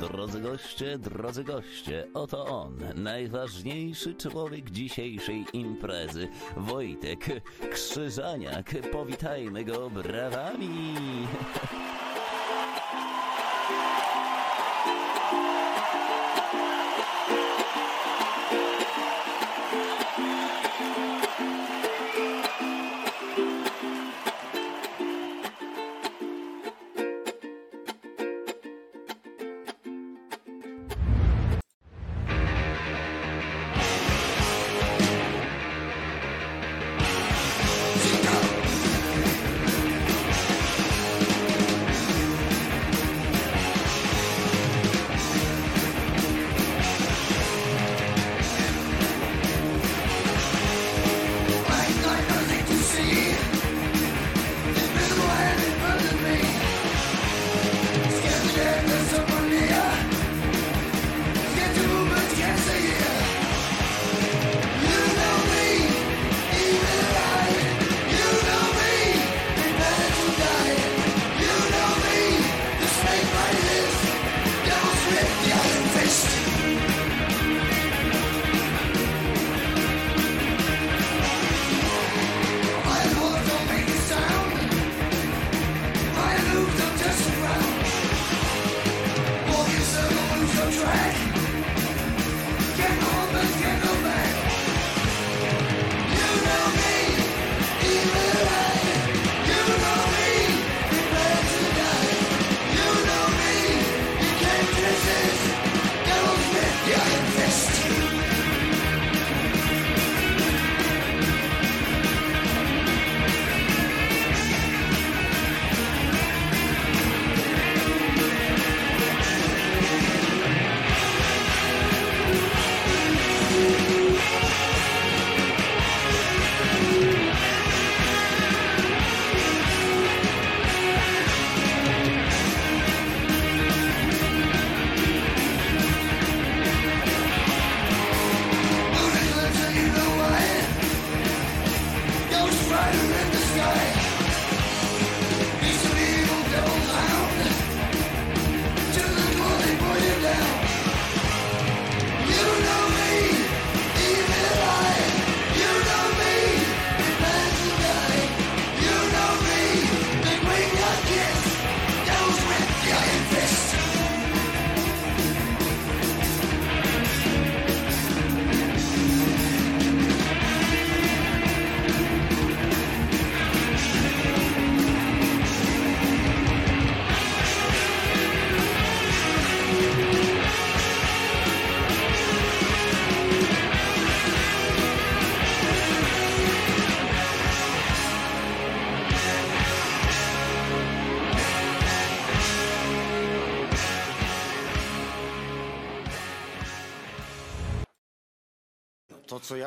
Drodzy goście, drodzy goście, oto on, najważniejszy człowiek dzisiejszej imprezy, Wojtek Krzyżaniak. Powitajmy go brawami.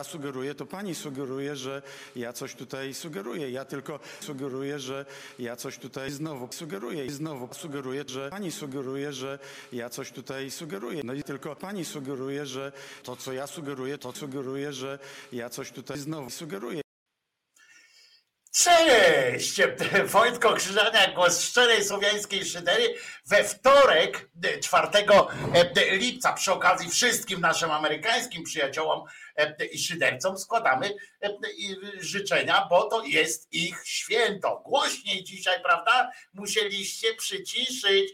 Ja sugeruję, to pani sugeruje, że ja coś tutaj sugeruję. Ja tylko sugeruję, że ja coś tutaj znowu sugeruję. I znowu sugeruję, że pani sugeruje, że ja coś tutaj sugeruję. No i tylko pani sugeruje, że to, co ja sugeruję, to sugeruje, że ja coś tutaj znowu sugeruję. Cześć! Wojtko Krzyżaniak, głos szczerej słowiańskiej szydery we wtorek 4 lipca. Przy okazji wszystkim naszym amerykańskim przyjaciołom i szydercom składamy życzenia, bo to jest ich święto. Głośniej dzisiaj, prawda? Musieliście przyciszyć,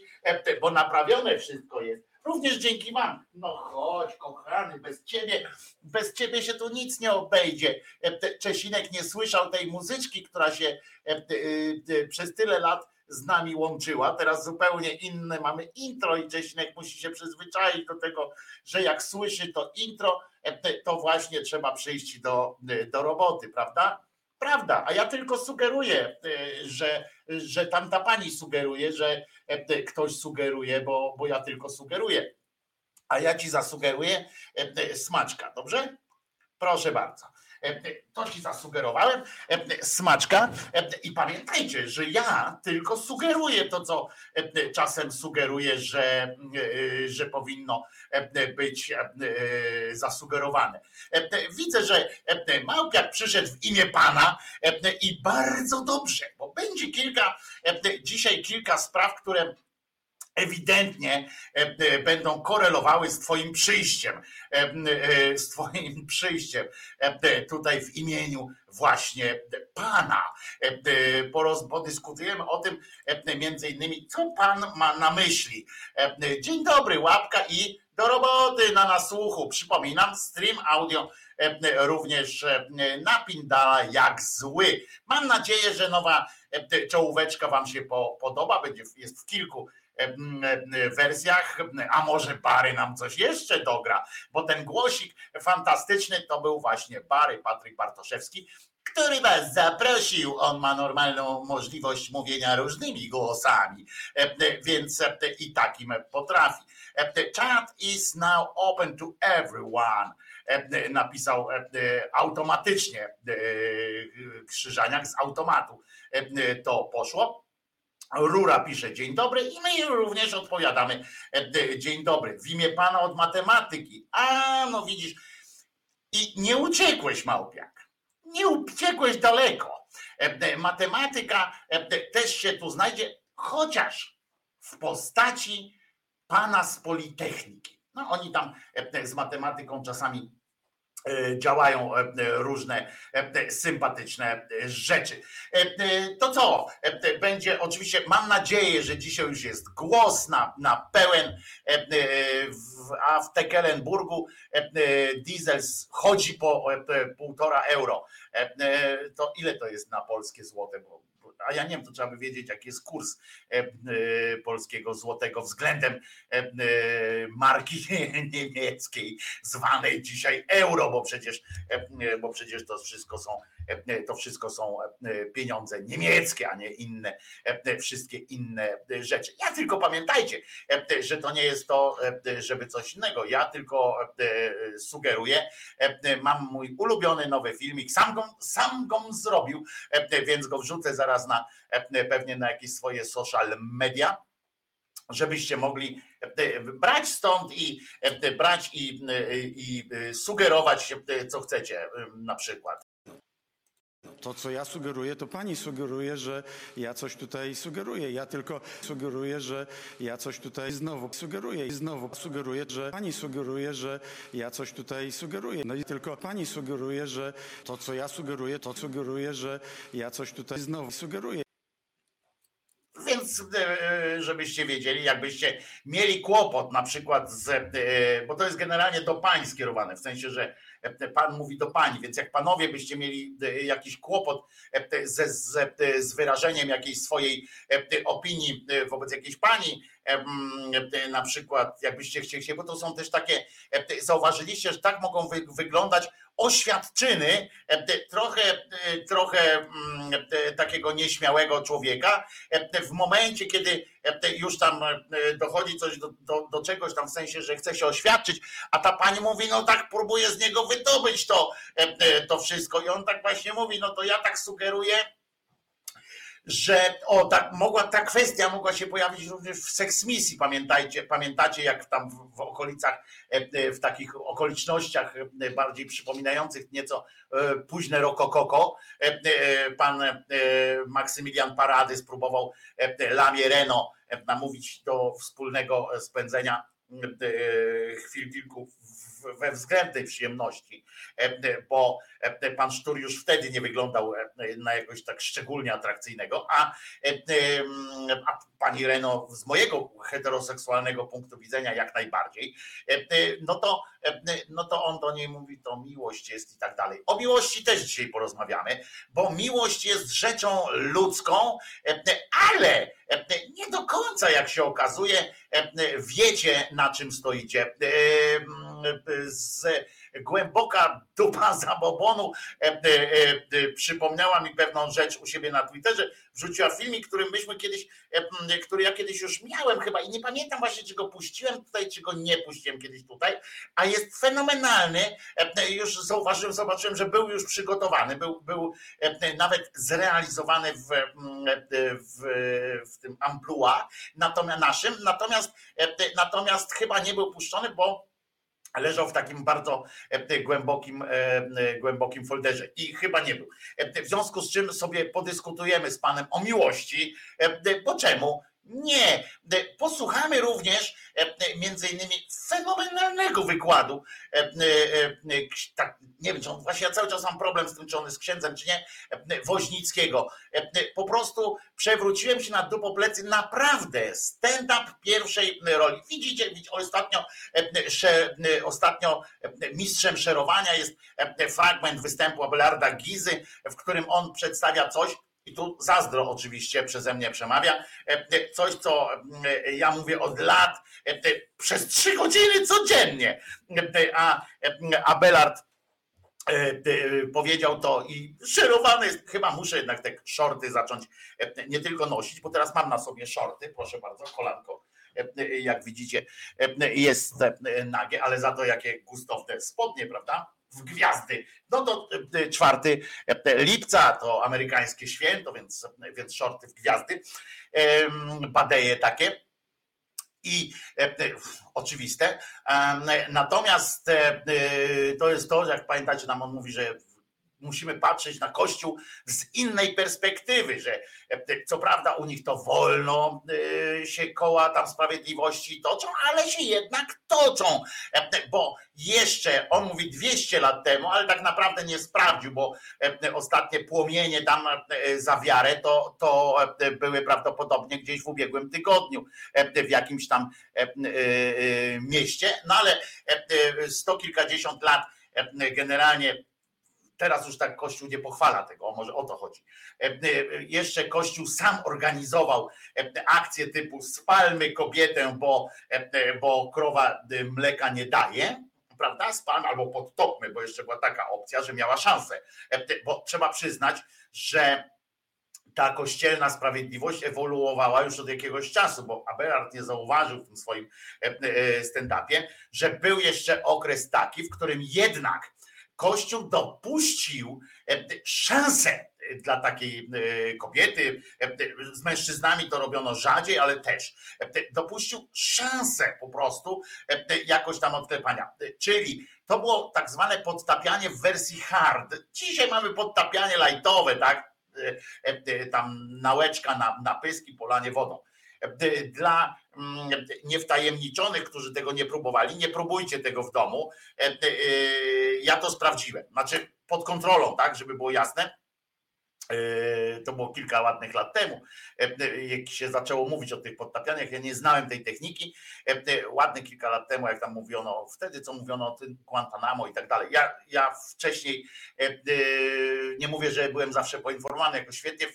bo naprawione wszystko jest. Również dzięki wam. No chodź, kochany, bez ciebie, bez ciebie się tu nic nie obejdzie. Czesinek nie słyszał tej muzyczki, która się przez tyle lat z nami łączyła. Teraz zupełnie inne mamy intro i Czesinek musi się przyzwyczaić do tego, że jak słyszy to intro, to właśnie trzeba przyjść do, do roboty, prawda? Prawda, a ja tylko sugeruję, że, że tamta pani sugeruje, że ktoś sugeruje, bo, bo ja tylko sugeruję. A ja ci zasugeruję smaczka, dobrze? Proszę bardzo. To ci zasugerowałem, smaczka. I pamiętajcie, że ja tylko sugeruję to, co czasem sugeruję, że, że powinno być zasugerowane. Widzę, że Małpiak przyszedł w imię Pana i bardzo dobrze, bo będzie kilka, dzisiaj kilka spraw, które ewidentnie będą korelowały z Twoim przyjściem, z Twoim przyjściem tutaj w imieniu właśnie Pana. Podyskutujemy o tym między innymi, co Pan ma na myśli. Dzień dobry, łapka i do roboty na nasłuchu. Przypominam, stream audio również na Pindala jak zły. Mam nadzieję, że nowa czołóweczka Wam się podoba. Będzie, jest w kilku wersjach, a może Bary nam coś jeszcze dogra, bo ten głosik fantastyczny to był właśnie Bary, Patryk Bartoszewski, który was zaprosił. On ma normalną możliwość mówienia różnymi głosami, więc i takim potrafi. Chat is now open to everyone. Napisał automatycznie Krzyżaniak z automatu. To poszło. Rura pisze dzień dobry i my również odpowiadamy dzień dobry. W imię pana od matematyki. A no widzisz. I nie uciekłeś, Małpiak. Nie uciekłeś daleko. Matematyka też się tu znajdzie, chociaż w postaci pana z Politechniki. No oni tam z matematyką czasami E, działają e, różne e, sympatyczne rzeczy. To co? Będzie oczywiście, mam nadzieję, że dzisiaj już jest głos na, na pełen, a w Tekelenburgu diesel chodzi po półtora euro. To ile to jest na polskie złote? Bo a ja nie wiem, to trzeba by wiedzieć, jaki jest kurs e, e, polskiego złotego względem e, marki niemieckiej, zwanej dzisiaj euro, bo przecież, bo przecież to wszystko są to wszystko są pieniądze niemieckie, a nie inne, wszystkie inne rzeczy. Ja tylko pamiętajcie, że to nie jest to, żeby coś innego. Ja tylko sugeruję, mam mój ulubiony nowy filmik, sam go, sam go zrobił, więc go wrzucę zaraz na pewnie na jakieś swoje social media żebyście mogli brać stąd i brać i, i sugerować, co chcecie na przykład. To, co ja sugeruję, to pani sugeruje, że ja coś tutaj sugeruję. Ja tylko sugeruję, że ja coś tutaj znowu sugeruję i znowu sugeruję, że pani sugeruje, że ja coś tutaj sugeruję. No i tylko pani sugeruje, że to, co ja sugeruję, to sugeruje, że ja coś tutaj znowu sugeruję. Więc e, żebyście wiedzieli, jakbyście mieli kłopot na przykład z, e, bo to jest generalnie do pań skierowane, w sensie, że E, pan mówi do pani, więc jak panowie byście mieli jakiś kłopot ze, z, z wyrażeniem jakiejś swojej opinii wobec jakiejś pani, na przykład jakbyście chcieli, bo to są też takie, zauważyliście, że tak mogą wy, wyglądać oświadczyny trochę, trochę mm, takiego nieśmiałego człowieka w momencie, kiedy już tam dochodzi coś do, do, do, czegoś tam w sensie, że chce się oświadczyć, a ta pani mówi, no tak próbuje z niego wydobyć to, to wszystko. I on tak właśnie mówi, no to ja tak sugeruję, że o, tak, mogła, ta kwestia mogła się pojawić również w seksmisji. Pamiętajcie, pamiętacie, jak tam w, w okolicach, e, e, w takich okolicznościach e, bardziej przypominających nieco późne rokokoko, pan Maksymilian Parady spróbował Lamie Reno namówić do wspólnego spędzenia chwil kilku we względnej przyjemności, bo pan Sztur już wtedy nie wyglądał na jakoś tak szczególnie atrakcyjnego, a, a pani Reno z mojego heteroseksualnego punktu widzenia jak najbardziej, no to, no to on do niej mówi, to miłość jest i tak dalej. O miłości też dzisiaj porozmawiamy, bo miłość jest rzeczą ludzką, ale nie do końca, jak się okazuje, wiecie, na czym stoicie. Z głęboka dupa zabobonu e, e, e, przypomniała mi pewną rzecz u siebie na Twitterze. Wrzuciła filmik, który myśmy kiedyś, który ja kiedyś już miałem chyba i nie pamiętam właśnie, czy go puściłem tutaj, czy go nie puściłem kiedyś tutaj, a jest fenomenalny. Już zauważyłem, zobaczyłem, że był już przygotowany, był, był nawet zrealizowany w, w, w tym amplua natomiast naszym, natomiast, natomiast chyba nie był puszczony, bo leżał w takim bardzo e, głębokim, e, e, głębokim folderze i chyba nie był. W związku z czym sobie podyskutujemy z panem o miłości, bo czemu? Nie, Posłuchamy również między innymi fenomenalnego wykładu. Tak, nie wiem, czy on, właśnie ja cały czas mam problem z tym, czy on jest księdzem, czy nie, Woźnickiego. Po prostu przewróciłem się na dupoplecy, naprawdę stand-up pierwszej roli. Widzicie ostatnio, ostatnio mistrzem szerowania jest fragment występu Abelarda Gizy, w którym on przedstawia coś, i tu zazdro oczywiście przeze mnie przemawia, coś co ja mówię od lat, przez trzy godziny codziennie, a Abelard powiedział to i szerowany jest, chyba muszę jednak te shorty zacząć nie tylko nosić, bo teraz mam na sobie shorty, proszę bardzo, kolanko. Jak widzicie jest nagie, ale za to jakie gustowne spodnie, prawda? W gwiazdy. No to 4 lipca to amerykańskie święto, więc, więc shorty w gwiazdy. Badeje takie. I e, oczywiste. Natomiast e, to jest to, jak pamiętacie, nam on mówi, że musimy patrzeć na Kościół z innej perspektywy, że e, co prawda u nich to wolno e, się koła tam sprawiedliwości toczą, ale się jednak toczą, e, bo jeszcze, on mówi 200 lat temu, ale tak naprawdę nie sprawdził, bo ostatnie płomienie tam za wiarę to, to były prawdopodobnie gdzieś w ubiegłym tygodniu w jakimś tam mieście, no ale sto kilkadziesiąt lat generalnie Teraz już tak Kościół nie pochwala tego, może o to chodzi. E, e, jeszcze Kościół sam organizował e, akcję typu spalmy kobietę, bo, bo krowa mleka nie daje, prawda? Spalmy albo podtopmy, bo jeszcze była taka opcja, że miała szansę. Bo trzeba przyznać, że ta kościelna sprawiedliwość ewoluowała już od jakiegoś czasu, bo Abelard nie zauważył w tym swoim stand-upie, że był jeszcze okres taki, w którym jednak Kościół dopuścił e, szansę dla takiej e, kobiety. E, z mężczyznami to robiono rzadziej, ale też dopuścił szansę po prostu jakoś tam odklepania. Czyli to było tak zwane podtapianie w wersji hard. Dzisiaj mamy podtapianie lightowe, tak? Tam nałeczka na, na pyski, polanie wodą. Dla mm, niewtajemniczonych, którzy tego nie próbowali, nie próbujcie tego w domu. E, e, ja to sprawdziłem, znaczy pod kontrolą, tak, żeby było jasne. E, to było kilka ładnych lat temu, jak się zaczęło mówić o tych podtapianiach. Ja nie znałem tej techniki. Ładne kilka lat temu, jak tam mówiono, wtedy co mówiono o tym Guantanamo i tak dalej. Ja, ja wcześniej nie mówię, że byłem zawsze poinformowany jako świetnie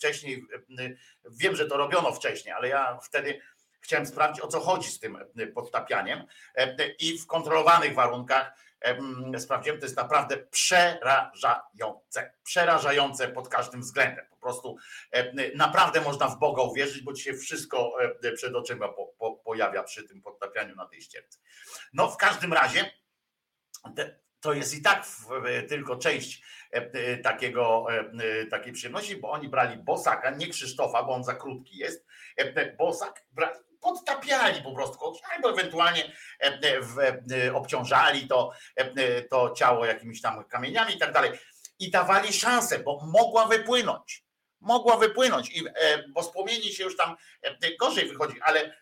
wcześniej, e, wiem, że to robiono wcześniej, ale ja wtedy chciałem sprawdzić, o co chodzi z tym e, podtapianiem e, i w kontrolowanych warunkach sprawdziłem, to jest naprawdę przerażające, przerażające pod każdym względem. Po prostu naprawdę można w Boga uwierzyć, bo ci się wszystko przed oczyma po, po, pojawia przy tym podtapianiu na tej ścierce. No w każdym razie to jest i tak tylko część e, e, takiego, e, takiej przyjemności, bo oni brali Bosaka, nie Krzysztofa, bo on za krótki jest. Bosak brali, podtapiali po prostu albo ewentualnie obciążali to, to ciało jakimiś tam kamieniami i tak dalej. I dawali szansę, bo mogła wypłynąć. Mogła wypłynąć, bo z się już tam gorzej wychodzi, ale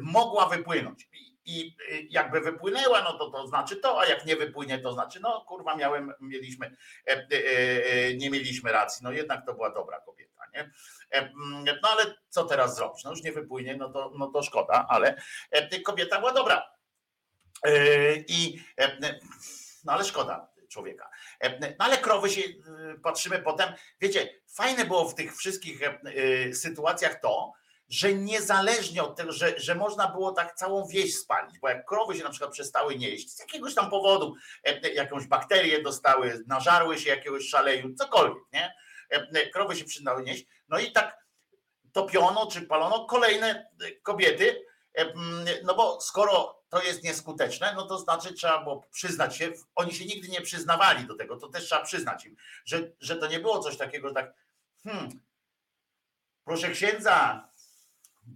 mogła wypłynąć i y, jakby wypłynęła, no to to znaczy to, a jak nie wypłynie, to znaczy no kurwa miałem, mieliśmy, e, e, e, nie mieliśmy racji, no jednak to była dobra kobieta, nie? No ale co teraz zrobić? No już nie wypłynie, no to, no to szkoda, ale kobieta była dobra. I no ale szkoda człowieka. No ale krowy się patrzymy potem. Wiecie, fajne było w tych wszystkich sytuacjach to, że niezależnie od tego, że, że można było tak całą wieś spalić, bo jak krowy się na przykład przestały nieść z jakiegoś tam powodu, e, e, jakąś bakterię dostały, nażarły się jakiegoś szaleju, cokolwiek, nie? E, krowy się przydały nieść, no i tak topiono czy palono kolejne kobiety, no bo skoro to jest nieskuteczne, no to znaczy trzeba było przyznać się, oni się nigdy nie przyznawali do tego, to też trzeba przyznać im, że, że to nie było coś takiego, że tak, hmm, proszę księdza,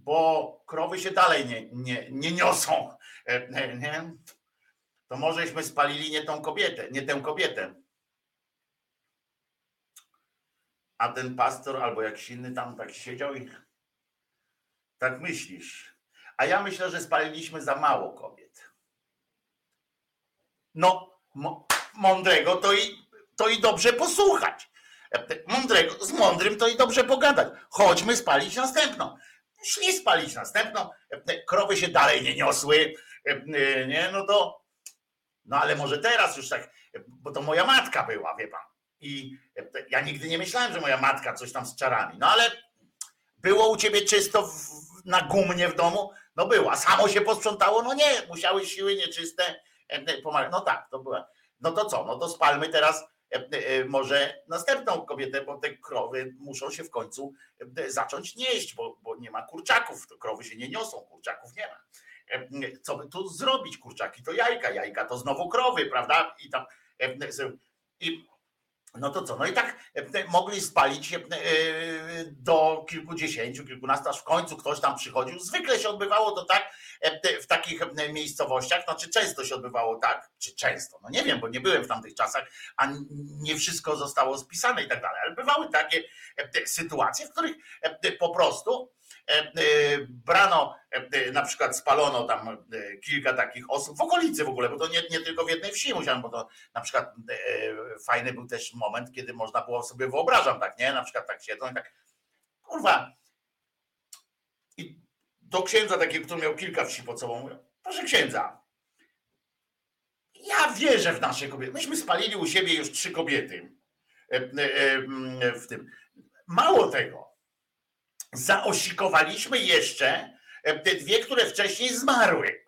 bo krowy się dalej nie, nie, nie niosą. E, nie? To możeśmy spalili nie tą kobietę, nie tę kobietę. A ten pastor albo jakiś inny tam tak siedział i Tak myślisz. A ja myślę, że spaliliśmy za mało kobiet. No, mądrego to i, to i dobrze posłuchać. Mądrego, z mądrym to i dobrze pogadać. Chodźmy spalić następną. Szli spalić następną. Krowy się dalej nie niosły. Nie, no to. No ale może teraz już tak, bo to moja matka była, wie pan. I ja nigdy nie myślałem, że moja matka coś tam z czarami. No ale było u ciebie czysto w, na gumnie w domu? No było. samo się posprzątało? No nie, musiały siły nieczyste pomagać. No tak, to była. No to co? No to spalmy teraz e, e, może następną kobietę, bo te krowy muszą się w końcu e, zacząć nieść, bo, bo nie ma kurczaków. Krowy się nie niosą, kurczaków nie ma. Co by tu zrobić? Kurczaki to jajka, jajka to znowu krowy, prawda? I tam. I no to co? No i tak e, mogli spalić e, do kilkudziesięciu, kilkunastu, aż w końcu ktoś tam przychodził. Zwykle się odbywało to tak e, w takich miejscowościach, znaczy często się odbywało tak, czy często, no nie wiem, bo nie byłem w tamtych czasach, a nie wszystko zostało spisane i tak dalej, ale bywały takie sytuacje, w których po prostu E, e, brano, e, na przykład spalono tam kilka takich osób w okolicy w ogóle, bo to nie, nie tylko w jednej wsi musiałem, bo to na przykład fajny był też moment, kiedy można było sobie wyobrażam tak, nie? Na przykład tak siedzą i tak, kurwa. I do księdza takiego, który miał kilka wsi pod sobą, mówię, proszę księdza, ja wierzę w nasze kobiety. Myśmy spalili u siebie już trzy kobiety w tym. Mało tego, zaosikowaliśmy jeszcze e, te dwie, które wcześniej zmarły.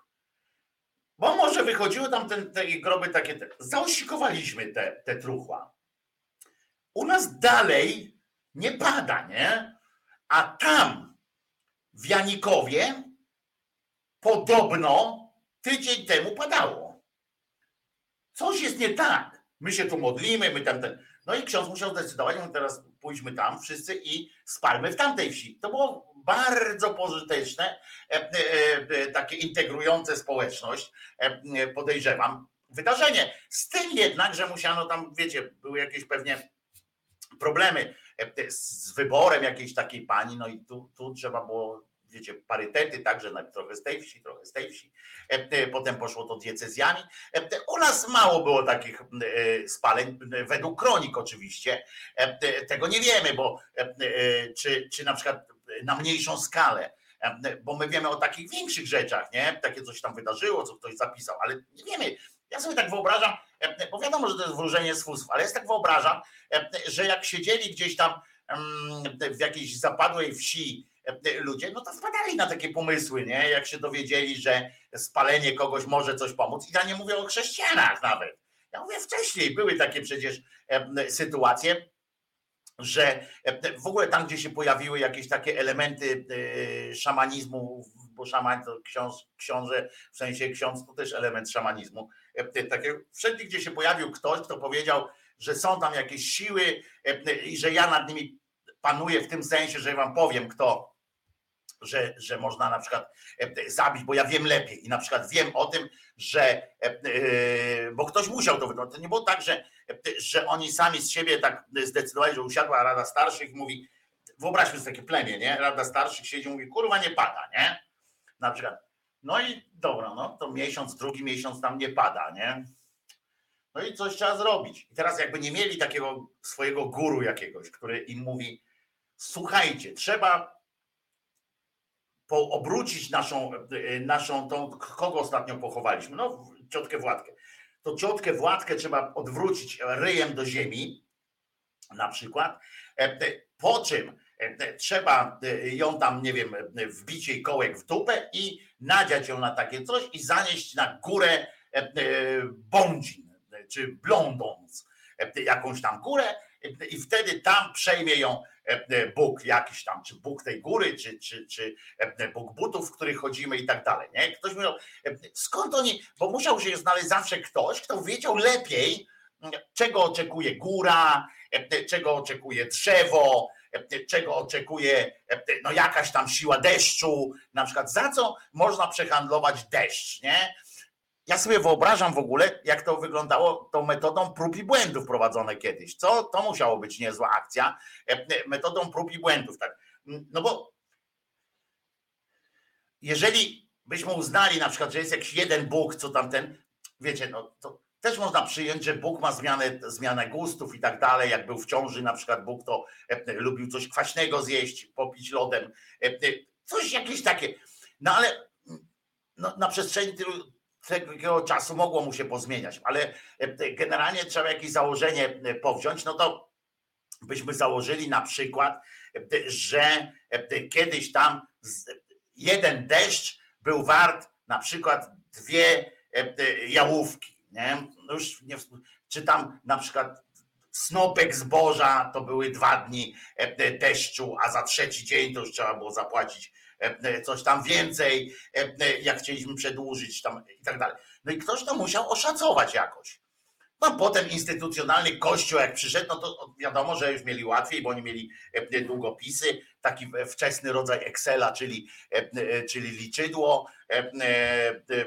Bo może wychodziły tam ten, te groby takie. Te, zaosikowaliśmy te, te truchła. U nas dalej nie pada, nie? A tam w Janikowie podobno tydzień temu padało. Coś jest nie tak. My się tu modlimy, my tam ten. No i ksiądz musiał zdecydować, no teraz pójdźmy tam wszyscy i spalmy w tamtej wsi. To było bardzo pożyteczne, e, e, e, takie integrujące społeczność, podejrzewam, wydarzenie. Z tym jednak, że musiano tam, wiecie, były jakieś pewnie problemy z wyborem jakiejś takiej pani, no i tu, tu trzeba było wiecie, parytety, także trochę z tej wsi, trochę z tej wsi. E, e, potem poszło to diecezjami. E, u nas mało było takich spaleń, według kronik oczywiście. Tego nie wiemy, bo czy, czy na przykład na mniejszą skalę, bo my wiemy o takich większych rzeczach, nie? Takie coś tam wydarzyło, co ktoś zapisał, ale nie wiemy. Ja sobie tak wyobrażam, bo wiadomo, że to jest wróżenie z fusów, ale ja tak wyobrażam, że jak siedzieli gdzieś tam w jakiejś zapadłej wsi ludzie, no to wpadali na takie pomysły, nie? Jak się dowiedzieli, że spalenie kogoś może coś pomóc. I ja nie mówię o chrześcijanach nawet. Ja mówię wcześniej, były takie przecież e, sytuacje, że e, w ogóle tam, gdzie się pojawiły jakieś takie elementy szamanizmu, bo szaman to książ, książę, w sensie ksiądz to też element szamanizmu. Takie, wszędzie, gdzie się pojawił ktoś, kto powiedział, że są tam jakieś siły i że ja nad nimi panuję w tym sensie, że wam powiem, kto że, że można na przykład e, zabić, bo ja wiem lepiej i na przykład wiem o tym, że e, e, bo ktoś musiał to wykonać. To nie było tak, że, że oni sami z siebie tak zdecydowali, że usiadła Rada Starszych i mówi, wyobraźmy sobie takie plemię, nie? Rada Starszych siedzi i mówi, kurwa nie pada, nie? Na przykład. No i dobra, no to miesiąc, drugi miesiąc tam nie pada, nie? No i coś trzeba zrobić. I teraz jakby nie mieli takiego swojego guru jakiegoś, który im mówi, słuchajcie, trzeba po, obrócić naszą, e, naszą tą, kogo ostatnio pochowaliśmy? No, ciotkę Władkę. To ciotkę Władkę trzeba odwrócić ryjem do ziemi, na przykład, e, e, po czym trzeba ją tam, nie wiem, wbić jej kołek w dupę i nadziać ją na takie coś i zanieść na górę bądzin, czy blondons, jakąś tam górę i wtedy tam przejmie ją Bóg jakiś tam, czy Bóg tej góry, czy, czy, czy e, Bóg butów, w których chodzimy i tak dalej. Nie? Ktoś mówił, skąd oni, bo musiał się znaleźć zawsze ktoś, kto wiedział lepiej, czego oczekuje góra, czego oczekuje drzewo, czego oczekuje no jakaś tam siła deszczu, na przykład za co można przehandlować deszcz, nie? Ja sobie wyobrażam w ogóle, jak to wyglądało tą metodą prób i błędów prowadzone kiedyś. Co to musiało być niezła akcja, e, e, metodą prób i błędów, tak. No bo jeżeli byśmy uznali na przykład, że jest jakiś jeden Bóg, co tamten, wiecie, no to też można przyjąć, że Bóg ma zmianę, zmianę gustów i tak dalej. Jak był w ciąży, na przykład Bóg to e, lubił coś kwaśnego zjeść, popić lodem, coś jakieś takie. No ale no, na przestrzeni tylu, tego czasu mogło mu się pozmieniać, ale generalnie trzeba jakieś założenie powziąć, no to byśmy założyli na przykład, że kiedyś tam jeden deszcz był wart na przykład dwie jałówki. Nie? No już nie, czy tam na przykład snopek zboża to były dwa dni deszczu, a za trzeci dzień to już trzeba było zapłacić coś tam więcej, jak chcieliśmy przedłużyć tam i tak dalej. No i ktoś to musiał oszacować jakoś. No potem instytucjonalny kościół jak przyszedł, no to wiadomo, że już mieli łatwiej, bo oni mieli e, długopisy, taki wczesny rodzaj Excela, czyli, e, e, czyli liczydło.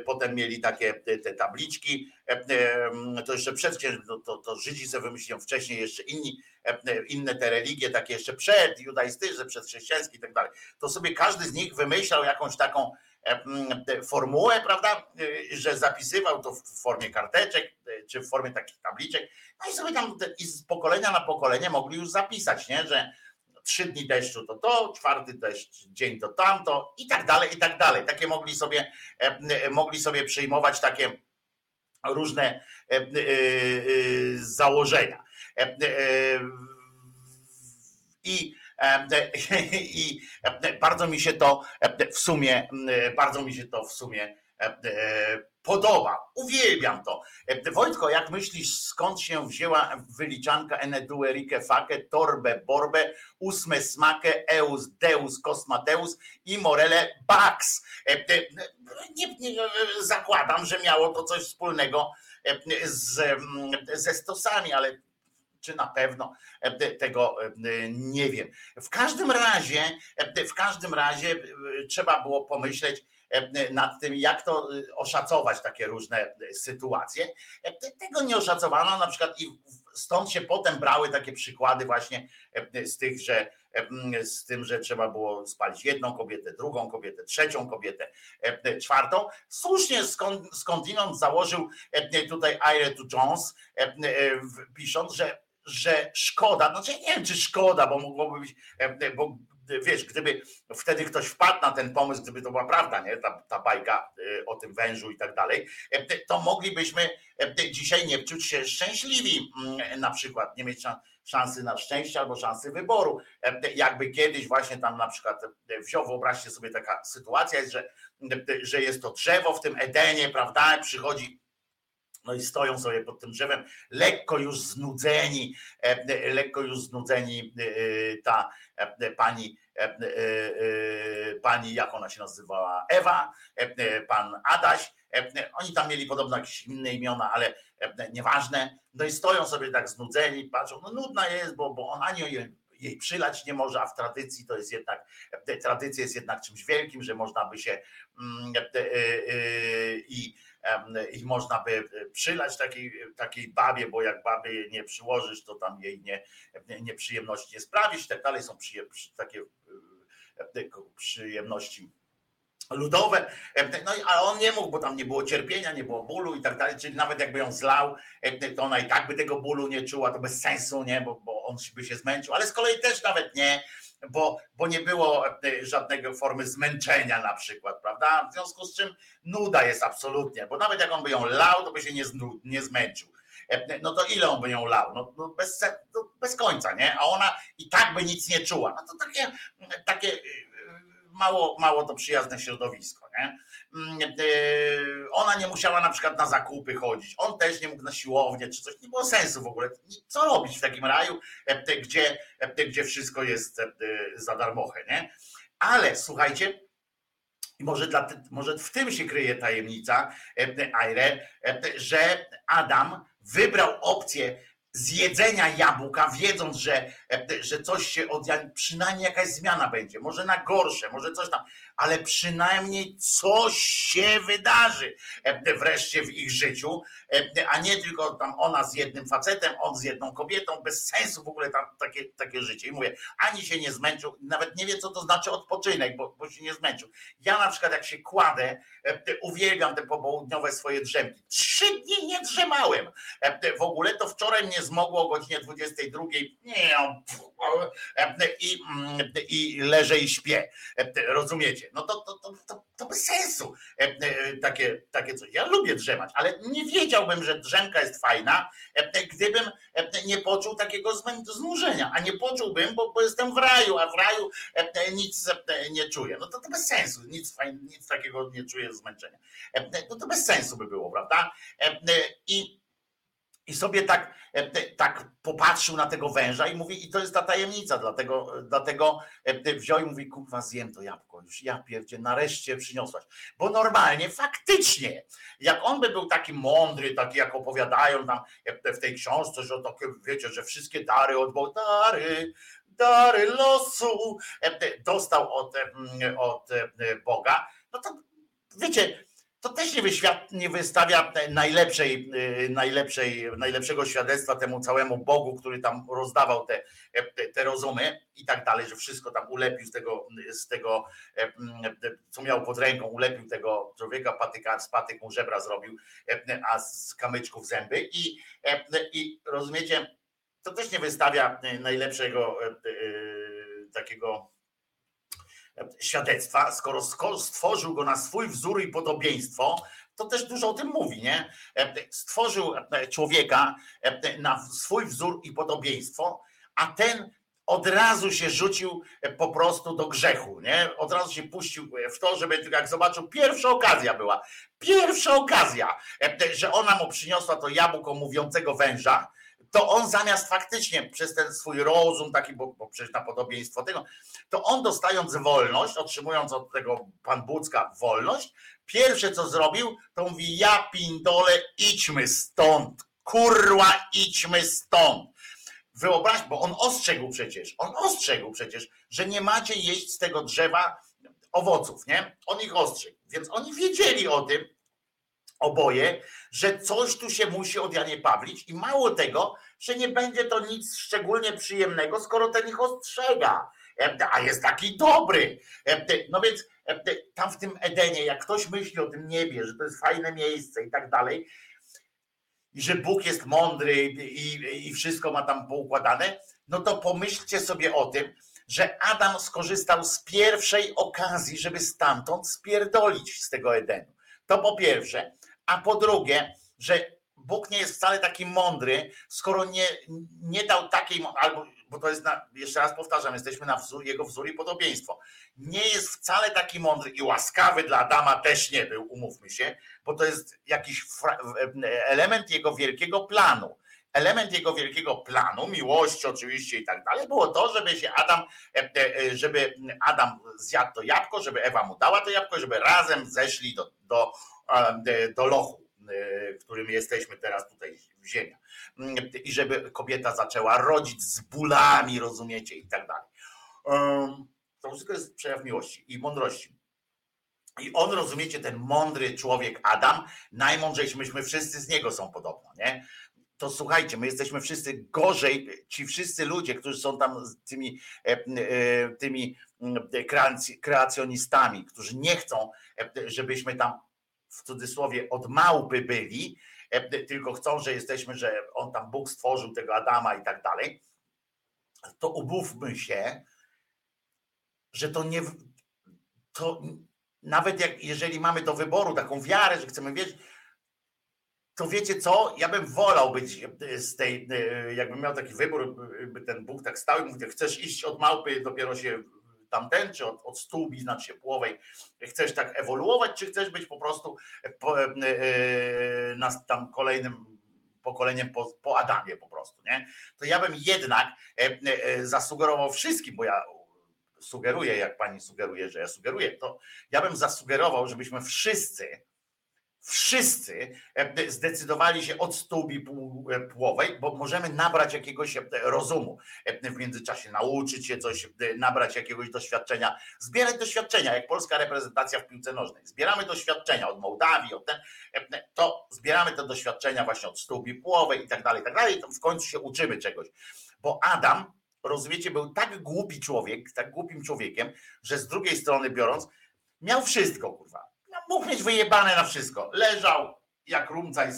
Potem mieli takie te tabliczki. To jeszcze przed to, to, to Żydzi sobie wymyśliłem wcześniej, jeszcze inni, inne te religie, takie jeszcze przed judaistyczne, przed chrześcijańskie i tak dalej. To sobie każdy z nich wymyślał jakąś taką formułę, prawda, że zapisywał to w formie karteczek, czy w formie takich tabliczek, no i sobie tam i z pokolenia na pokolenie mogli już zapisać, nie, że trzy dni deszczu to to, czwarty deszcz, dzień to tamto i tak dalej, i tak dalej. Takie mogli sobie, mogli sobie przyjmować takie różne założenia. I i bardzo mi się to w sumie, bardzo mi się to w sumie podoba. Uwielbiam to. Wojtko, jak myślisz, skąd się wzięła wyliczanka Eneduerike Fake, Torbe Borbe, Ósme Smake, Eus Deus Kosmateus i Morele Bax? Nie, nie, zakładam, że miało to coś wspólnego z, ze stosami, ale czy na pewno e, tego e, nie wiem. W każdym razie, e, w każdym razie trzeba było pomyśleć nad tym, jak to oszacować takie różne sytuacje. Tego nie oszacowano, na przykład i stąd się potem brały takie przykłady właśnie z tych, że z tym, że trzeba było spalić jedną kobietę, drugą kobietę, trzecią kobietę, czwartą. Słusznie skądinąd założył tutaj Ire to Jones, pisząc, że że szkoda, znaczy nie wiem, czy szkoda, bo mogłoby być, e, bo wiesz, gdyby wtedy ktoś wpadł na ten pomysł, gdyby to była prawda, nie? Ta, ta bajka e, o tym wężu i tak dalej, e, to moglibyśmy dzisiaj nie czuć się szczęśliwi, mm, na przykład nie mieć szansy na szczęście albo szansy wyboru. Jakby kiedyś właśnie tam na przykład wziął, wyobraźcie sobie taka sytuacja że, że jest to drzewo w tym Edenie, prawda? Przychodzi no i stoją sobie pod tym drzewem, lekko już znudzeni, e, e, lekko już znudzeni e, ta pani, pani, jak ona się nazywała, Ewa, pan Adaś. Oni tam mieli podobno jakieś inne imiona, ale nieważne. No i stoją sobie tak znudzeni, patrzą, no nudna jest, bo, bo on jej, przylać nie może, a w tradycji to jest jednak, tradycja jest jednak czymś wielkim, że można by się mm, i i można by e, przylać takiej, takiej babie, bo jak babie nie przyłożysz, to tam jej nie, nieprzyjemności nie sprawisz, tak dalej. Są takie e, przyjemności ludowe, no a on nie mógł, bo tam nie było cierpienia, nie było bólu i tak dalej, czyli nawet jakby ją zlał, to ona i tak by tego bólu nie czuła, to bez sensu, nie, bo, bo on by się zmęczył, ale z kolei też nawet nie, bo, bo nie było e, żadnego formy zmęczenia na przykład, prawda? W związku z czym nuda jest absolutnie, bo nawet jak on by ją lał, to by się nie, znu, nie zmęczył. E, no to ile on by ją lał? No, no bez, no bez końca, nie? A ona i tak by nic nie czuła. No to takie, takie mało, mało to przyjazne środowisko. Nie? Mm, e, ona nie musiała na przykład na zakupy chodzić, on też nie mógł na siłownię czy coś, nie było sensu w ogóle. Co robić w takim raju, e, gdzie, e, gdzie wszystko jest za darmochę, nie? Ale słuchajcie, może, dla, może w tym się kryje tajemnica, Aire, że Adam wybrał opcję zjedzenia jabłka, wiedząc, że, że coś się od przynajmniej jakaś zmiana będzie, może na gorsze, może coś tam, ale przynajmniej coś się wydarzy wreszcie w ich życiu, a nie tylko tam ona z jednym facetem, on z jedną kobietą, bez sensu w ogóle tam takie, takie życie. I mówię, ani się nie zmęczył, nawet nie wie, co to znaczy odpoczynek, bo, bo się nie zmęczył. Ja na przykład jak się kładę, uwielbiam te popołudniowe swoje drzemki. Trzy dni nie drzemałem. W ogóle to wczoraj mnie zmogło o godzinie 22. Nie, i, i leżę i śpię. Rozumiecie? No to, to, to, to, to bez sensu takie, takie coś. Ja lubię drzemać, ale nie wiedziałbym, że drzemka jest fajna, gdybym nie poczuł takiego znużenia, a nie poczułbym, bo, bo jestem w raju, a w raju nic nie czuję. No to, to bez sensu, nic, nic takiego nie czuję zmęczenia. No to bez sensu by było, prawda? I i sobie tak, e, tak popatrzył na tego węża i mówi, i to jest ta tajemnica, dlatego, dlatego e, wziął i mówi, kurwa zjem to jabłko, już ja pierdzie, nareszcie przyniosłaś. Bo normalnie, faktycznie, jak on by był taki mądry, taki jak opowiadają tam e, w tej książce, że takie, wiecie, że wszystkie dary od Boga, dary, dary losu dostał od, od Boga, no to wiecie, to też nie, wyświat, nie wystawia najlepszej, y, najlepszej, najlepszego świadectwa temu całemu Bogu, który tam rozdawał te, te rozumy i tak dalej, że wszystko tam ulepił z tego, z tego e, co miał pod ręką, ulepił tego człowieka, patyka, z patyk mu żebra zrobił, e, a z kamyczków zęby i, e, i rozumiecie, to też nie wystawia najlepszego takiego świadectwa, skoro stworzył go na swój wzór i podobieństwo, to też dużo o tym mówi, nie? Stworzył człowieka na swój wzór i podobieństwo, a ten od razu się rzucił po prostu do grzechu, nie? Od razu się puścił w to, żeby jak zobaczył, pierwsza okazja była, pierwsza okazja, że ona mu przyniosła to jabłko mówiącego węża, to on zamiast faktycznie przez ten swój rozum, taki, bo, bo przecież na podobieństwo tego, to on dostając wolność, otrzymując od tego pan Bucka wolność, pierwsze co zrobił, to mówi, ja pindole, idźmy stąd, kurwa, idźmy stąd. Wyobraź, bo on ostrzegł przecież, on ostrzegł przecież, że nie macie jeść z tego drzewa owoców, nie? On ich ostrzegł, więc oni wiedzieli o tym, oboje, że coś tu się musi od Janie Pawlić i mało tego, że nie będzie to nic szczególnie przyjemnego, skoro ten ich ostrzega, a jest taki dobry. No więc tam w tym Edenie, jak ktoś myśli o tym niebie, że to jest fajne miejsce i tak dalej, i że Bóg jest mądry i, i wszystko ma tam poukładane, no to pomyślcie sobie o tym, że Adam skorzystał z pierwszej okazji, żeby stamtąd spierdolić z tego Edenu. To po pierwsze a po drugie, że Bóg nie jest wcale taki mądry, skoro nie, nie dał takiej, albo, bo to jest, na, jeszcze raz powtarzam, jesteśmy na wzór, jego wzór i podobieństwo. Nie jest wcale taki mądry i łaskawy dla Adama też nie był, umówmy się, bo to jest jakiś element jego wielkiego planu. Element jego wielkiego planu, miłości oczywiście i tak dalej, było to, żeby się Adam, e, e, żeby Adam zjadł to jabłko, żeby Ewa mu dała to jabłko, żeby razem zeszli do, do do lochu, e, w którym jesteśmy teraz tutaj w ziemi. I żeby kobieta zaczęła rodzić z bólami, rozumiecie, i tak dalej. To wszystko jest przejaw miłości i mądrości. I on, rozumiecie, ten mądry człowiek Adam, najmądrzejszy, myśmy wszyscy z niego są podobno, nie? To słuchajcie, my jesteśmy wszyscy gorzej, ci wszyscy ludzie, którzy są tam tymi, e, e, tymi kreacjonistami, którzy nie chcą, żebyśmy tam w cudzysłowie od małpy byli, e, tylko chcą, że jesteśmy, że on tam Bóg stworzył tego Adama i tak dalej, to umówmy się, że to nie. To nawet jak, jeżeli mamy do wyboru taką wiarę, że chcemy wiedzieć, to wiecie co? Ja bym wolał być z tej, e, jakbym miał taki wybór, by ten Bóg tak stał i mówił, chcesz iść od małpy, dopiero się tamten, czy od, od stłubi, znaczy płowej, chcesz tak ewoluować, czy chcesz być po prostu po, e, e, na tam kolejnym pokoleniem po, po Adamie po prostu, nie? To ja bym jednak e, zasugerował wszystkim, bo ja sugeruję, jak pani sugeruje, że ja sugeruję, to ja bym zasugerował, żebyśmy wszyscy wszyscy e, zdecydowali się od stółbi płowej, bo możemy nabrać jakiegoś e, rozumu w międzyczasie, nauczyć się coś, nabrać jakiegoś doświadczenia, zbierać doświadczenia, jak polska reprezentacja w piłce nożnej. Zbieramy doświadczenia od Mołdawii, od ten, to zbieramy te doświadczenia właśnie od stółbi płowej i tak dalej, i tak dalej. W końcu się uczymy czegoś. Bo Adam, rozumiecie, był tak głupi człowiek, tak głupim człowiekiem, że z drugiej strony biorąc, miał wszystko, kurwa mógł mieć wyjebane na wszystko. Leżał jak rumcaj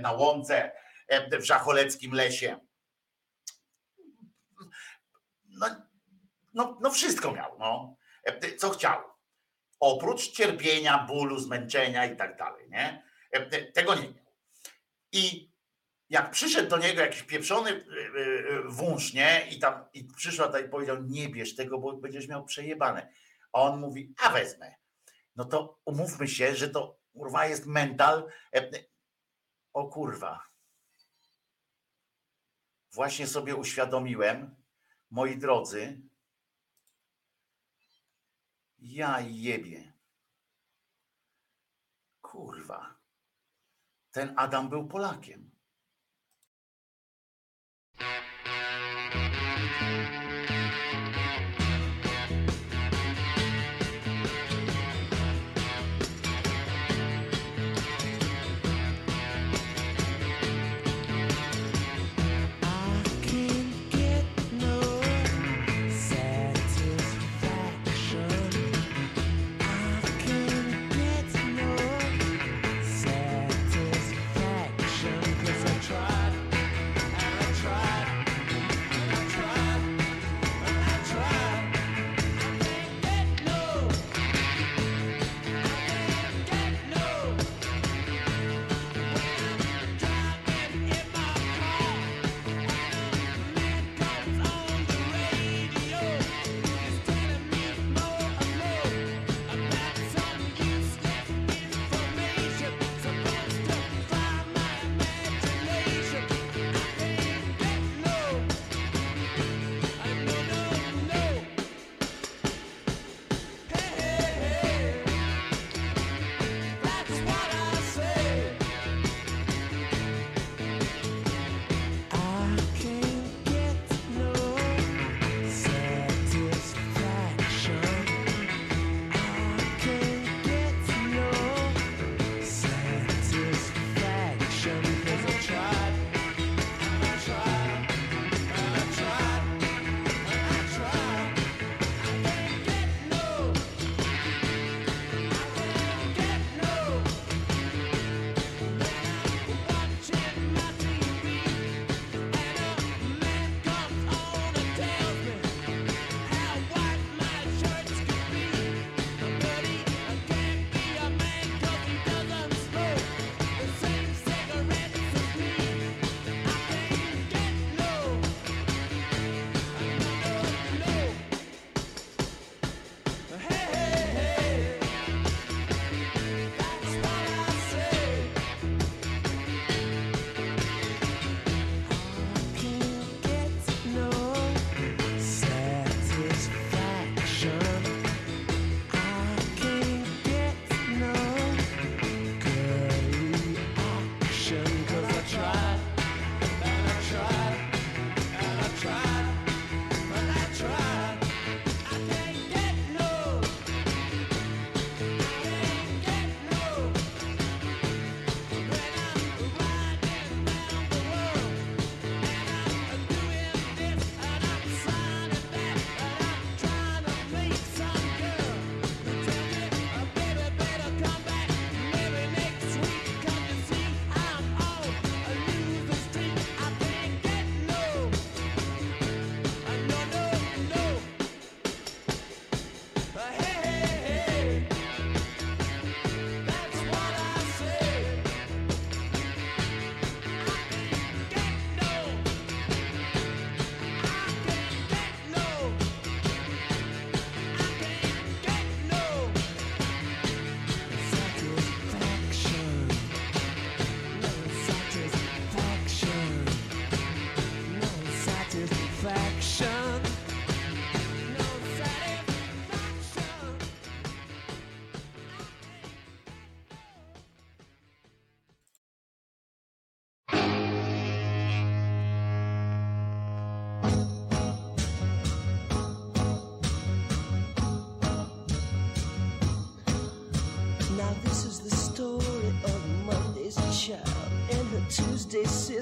na łące e, w żacholeckim lesie. No, no, no wszystko miał, no. E, co chciał. Oprócz cierpienia, bólu, zmęczenia i tak dalej, nie? E, tego nie miał. I jak przyszedł do niego jakiś pieprzony wąż, nie? I tam i przyszła i powiedział, nie bierz tego, bo będziesz miał przejebane. A on mówi, a wezmę no to umówmy się, że to kurwa jest mental. E, o kurwa. Właśnie sobie uświadomiłem, moi drodzy, ja jebie. Kurwa. Ten Adam był Polakiem.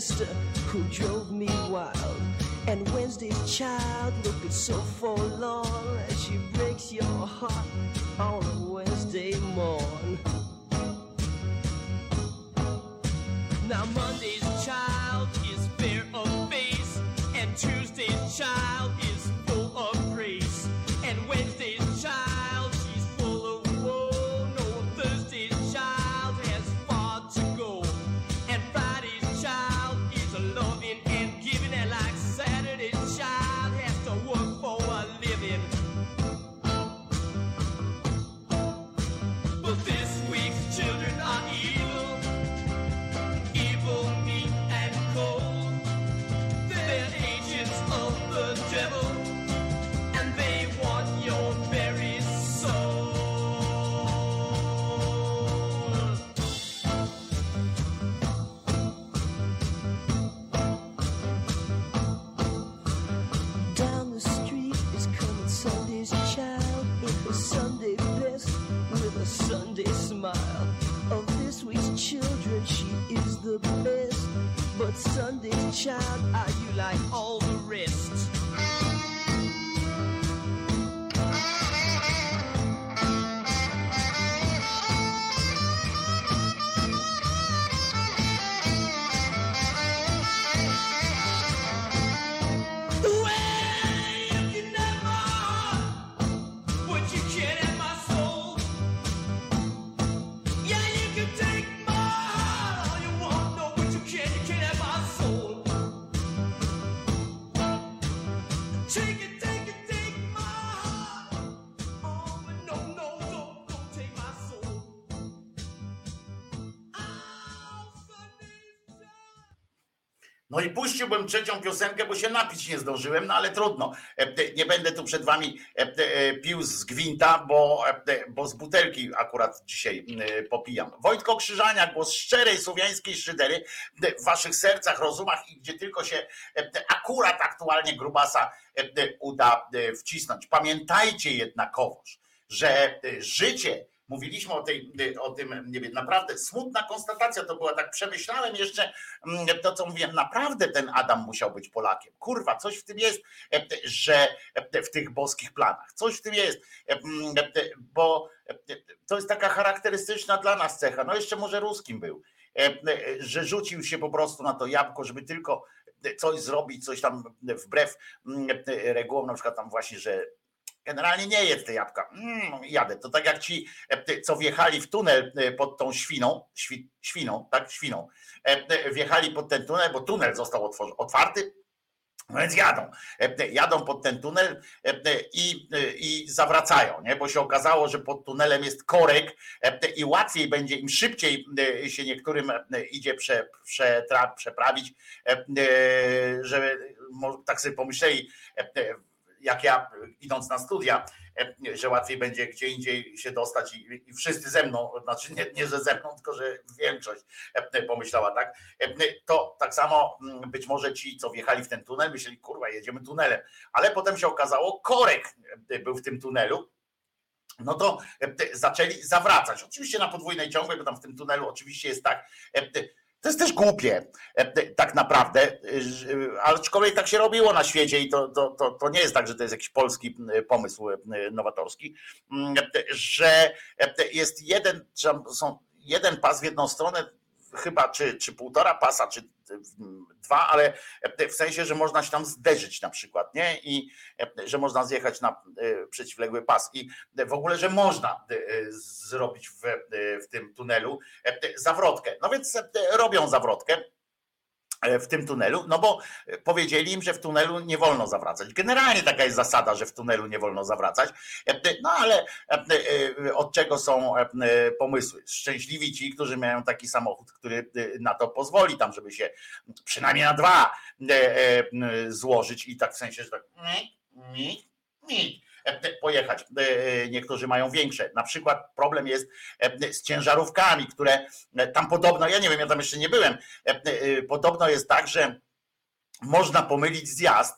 Sister who drove me wild. And Wednesday's child looking so puściłbym trzecią piosenkę, bo się napić nie zdążyłem, no ale trudno. E, Nie będę tu przed wami e, e, pił z gwinta, bo, bo z butelki akurat dzisiaj popijam. Wojtko Krzyżania, głos szczerej słowiańskiej szydery w waszych sercach, rozumach i gdzie tylko się akurat aktualnie grubasa uda wcisnąć. Pamiętajcie jednakowoż, że życie Mówiliśmy o, tej, o tym, nie wiem, naprawdę smutna konstatacja to była, tak przemyślałem jeszcze mm, to, co mówiłem, naprawdę ten Adam musiał być Polakiem. Kurwa, coś w tym jest, że w tych boskich planach, coś w tym jest, bo to jest taka charakterystyczna dla nas cecha, no jeszcze może ruskim był, że rzucił się po prostu na to jabłko, żeby tylko coś zrobić, coś tam wbrew mm, regułom, na przykład tam właśnie, że Generalnie nie jedz te jabłka. Mm, jadę. To tak jak ci, e, co wjechali w tunel e, pod tą świną, świ, świną, tak, świną, e, wjechali pod ten tunel, bo tunel został otwarty, no więc jadą. Jadą pod ten tunel i, i zawracają, nie? bo się okazało, że pod tunelem jest korek i łatwiej będzie im szybciej się niektórym idzie prze, przeprawić, żeby tak sobie pomyśleli, jak ja idąc na studia, że łatwiej będzie gdzie indziej się dostać i, i wszyscy ze mną, znaczy nie, nie, że ze mną, tylko że większość pomyślała tak, to tak samo być może ci, co wjechali w ten tunel, myśleli, kurwa, jedziemy tunelem, ale potem się okazało, korek był w tym tunelu, no to zaczęli zawracać. Oczywiście na podwójnej ciągłej, bo tam w tym tunelu oczywiście jest tak, to jest też głupie, tak naprawdę, aczkolwiek tak się robiło na świecie i to, to, to, to nie jest tak, że to jest jakiś polski pomysł nowatorski, że jest jeden, są jeden pas w jedną stronę, chyba czy, czy półtora pasa, czy dwa, ale w sensie, że można się tam zderzyć na przykład, nie? I że można zjechać na przeciwległy pas i w ogóle, że można zrobić w, w tym tunelu zawrotkę. No więc robią zawrotkę w tym tunelu, no bo powiedzieli im, że w tunelu nie wolno zawracać. Generalnie taka jest zasada, że w tunelu nie wolno zawracać. No ale od czego są pomysły? Szczęśliwi ci, którzy mają taki samochód, który na to pozwoli, tam, żeby się przynajmniej na dwa złożyć i tak w sensie, że tak mi, mi, pojechać. Niektórzy mają większe. Na przykład problem jest z ciężarówkami, które tam podobno, ja nie wiem, ja tam jeszcze nie byłem, podobno jest tak, że można pomylić zjazd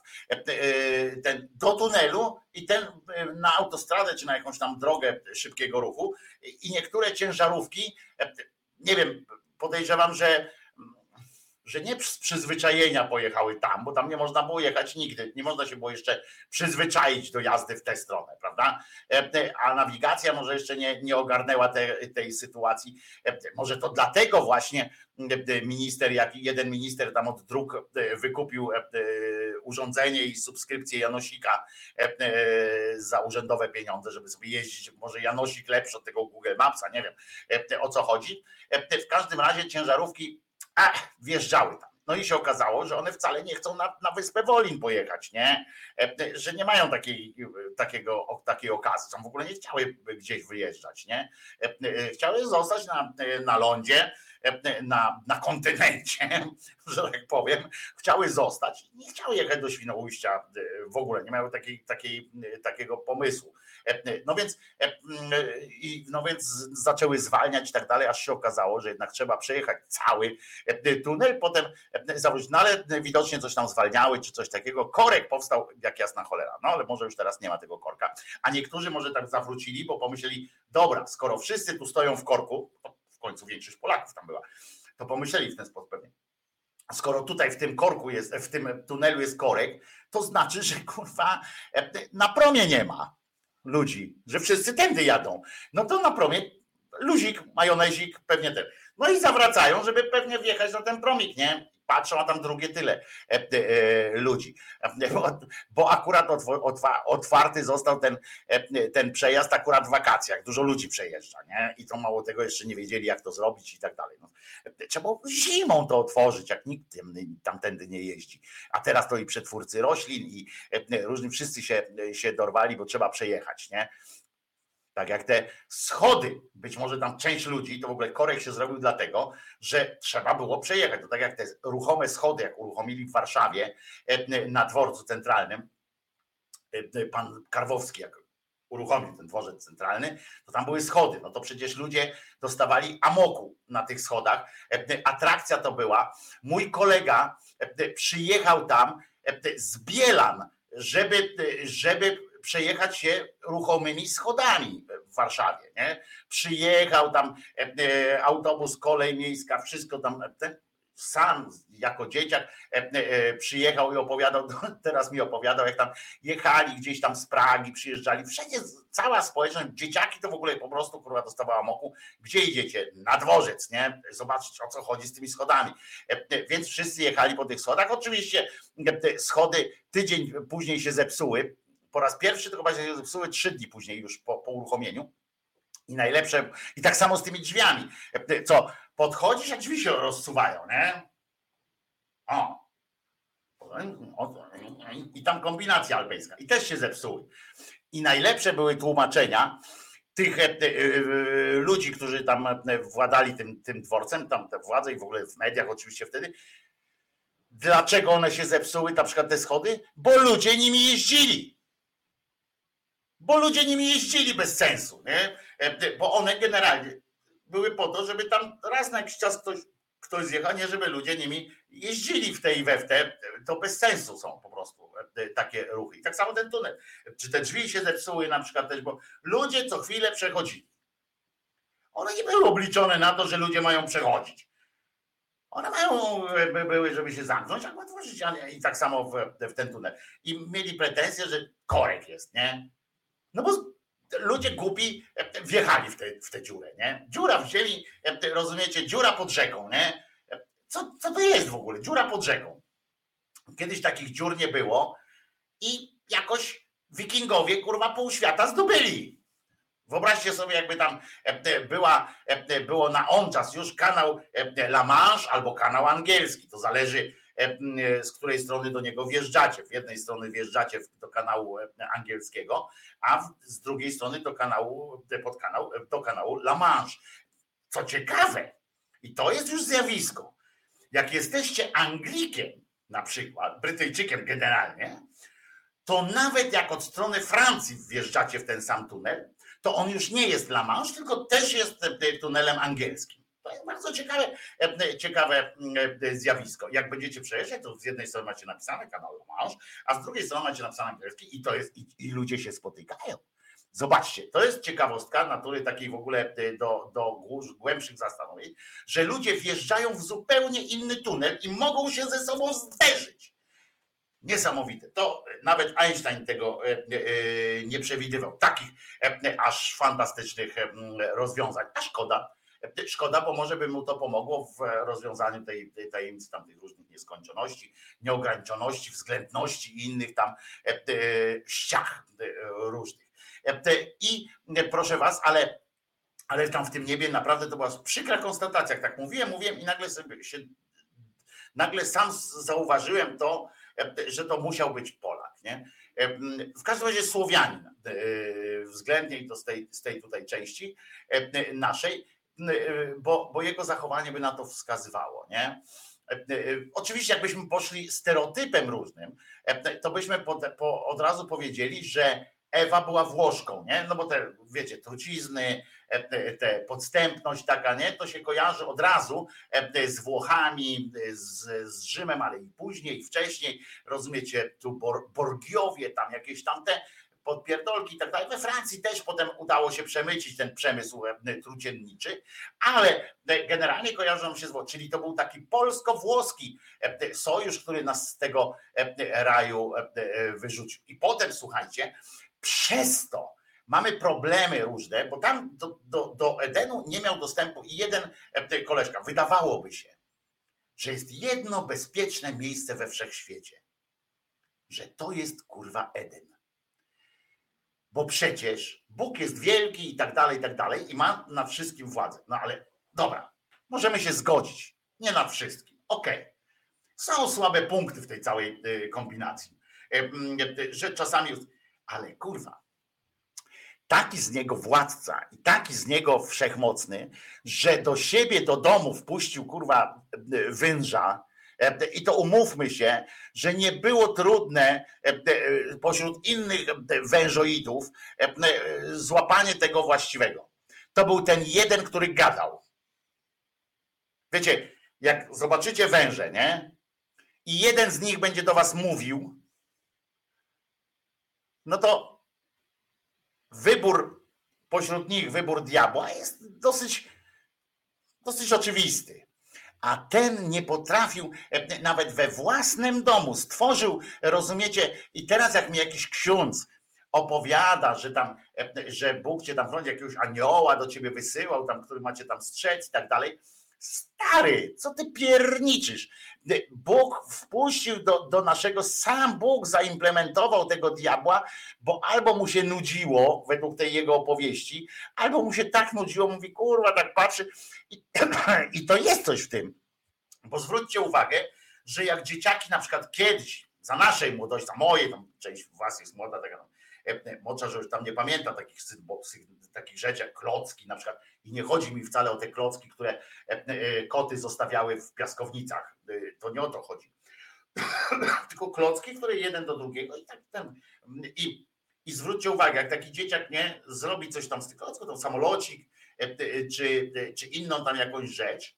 ten do tunelu i ten na autostradę czy na jakąś tam drogę szybkiego ruchu i niektóre ciężarówki nie wiem, podejrzewam, że że nie z przyzwyczajenia pojechały tam, bo tam nie można było jechać nigdy, nie można się było jeszcze przyzwyczaić do jazdy w tę stronę, prawda? A nawigacja może jeszcze nie, nie ogarnęła te, tej sytuacji. Może to dlatego właśnie minister, jak jeden minister tam od dróg wykupił urządzenie i subskrypcję Janosika za urzędowe pieniądze, żeby sobie jeździć. Może Janosik lepszy od tego Google Mapsa, nie wiem o co chodzi. W każdym razie ciężarówki a, wjeżdżały tam. No i się okazało, że one wcale nie chcą na, na wyspę Wolin pojechać, nie? Że nie mają takiej, takiego, takiej okazji. Są w ogóle nie chciały gdzieś wyjeżdżać, nie? Chciały zostać na, na lądzie, na, na kontynencie, że tak powiem, chciały zostać. Nie chciały jechać do Świnoujścia w ogóle, nie miały takiej, takiej, takiego pomysłu. No więc, no więc zaczęły zwalniać i tak dalej, aż się okazało, że jednak trzeba przejechać cały tunel, potem zawrócić, no ale widocznie coś tam zwalniały, czy coś takiego. Korek powstał jak jasna cholera, no ale może już teraz nie ma tego korka. A niektórzy może tak zawrócili, bo pomyśleli, dobra, skoro wszyscy tu stoją w korku, w końcu większość Polaków tam była, to pomyśleli w ten sposób pewnie skoro tutaj w tym korku jest, w tym tunelu jest korek, to znaczy, że kurwa na promie nie ma ludzi, że wszyscy tędy jadą. No to na promie luzik, majonezik, pewnie ten. No i zawracają, żeby pewnie wjechać na ten promik, nie? Patrzą, a tam drugie tyle e, e, ludzi. Bo, bo akurat otwarty został ten, e, ten przejazd akurat w wakacjach. Dużo ludzi przejeżdża, nie? I to mało tego jeszcze nie wiedzieli, jak to zrobić i tak dalej. No, trzeba zimą to otworzyć, jak nikt tamtędy nie jeździ. A teraz to i przetwórcy roślin i różni wszyscy się, się dorwali, bo trzeba przejechać, nie? Tak jak te schody, być może tam część ludzi, to w ogóle korek się zrobił dlatego, że trzeba było przejechać. To tak jak te ruchome schody, jak uruchomili w Warszawie e, na dworcu centralnym, e, pan Karwowski, jak uruchomił ten dworzec centralny, to tam były schody. No to przecież ludzie dostawali amoku na tych schodach. E, atrakcja to była. Mój kolega przyjechał tam z Bielan, żeby, żeby przejechać się ruchomymi schodami w Warszawie. Nie? Przyjechał tam e, e, autobus, kolej miejska, wszystko tam. Ten, sam jako dzieciak e, przyjechał i opowiadał, teraz mi opowiadał, jak tam jechali gdzieś tam z Pragi, przyjeżdżali, wszędzie cała społeczność, dzieciaki to w ogóle po prostu kurwa dostawała moku, gdzie idziecie? Na dworzec, nie? Zobaczyć o co chodzi z tymi schodami. Więc wszyscy jechali po tych schodach. Oczywiście schody tydzień później się zepsuły, po raz pierwszy to chyba się zepsuły trzy dni później już po, po uruchomieniu. I najlepsze, i tak samo z tymi drzwiami. Co, podchodzisz, a drzwi się rozsuwają, nie? O. I tam kombinacja alpejska. I też się zepsuły. I najlepsze były tłumaczenia tych e, e, e, ludzi, którzy tam władali tym, tym dworcem, tam te władze i w ogóle w mediach oczywiście wtedy. Dlaczego one się zepsuły, na przykład te schody? Bo ludzie nimi jeździli bo ludzie nimi jeździli bez sensu, nie? E, bo one generalnie były po to, żeby tam raz na jakiś czas ktoś, ktoś zjechał, nie żeby ludzie nimi jeździli w tej i we w te, to bez sensu są po prostu e, takie ruchy. I tak samo ten tunel. Czy te drzwi się zepsuły na przykład też, bo ludzie co chwilę przechodzili. One nie były obliczone na to, że ludzie mają przechodzić. One mają, były, żeby się zamknąć, albo otworzyć, i tak samo w, w ten tunel. I mieli pretensję, że korek jest, nie? No bo ludzie głupi e, wjechali w tę w te dziurę, nie? Dziura wzięli, e, rozumiecie, dziura pod rzeką, nie? Co, co to jest w ogóle? Dziura pod rzeką. Kiedyś takich dziur nie było i jakoś wikingowie, kurwa, pół świata zdobyli. Wyobraźcie sobie, jakby tam e, była, było na on czas już kanał La Manche albo kanał angielski. To zależy, E, z której strony do niego wjeżdżacie. W jednej strony wjeżdżacie do kanału e, angielskiego, a z drugiej strony do kanału, e, pod kanał, do kanału La Manche. Co ciekawe, i to jest już zjawisko. Jak jesteście Anglikiem, na przykład, Brytyjczykiem generalnie, to nawet jak od strony Francji wjeżdżacie w ten sam tunel, to on już nie jest La Manche, tylko też jest tunelem angielskim. To jest bardzo ciekawe, e, ciekawe e, zjawisko. Jak będziecie przejeżdżać, to z jednej strony macie napisane kanał Manche, a z drugiej strony macie napisane angielski i to jest, i, i ludzie się spotykają. Zobaczcie, to jest ciekawostka natury takiej w ogóle y, do, do głębszych zastanowień, że ludzie wjeżdżają w zupełnie inny tunel i mogą się ze sobą zderzyć. Niesamowite. To nawet Einstein tego e, e, nie przewidywał. Takich e, aż fantastycznych rozwiązań. A szkoda. Szkoda, bo może by mu to pomogło w rozwiązaniu tej, tej tajemnicy tam tych różnych nieskończoności, nieograniczoności, względności i innych tam ściach różnych. I proszę was, ale, ale tam w tym niebie naprawdę to była przykra konstatacja. Jak tak mówiłem, mówiłem i nagle sobie się nagle sam zauważyłem to, że to musiał być Polak. Nie? W każdym razie Słowianin, e, względnie to z tej, z tej tutaj części naszej, bo, bo jego zachowanie by na to wskazywało. Nie? Oczywiście, jakbyśmy poszli stereotypem różnym, to byśmy po, po, od razu powiedzieli, że Ewa była Włoszką, nie? No bo te, wiecie, trucizny, e, te podstępność taka, nie? To się kojarzy od razu e, z Włochami, z, z Rzymem, ale i później, i wcześniej, rozumiecie, tu Bor, Borgiowie, tam jakieś tamte podpierdolki i tak dalej. We Francji też potem udało się przemycić ten przemysł e, trucienniczy, ale generalnie kojarzą się z czyli to był taki polsko-włoski sojusz, który nas z tego raju wyrzucił. I potem, słuchajcie, przez to mamy problemy różne, bo tam do, do, do Edenu nie miał dostępu i jeden e, koleżka. Wydawałoby się, że jest jedno bezpieczne miejsce we wszechświecie. Że to jest kurwa Eden. Bo przecież Bóg jest wielki i tak dalej, i tak dalej, i ma nad wszystkim władzę. No ale dobra, możemy się zgodzić. Nie nad wszystkim. Okej. Okay. Są słabe punkty w tej całej e, kombinacji. E, że czasami ale kurwa, taki z niego władca i taki z niego wszechmocny, że do siebie, do domu wpuścił kurwa węża, i to umówmy się, że nie było trudne e, pośród innych wężoidów e, złapanie tego właściwego. To był ten jeden, który gadał. Wiecie, jak zobaczycie węże, nie? I jeden z nich będzie do was mówił, no to wybór pośród nich, wybór diabła jest dosyć, dosyć oczywisty. A ten nie potrafił e, nawet we własnym domu, stworzył, rozumiecie, i teraz jak mi jakiś ksiądz opowiada, że tam, e, że Bóg cię tam w jakiegoś anioła do ciebie wysyłał, tam, który macie tam strzec i tak dalej, Stary, co ty pierniczysz? Bóg wpuścił do, do naszego, sam Bóg zaimplementował tego diabła, bo albo mu się nudziło według tej jego opowieści, albo mu się tak nudziło, mówi, kurwa, tak patrzy. I, i to jest coś w tym. Bo zwróćcie uwagę, że jak dzieciaki na przykład kiedyś, za naszej młodości, za mojej, tam część was jest młoda, taka E, mocza, że już tam nie pamięta takich, takich rzeczy jak klocki na przykład. I nie chodzi mi wcale o te klocki, które e, e, koty zostawiały w piaskownicach. To nie o to chodzi. Tylko klocki, które jeden do drugiego i tak ten. I, i zwróćcie uwagę, jak taki dzieciak nie zrobi coś tam z tych klocków, to samolocik, czy, czy inną tam jakąś rzecz,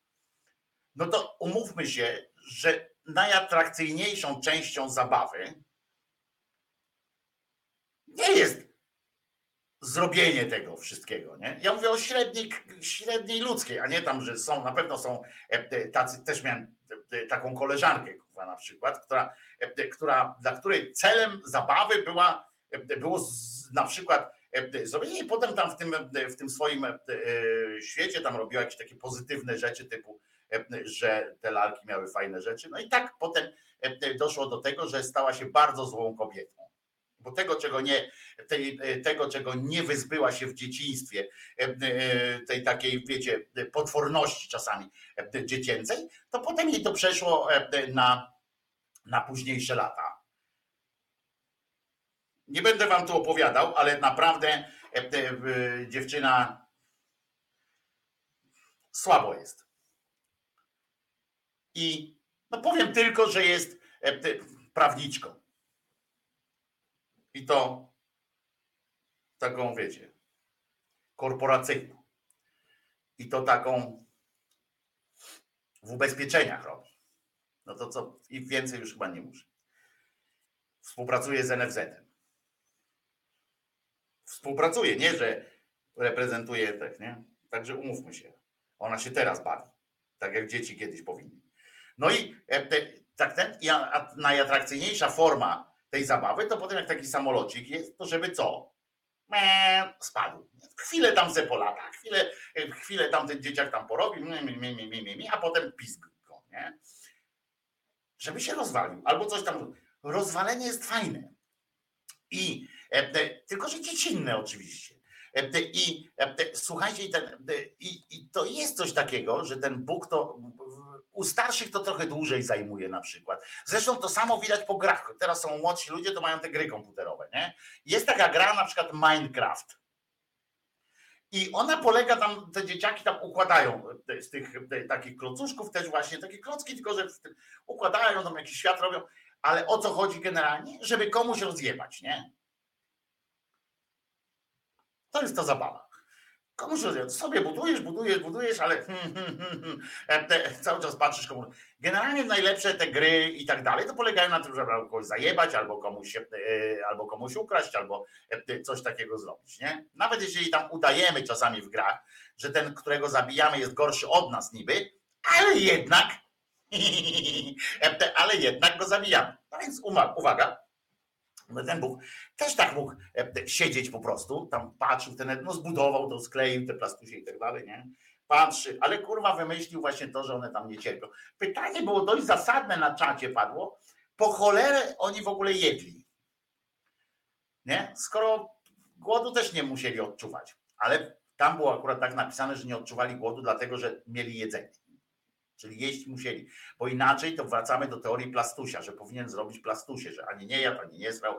no to umówmy się, że najatrakcyjniejszą częścią zabawy nie jest zrobienie tego wszystkiego. Nie? Ja mówię o średniej, średniej ludzkiej, a nie tam, że są, na pewno są e, tacy, też miałem e, taką koleżankę na przykład, która, e, która, dla której celem zabawy była, było na przykład zrobienie i potem tam w tym, w tym swoim świecie tam robiła jakieś takie pozytywne rzeczy typu, że te lalki miały fajne rzeczy. No i tak potem doszło do tego, że stała się bardzo złą kobietą bo tego, czego nie, tej, tego, czego nie wyzbyła się w dzieciństwie, e, e, tej takiej, wiecie, potworności czasami e, dziecięcej, to potem jej to przeszło na, na późniejsze lata. Nie będę wam tu opowiadał, ale naprawdę dziewczyna słabo jest. I no powiem tylko, że jest prawniczką. I to taką, wiecie, korporacyjną. I to taką w ubezpieczeniach robi. No to co, i więcej już chyba nie muszę. Współpracuje z NFZ-em. Współpracuje, nie, że reprezentuje tak, nie? Także umówmy się. Ona się teraz bawi. Tak jak dzieci kiedyś powinny. No i e, tak ten, najatrakcyjniejsza forma tej zabawy, to potem jak taki samolocik jest, to żeby co? Spadł. Chwilę tam se polata, chwilę, e, chwilę tam ten dzieciak tam porobi, a potem pisk go, nie? Żeby się rozwalił, albo coś tam. Rozwalenie jest fajne. I e, te, tylko, że dziecinne oczywiście. E, I e, słuchajcie, ten, e, i, i to jest coś takiego, że ten Bóg to u starszych to trochę dłużej zajmuje na przykład. Zresztą to samo widać po grach. Teraz są młodsi ludzie, to mają te gry komputerowe. Nie? Jest taka gra na przykład Minecraft. I ona polega tam, te dzieciaki tam układają z tych takich klocuszków też właśnie, takie klocki, tylko że układają tam jakiś świat robią, ale o co chodzi generalnie? Żeby komuś rozjebać, nie? To jest ta zabawa. Komuś. Sobie budujesz, budujesz, budujesz, ale hmm, hmm, hmm, hmm, e, te, cały czas patrzysz komu. Generalnie najlepsze te gry i tak dalej, to polegają na tym, żeby kogoś zajebać, albo komuś, e, albo komuś ukraść, albo e, coś takiego zrobić, nie? Nawet jeżeli tam udajemy czasami w grach, że ten, którego zabijamy jest gorszy od nas niby, ale jednak ale jednak go zabijamy. No więc uwaga, ten Bóg też tak mógł e, siedzieć po prostu, tam patrzył, ten, no zbudował to, skleił te plastusie i tak dalej, nie? Patrzy, ale kurwa wymyślił właśnie to, że one tam nie cierpią. Pytanie było dość zasadne na czacie padło, po cholerę oni w ogóle jedli. Nie? Skoro głodu też nie musieli odczuwać, ale tam było akurat tak napisane, że nie odczuwali głodu, dlatego że mieli jedzenie. Czyli jeść musieli, bo inaczej to wracamy do teorii plastusia, że powinien zrobić plastusie, że ani nie jadł, ani nie srał.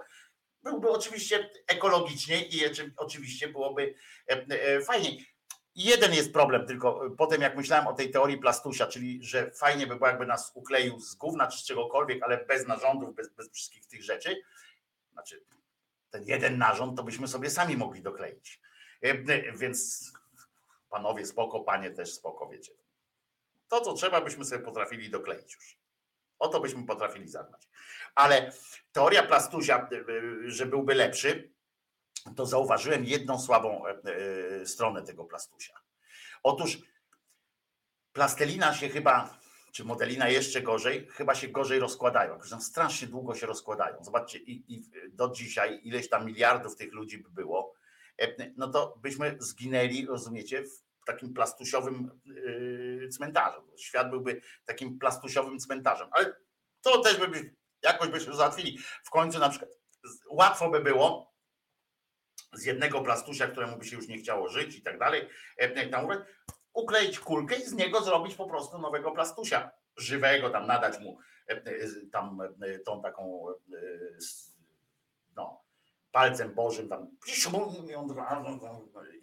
Byłby oczywiście ekologiczniej i oczy- oczywiście byłoby e, e, fajniej. Jeden jest problem tylko, e, potem jak myślałem o tej teorii plastusia, czyli że fajnie by było jakby nas ukleił z gówna czy z czegokolwiek, ale bez narządów, bez, bez wszystkich tych rzeczy. Znaczy ten jeden narząd to byśmy sobie sami mogli dokleić. E, e, Więc panowie spoko, panie też spoko, wiecie. To, co trzeba, byśmy sobie potrafili dokleić już. O to byśmy potrafili zadbać. Ale teoria plastusia, y, y, że byłby lepszy, to zauważyłem jedną słabą e, e, stronę tego plastusia. Otóż plastelina się chyba, czy modelina jeszcze gorzej, chyba się gorzej rozkładają. Strasznie długo się rozkładają. Zobaczcie, i, i do dzisiaj ileś tam miliardów tych ludzi by było, e, no to byśmy zginęli, rozumiecie, w takim plastusiowym yy, cmentarzu. Świat byłby takim plastusiowym cmentarzem. Ale to też by jakoś byśmy załatwili. W końcu na przykład łatwo by było z jednego plastusia, któremu by się już nie chciało żyć i tak dalej, e, ukleić kulkę i z niego zrobić po prostu nowego plastusia. Żywego, tam nadać mu e, e, tam tą taką palcem bożym tam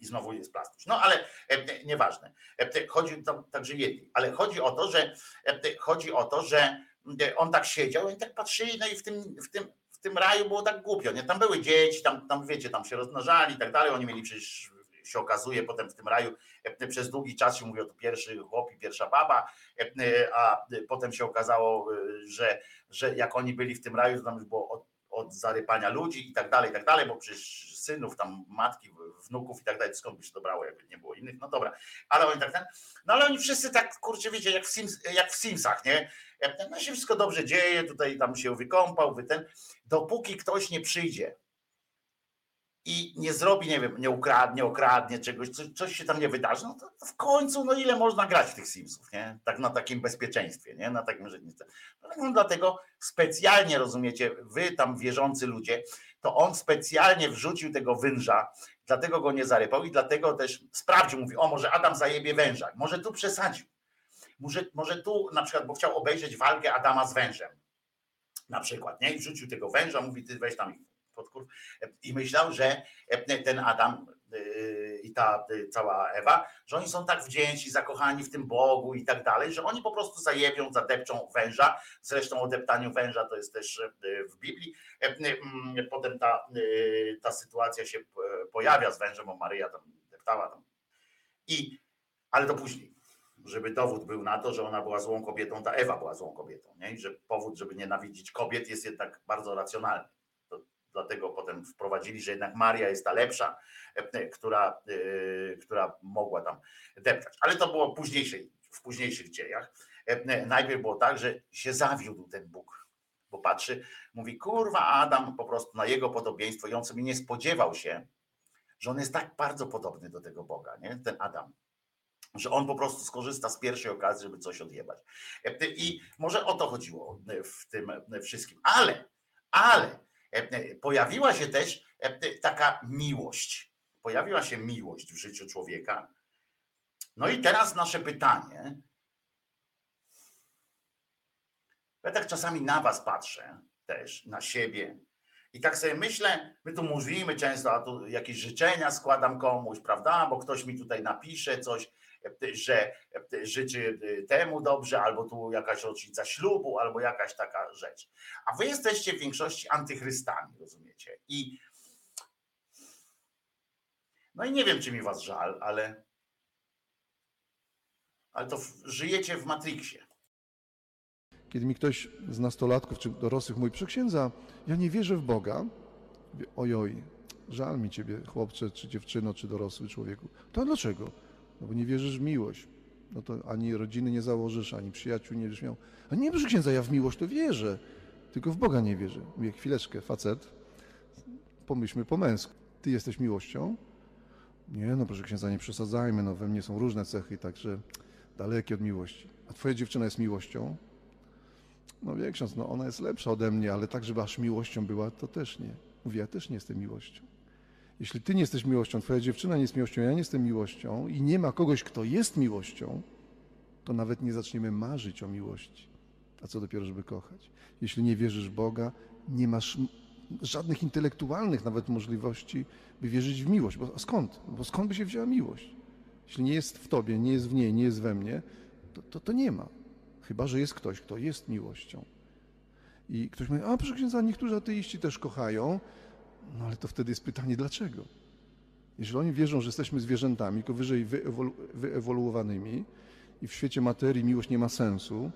i znowu jest plastuś. No ale e, nieważne. E, Chodzi także jedni, ale chodzi o to, że e, chodzi o to, że e, on tak siedział i tak patrzyli, no i w tym, w tym, w tym raju było tak głupio, nie? Tam były dzieci, tam, tam wiecie, tam się rozmnażali i tak dalej, oni mieli przecież się okazuje potem w tym raju e, przez długi czas się mówiło to pierwszy chłop i pierwsza baba, e, a potem się okazało, e, że, że jak oni byli w tym raju, to tam już było od, zarypania ludzi i tak dalej, i tak dalej, bo przecież synów, tam matki, wnuków i tak dalej, skąd by się to brało, jakby nie było innych, no dobra, ale oni tak ten, no ale oni wszyscy tak, kurczę, wiecie, jak w, Sims, jak w Simsach, nie? No się wszystko dobrze dzieje, tutaj tam się wykąpał, wy ten, dopóki ktoś nie przyjdzie i nie zrobi, nie wiem, nie ukradnie, okradnie czegoś, coś, coś się tam nie wydarzy, no to, w końcu, no ile można grać w tych Simsów, nie? Tak na takim bezpieczeństwie, nie? Na takim, że nie no, dlatego specjalnie, rozumiecie, wy tam wierzący ludzie, to on specjalnie wrzucił tego węża, dlatego go nie zarypał i dlatego też sprawdził, mówi, o może Adam zajebie węża, może tu przesadził, może, może tu na przykład, bo chciał obejrzeć walkę Adama z wężem, na przykład, nie? I wrzucił tego węża, mówi, ty weź tam ich podkur... I myślał, że ten Adam yy, i ta yy, cała Ewa, że oni są tak wdzięczni, zakochani w tym Bogu i tak dalej, że oni po prostu zajebią, zadepczą węża. Zresztą o deptaniu węża to jest też w Biblii. Potem ta, ta sytuacja się pojawia z wężem, bo Maryja tam deptała. Tam. I, ale to później żeby dowód był na to, że ona była złą kobietą, ta Ewa była złą kobietą, nie? I że powód, żeby nienawidzić kobiet jest jednak bardzo racjonalny dlatego potem wprowadzili, że jednak Maria jest ta lepsza, która, która mogła tam deptać. Ale to było późniejszej, w późniejszych dziejach. Najpierw było tak, że się zawiódł ten Bóg, bo patrzy, mówi, kurwa, Adam po prostu na jego podobieństwo i on sobie nie spodziewał się, że on jest tak bardzo podobny do tego Boga, nie? ten Adam że on po prostu skorzysta z pierwszej okazji, żeby coś odjebać. I może o to chodziło w tym wszystkim. Ale, ale pojawiła się też taka miłość. Pojawiła się miłość w życiu człowieka. No i teraz nasze pytanie. Ja tak czasami na was patrzę też, na siebie, i tak sobie myślę, my tu mówimy często, a tu jakieś życzenia składam komuś, prawda? Bo ktoś mi tutaj napisze coś, że życzy temu dobrze, albo tu jakaś rocznica ślubu, albo jakaś taka rzecz. A wy jesteście w większości antychrystami, rozumiecie? I no i nie wiem, czy mi was żal, ale ale to żyjecie w Matrixie. Kiedy mi ktoś z nastolatków czy dorosłych mówi, przeksiędza, ja nie wierzę w Boga, mówię, ojoj, żal mi ciebie, chłopcze, czy dziewczyno, czy dorosły człowieku. To dlaczego? No bo nie wierzysz w miłość. No to ani rodziny nie założysz, ani przyjaciół nie będziesz miał. A nie, proszę księdza, ja w miłość to wierzę, tylko w Boga nie wierzę. Mówię, chwileczkę, facet, pomyślmy po męsku. Ty jesteś miłością? Nie, no proszę księdza, nie przesadzajmy, no we mnie są różne cechy, także dalekie od miłości. A twoja dziewczyna jest miłością? No wie ksiądz, no ona jest lepsza ode mnie, ale tak, żeby aż miłością była, to też nie. Mówię, ja też nie jestem miłością. Jeśli ty nie jesteś miłością, twoja dziewczyna nie jest miłością, ja nie jestem miłością i nie ma kogoś, kto jest miłością, to nawet nie zaczniemy marzyć o miłości. A co dopiero, żeby kochać. Jeśli nie wierzysz Boga, nie masz żadnych intelektualnych nawet możliwości, by wierzyć w miłość. Bo skąd? Bo skąd by się wzięła miłość? Jeśli nie jest w tobie, nie jest w niej, nie jest we mnie, to, to, to nie ma. Chyba, że jest ktoś, kto jest miłością. I ktoś mówi, a proszę księdza, niektórzy ateiści też kochają. No ale to wtedy jest pytanie, dlaczego? Jeżeli oni wierzą, że jesteśmy zwierzętami, tylko wyżej wyewolu wyewoluowanymi i w świecie materii miłość nie ma sensu,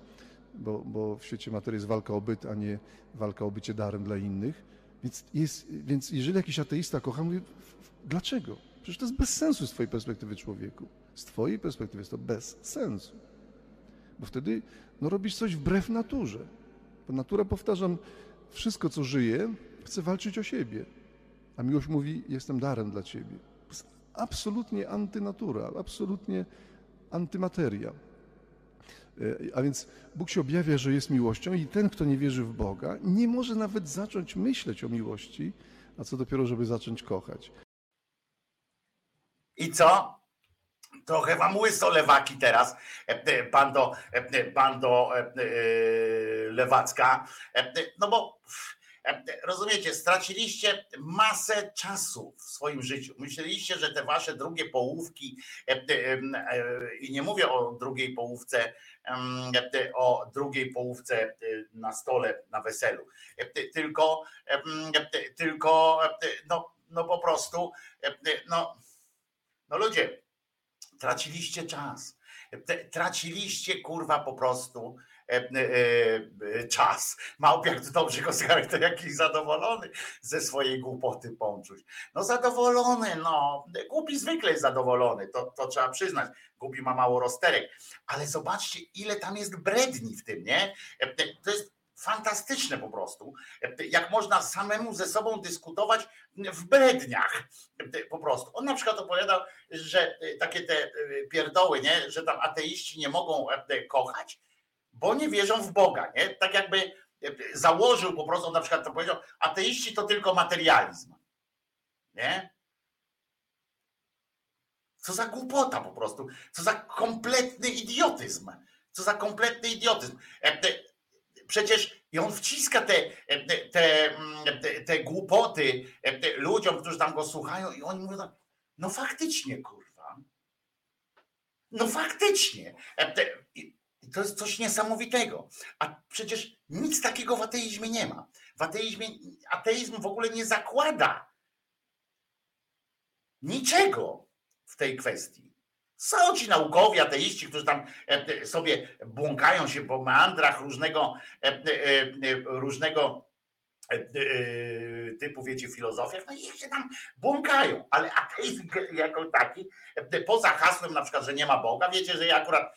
bo, bo w świecie materii jest walka o byt, a nie walka o bycie darem dla innych. Więc, jest, więc jeżeli jakiś ateista kocha, mówi, dlaczego? Przecież to jest bez sensu z twojej perspektywy człowieku. Z twojej perspektywy jest to bez sensu. Bo wtedy no, robisz coś wbrew naturze. Bo natura, powtarzam, wszystko co żyje, chce walczyć o siebie. A miłość mówi, jestem darem dla ciebie. Absolutnie antynatura, absolutnie antymateria. E, a więc Bóg się objawia, że jest miłością i ten, kto nie wierzy w Boga, nie może nawet zacząć myśleć o miłości, a co dopiero, żeby zacząć kochać. I co? Trochę wam łyso lewaki teraz, bando, bando lewacka. No bo rozumiecie, straciliście masę czasu w swoim życiu. Myśleliście, że te wasze drugie połówki, i nie mówię o drugiej połówce, o drugiej połówce na stole na weselu, tylko, tylko no, no po prostu, no, no ludzie, traciliście czas. Traciliście kurwa po prostu e, e, e, czas. Małpiak to dobrze go to jakiś zadowolony ze swojej głupoty pączuć. No zadowolony, no. Głupi zwykle jest zadowolony, to, to trzeba przyznać. Głupi ma mało rozterek. Ale zobaczcie, ile tam jest bredni w tym, nie? To jest fantastyczne po prostu, jak można samemu ze sobą dyskutować w bredniach po prostu. On na przykład opowiadał, że takie te pierdoły, nie? że tam ateiści nie mogą kochać, bo nie wierzą w Boga, nie? Tak jakby założył po prostu, on na przykład to powiedział, ateiści to tylko materializm, nie? Co za głupota po prostu, co za kompletny idiotyzm, co za kompletny idiotyzm. Przecież i on wciska te, te, te, te głupoty ludziom, którzy tam go słuchają, i oni mówią: tak, No faktycznie, kurwa. No faktycznie. I to jest coś niesamowitego. A przecież nic takiego w ateizmie nie ma. W ateizmie ateizm w ogóle nie zakłada niczego w tej kwestii. Są ci naukowi, ateiści, którzy tam e, sobie błąkają się po meandrach różnego, e, e, różnego e, e, typu, wiecie, filozofiach, no i się tam błąkają, ale ateizm jako taki, e, poza hasłem na przykład, że nie ma Boga, wiecie, że ja akurat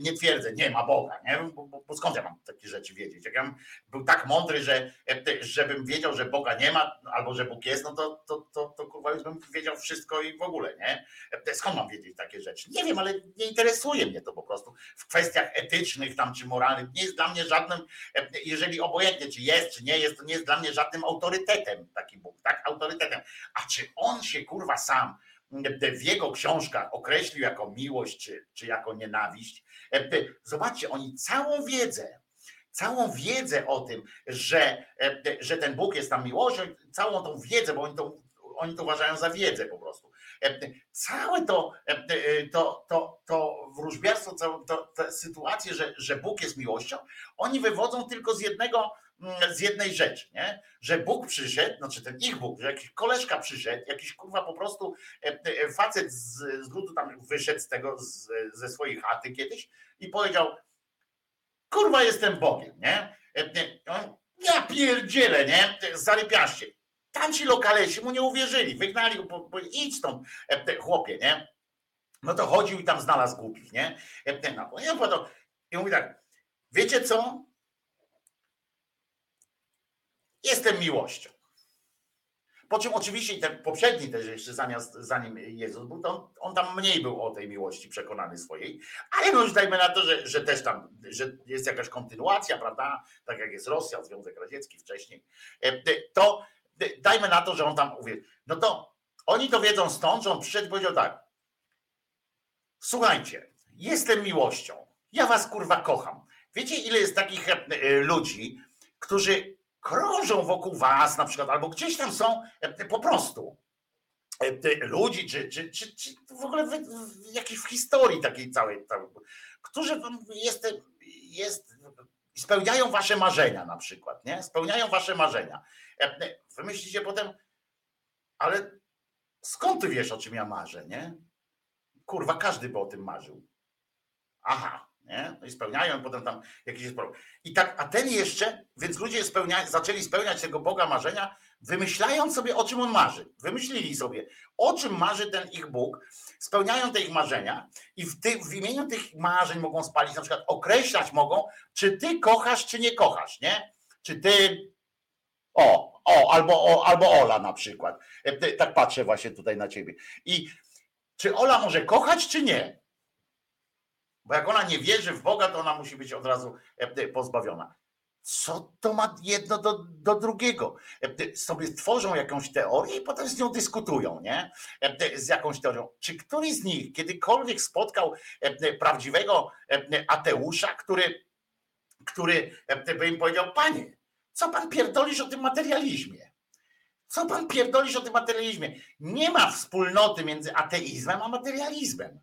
nie twierdzę, nie ma Boga, nie? Bo, bo, skąd ja mam takie rzeczy wiedzieć? Jak ja bym był tak mądry, że żebym wiedział, że Boga nie ma, albo że Bóg jest, no to, to, to, to kurwa już bym wiedział wszystko i w ogóle, nie? Skąd mam wiedzieć takie rzeczy? Nie wiem, ale nie interesuje mnie to po prostu w kwestiach etycznych tam czy moralnych. Nie jest dla mnie żadnym, jeżeli obojętnie czy jest, czy nie jest, to nie jest dla mnie żadnym autorytetem taki Bóg, tak? Autorytetem. A czy on się kurwa sam w jego książkach określił jako miłość czy, czy jako nienawiść. Zobaczcie, oni całą wiedzę, całą wiedzę o tym, że, że ten Bóg jest tam miłością, całą tą wiedzę, bo oni to, oni to uważają za wiedzę po prostu. Całe to, to, to, to wróżbiarstwo, to, te sytuacje, że, że Bóg jest miłością, oni wywodzą tylko z jednego, z jednej rzeczy, nie? że Bóg przyszedł, znaczy ten ich Bóg, że jakiś koleżka przyszedł, jakiś kurwa po prostu e, e, facet z, z ludu tam wyszedł z tego, z, ze swojej chaty kiedyś i powiedział, kurwa jestem Bogiem, nie? E, ja pierdzielę, nie? Zarypiaście. Tam ci lokalesi mu nie uwierzyli, wygnali go, bo, idź stąd, chłopie, nie? No to chodził i tam znalazł głupich, nie? No, ja I mówi tak, wiecie co? Jestem miłością. Po czym oczywiście ten poprzedni też jeszcze zamiast, zanim Jezus był, to on, tam mniej był o tej miłości przekonany swojej, ale no już dajmy na to, że, że też tam, że jest jakaś kontynuacja, prawda, tak jak jest Rosja, Związek Radziecki wcześniej, e, to dajmy na to, że on tam mówi, no to oni to wiedzą stąd, że on przyszedł i powiedział tak, słuchajcie, jestem miłością, ja was kurwa kocham. Wiecie ile jest takich e, ludzi, którzy krążą wokół was na przykład, albo gdzieś tam są e, po prostu e, ludzi, czy, czy, czy, czy w ogóle w, w jakiejś historii takiej całej, którzy jest, jest, spełniają wasze marzenia na przykład, nie? Spełniają wasze marzenia. E, wy myślicie potem, ale skąd ty wiesz, o czym ja marzę, nie? Kurwa, każdy by o tym marzył. Aha, nie? No i spełniają, potem tam jakiś jest problem. I tak, a ten jeszcze, więc ludzie spełnia, zaczęli spełniać tego Boga marzenia, wymyślając sobie, o czym on marzy. Wymyślili sobie, o czym marzy ten ich Bóg, spełniają te ich marzenia i w, ty, w imieniu tych marzeń mogą spalić, na przykład określać mogą, czy ty kochasz, czy nie kochasz, nie? Czy ty, o, o, albo, o, albo Ola na przykład. E, tak patrzę właśnie tutaj na ciebie. I czy Ola może kochać, czy nie? Bo jak ona nie wierzy w Boga, to ona musi być od razu e, e, pozbawiona. Co to ma jedno do, do drugiego? E, sobie tworzą jakąś teorię i potem z nią dyskutują, nie? Z jakąś teorią. Czy któryś z nich kiedykolwiek spotkał prawdziwego ateusza, który, który by im powiedział, panie, co pan pierdolisz o tym materializmie? Co pan pierdolisz o tym materializmie? Nie ma wspólnoty między ateizmem a materializmem.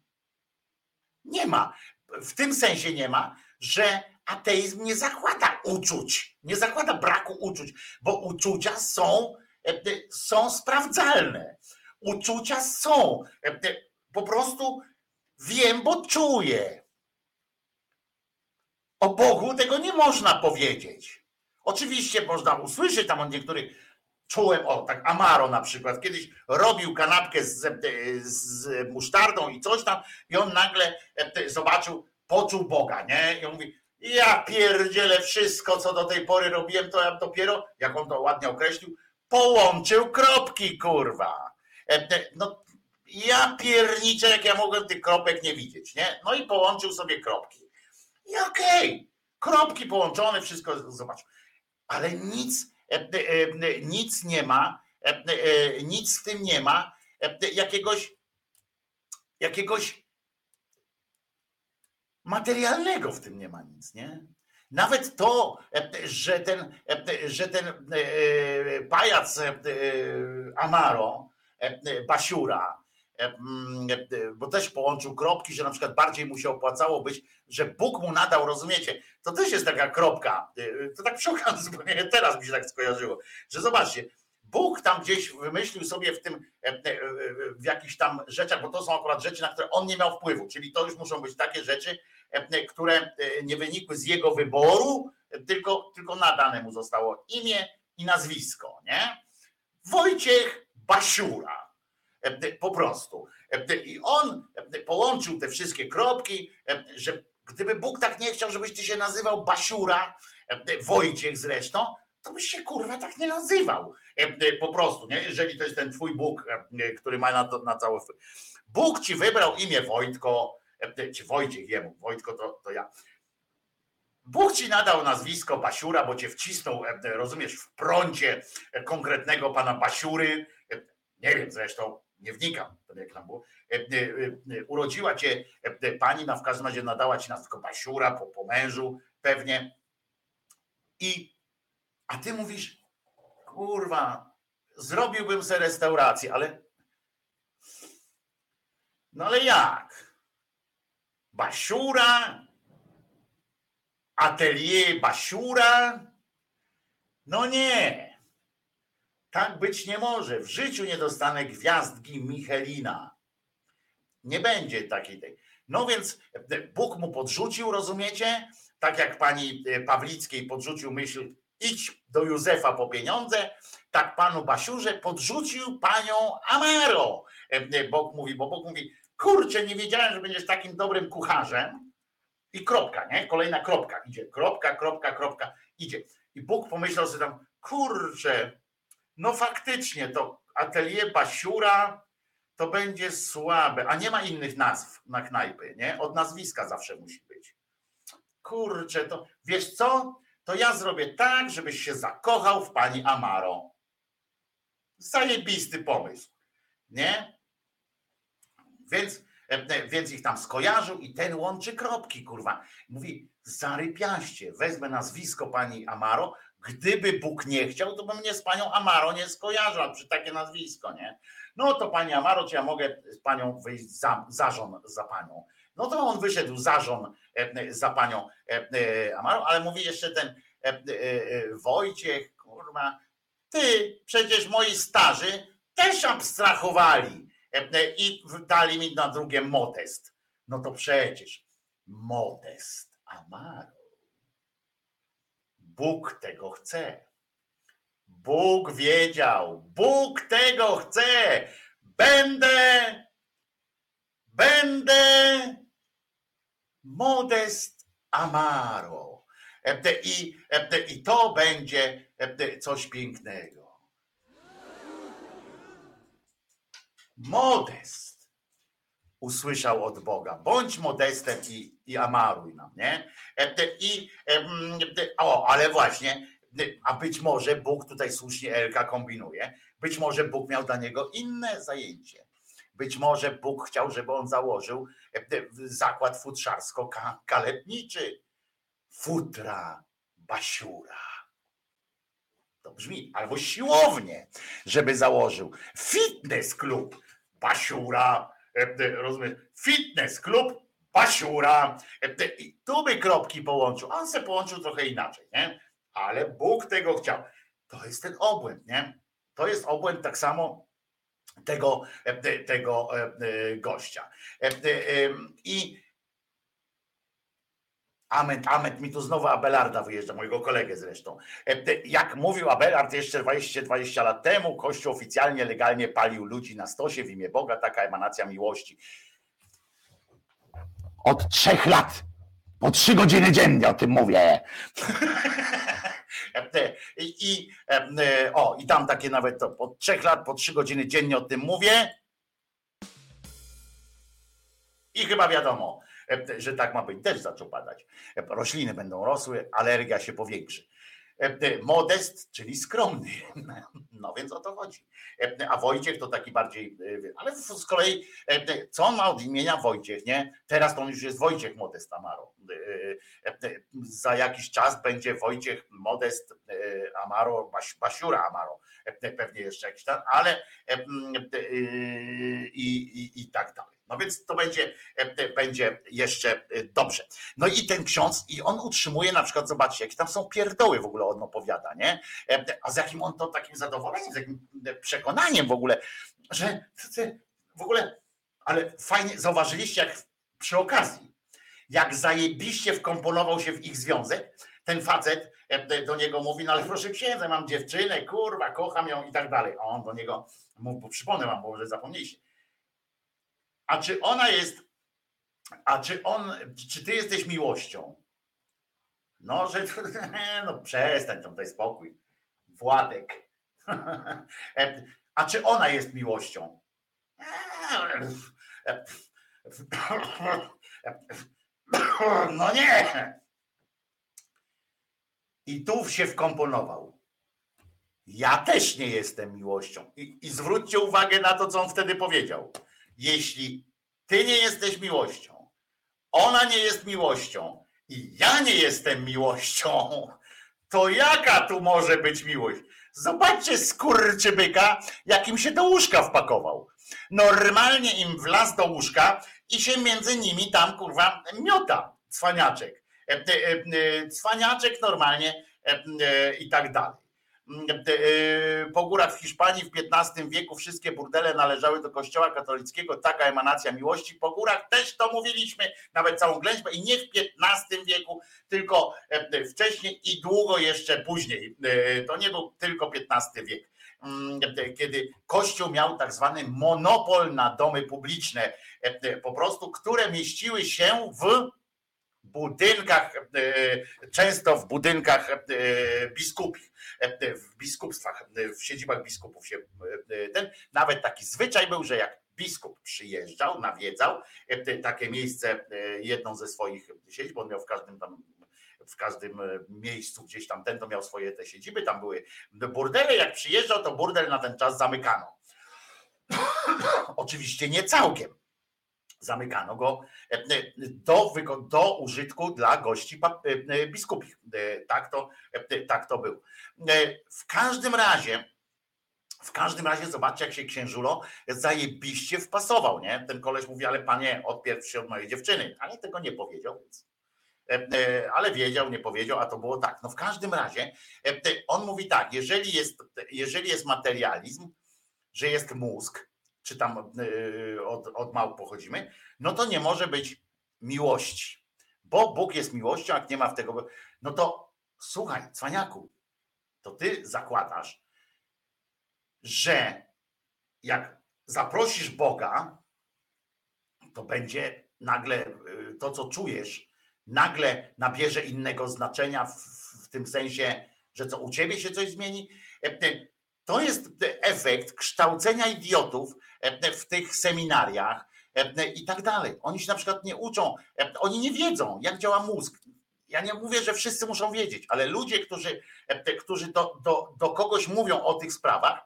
Nie ma w tym sensie nie ma, że ateizm nie zakłada uczuć, nie zakłada braku uczuć, bo uczucia są, e, są sprawdzalne. Uczucia są. E, po prostu wiem, bo czuję. O Bogu tego nie można powiedzieć. Oczywiście można usłyszeć tam od niektórych, czułem, o tak Amaro na przykład, kiedyś robił kanapkę z, z musztardą i coś tam i on nagle e, zobaczył, poczuł Boga, nie? I on mówi, ja pierdzielę wszystko, co do tej pory robiłem, to ja dopiero, jak on to ładnie określił, połączył kropki, kurwa. E, no, ja pierniczę, jak ja mogłem tych kropek nie widzieć, nie? No i połączył sobie kropki. I okej, okay, kropki połączone, wszystko zobaczył. Ale nic, E, e, nic nie ma, e, nic w tym nie ma, jakiegoś, jakiegoś materialnego w tym nie ma nic, nie? Nawet to, że ten, że ten pajac Amaro, Basiura, bo też połączył kropki, że na przykład bardziej mu się opłacało być, że Bóg mu nadał, rozumiecie? To też jest taka kropka. To tak przy zupełnie teraz mi się tak skojarzyło, że zobaczcie, Bóg tam gdzieś wymyślił sobie w tym, e, e, e, w jakichś tam rzeczach, bo to są akurat rzeczy, na które on nie miał wpływu, czyli to już muszą być takie rzeczy, które nie wynikły z jego wyboru, tylko, tylko nadane mu zostało imię, i nazwisko, nie? Wojciech Basiura. Po prostu. I on połączył te wszystkie kropki, że gdyby Bóg tak nie chciał, żebyś ty się nazywał Basiura, Wojciech zresztą, to byś się kurwa tak nie nazywał. Po prostu, nie? Jeżeli to jest ten twój Bóg, który ma na, to, na całe. Bóg ci wybrał imię Wojtko, czy Wojciech jemu, Wojtko to, to ja. Bóg ci nadał nazwisko Basiura, bo cię wcisnął, rozumiesz, w prącie konkretnego pana Basiury. Nie wiem zresztą, nie wnikam, jak tam było. Urodziła cię pani, na w każdym razie nadała ci nazwisko Basiura po, po mężu, pewnie. I, a ty mówisz, kurwa, zrobiłbym sobie restaurację, ale no ale jak? Basiura? Atelier Basiura? No nie. Tak być nie może. W życiu nie dostanę gwiazdki Michelina. Nie będzie takiej tej. No więc Bóg mu podrzucił, rozumiecie? Tak jak pani Pawlickiej podrzucił myśl, idź do Józefa po pieniądze, tak panu Basiurze podrzucił panią Amaro. Bóg mówi, bo Bóg mówi, kurczę, nie wiedziałem, że będziesz takim dobrym kucharzem. I kropka, nie? Kolejna kropka idzie. Kropka, kropka, kropka idzie. I Bóg pomyślał sobie tam, kurczę, no faktycznie to atelier Basiura to będzie słabe, a nie ma innych nazw na knajpy, nie? Od nazwiska zawsze musi być. Kurczę, to wiesz co? To ja zrobię tak, żebyś się zakochał w pani Amaro. Zajebisty pomysł, nie? Więc, więc ich tam skojarzył i ten łączy kropki, kurwa. Mówi, zarypiaście, wezmę nazwisko pani Amaro, gdyby Bóg nie chciał, to bym mnie z panią Amaro nie skojarzył, przy takie nazwisko, nie? No to pani Amaro, czy ja mogę z panią wyjść za, za żon za panią? No to on wyszedł za żon za panią Amaro, ale mówi jeszcze ten Wojciech, kurwa, ty, przecież moi starzy też abstrahowali i dali mi na drugie modest. No to przecież modest Amaro. Bóg tego chce. Bóg wiedział, Bóg tego chce. Będę, będę modest Amaro. I, I to będzie coś pięknego. Modest usłyszał od Boga. Bądź modestem i, i amaruj nam, nie? I, o, ale właśnie, a być może Bóg tutaj słusznie Elka kombinuje, być może Bóg miał dla niego inne zajęcie. Być może Bóg chciał, żeby on założył zakład futrzarsko-kaletniczy. Futra Basiura. To brzmi, albo siłownie, żeby założył. Fitness klub Basiura, rozumiesz? Fitness klub Basiura. I tu by kropki połączył. On se połączył trochę inaczej, nie? Ale Bóg tego chciał. To jest ten obłęd, nie? To jest obłęd tak samo tego, tego gościa. I Amet, Amet mi tu znowu Abelarda wyjeżdża, mojego kolegę zresztą. Jak mówił Abelard jeszcze 20-20 lat temu, Kościół oficjalnie, legalnie palił ludzi na stosie w imię Boga, taka emanacja miłości. Od trzech lat, po trzy godziny dziennie o tym mówię. I, i, o, i tam takie nawet to, po trzech lat, po trzy godziny dziennie o tym mówię. I chyba wiadomo, że tak ma być. Deszcz zaczął padać. Rośliny będą rosły, alergia się powiększy. Modest, czyli skromny. No więc o to chodzi. A Wojciech to taki bardziej, ale z kolei, co on ma od imienia Wojciech, nie? Teraz to on już jest Wojciech Modest Amaro. Za jakiś czas będzie Wojciech Modest Amaro, Basiura Amaro. Pewnie jeszcze jakiś tam, ale i, i, i tak dalej. No więc to będzie, będzie jeszcze dobrze. No i ten ksiądz, i on utrzymuje na przykład, zobaczcie, jakie tam są pierdoły w ogóle on opowiada, nie? A z jakim on to takim zadowoleniem, z jakim przekonaniem w ogóle, że w ogóle, ale fajnie, zauważyliście jak przy okazji, jak zajebiście wkomponował się w ich związek, ten facet e, do niego mówi, no ale proszę księdza, mam dziewczynę, kurwa, kocham ją i tak dalej. A on do niego bo przypomnę wam, bo może zapomnieliście. A czy ona jest, a czy on, czy ty jesteś miłością? No, że no przestań tam, daj spokój. Władek. A czy ona jest miłością? No nie. I tu się wkomponował. Ja też nie jestem miłością. I, I zwróćcie uwagę na to, co on wtedy powiedział. Jeśli ty nie jesteś miłością, ona nie jest miłością i ja nie jestem miłością, to jaka tu może być miłość? Zobaczcie skurczybyka, jakim się do łóżka wpakował. Normalnie im wlazł do łóżka i się między nimi tam kurwa miota, cwaniaczek. E, e, e, cwaniaczek normalnie i tak dalej. Po górach w Hiszpanii w XV wieku wszystkie burdele należały do kościoła katolickiego, taka emanacja miłości. Po górach też to mówiliśmy, nawet całą ględźbę i nie w XV wieku, tylko wcześniej i długo jeszcze później. To nie był tylko XV wiek kiedy Kościół miał tak zwany monopol na domy publiczne, po prostu, które mieściły się w budynkach, e, często w budynkach e, biskupich, e, w biskupstwach, w siedzibach biskupów się ten, nawet taki zwyczaj był, że jak biskup przyjeżdżał, nawiedzał takie miejsce, jedną ze swoich siedzib, on miał w każdym tam w każdym miejscu gdzieś tam ten to miał swoje te siedziby, tam były burdele, jak przyjeżdżał, to burdel na ten czas zamykano. Oczywiście nie całkiem zamykano go e, e, do, do użytku dla gości e, biskupich. Tak to, tak to był. W każdym razie, w każdym razie zobaczcie, jak się księżulo zajebiście wpasował, nie? Ten koleś mówi, ale panie, odpierw się od mojej dziewczyny, ale tego nie powiedział, więc ale wiedział, nie powiedział, a to było tak. No w każdym razie on mówi tak, jeżeli jest, jeżeli jest materializm, że jest mózg, czy tam y, od, od małp pochodzimy, no to nie może być miłości. Bo Bóg jest miłością, jak nie ma w tego. No to słuchaj, cwaniaku, to ty zakładasz, że jak zaprosisz Boga, to będzie nagle y, to, co czujesz, nagle nabierze innego znaczenia w, w tym sensie, że co u ciebie się coś zmieni. E, to jest efekt kształcenia idiotów e, w tych seminariach e, i tak dalej. Oni się na przykład nie uczą, e, oni nie wiedzą, jak działa mózg. Ja nie mówię, że wszyscy muszą wiedzieć, ale ludzie, którzy, którzy do, do, do kogoś mówią o tych sprawach,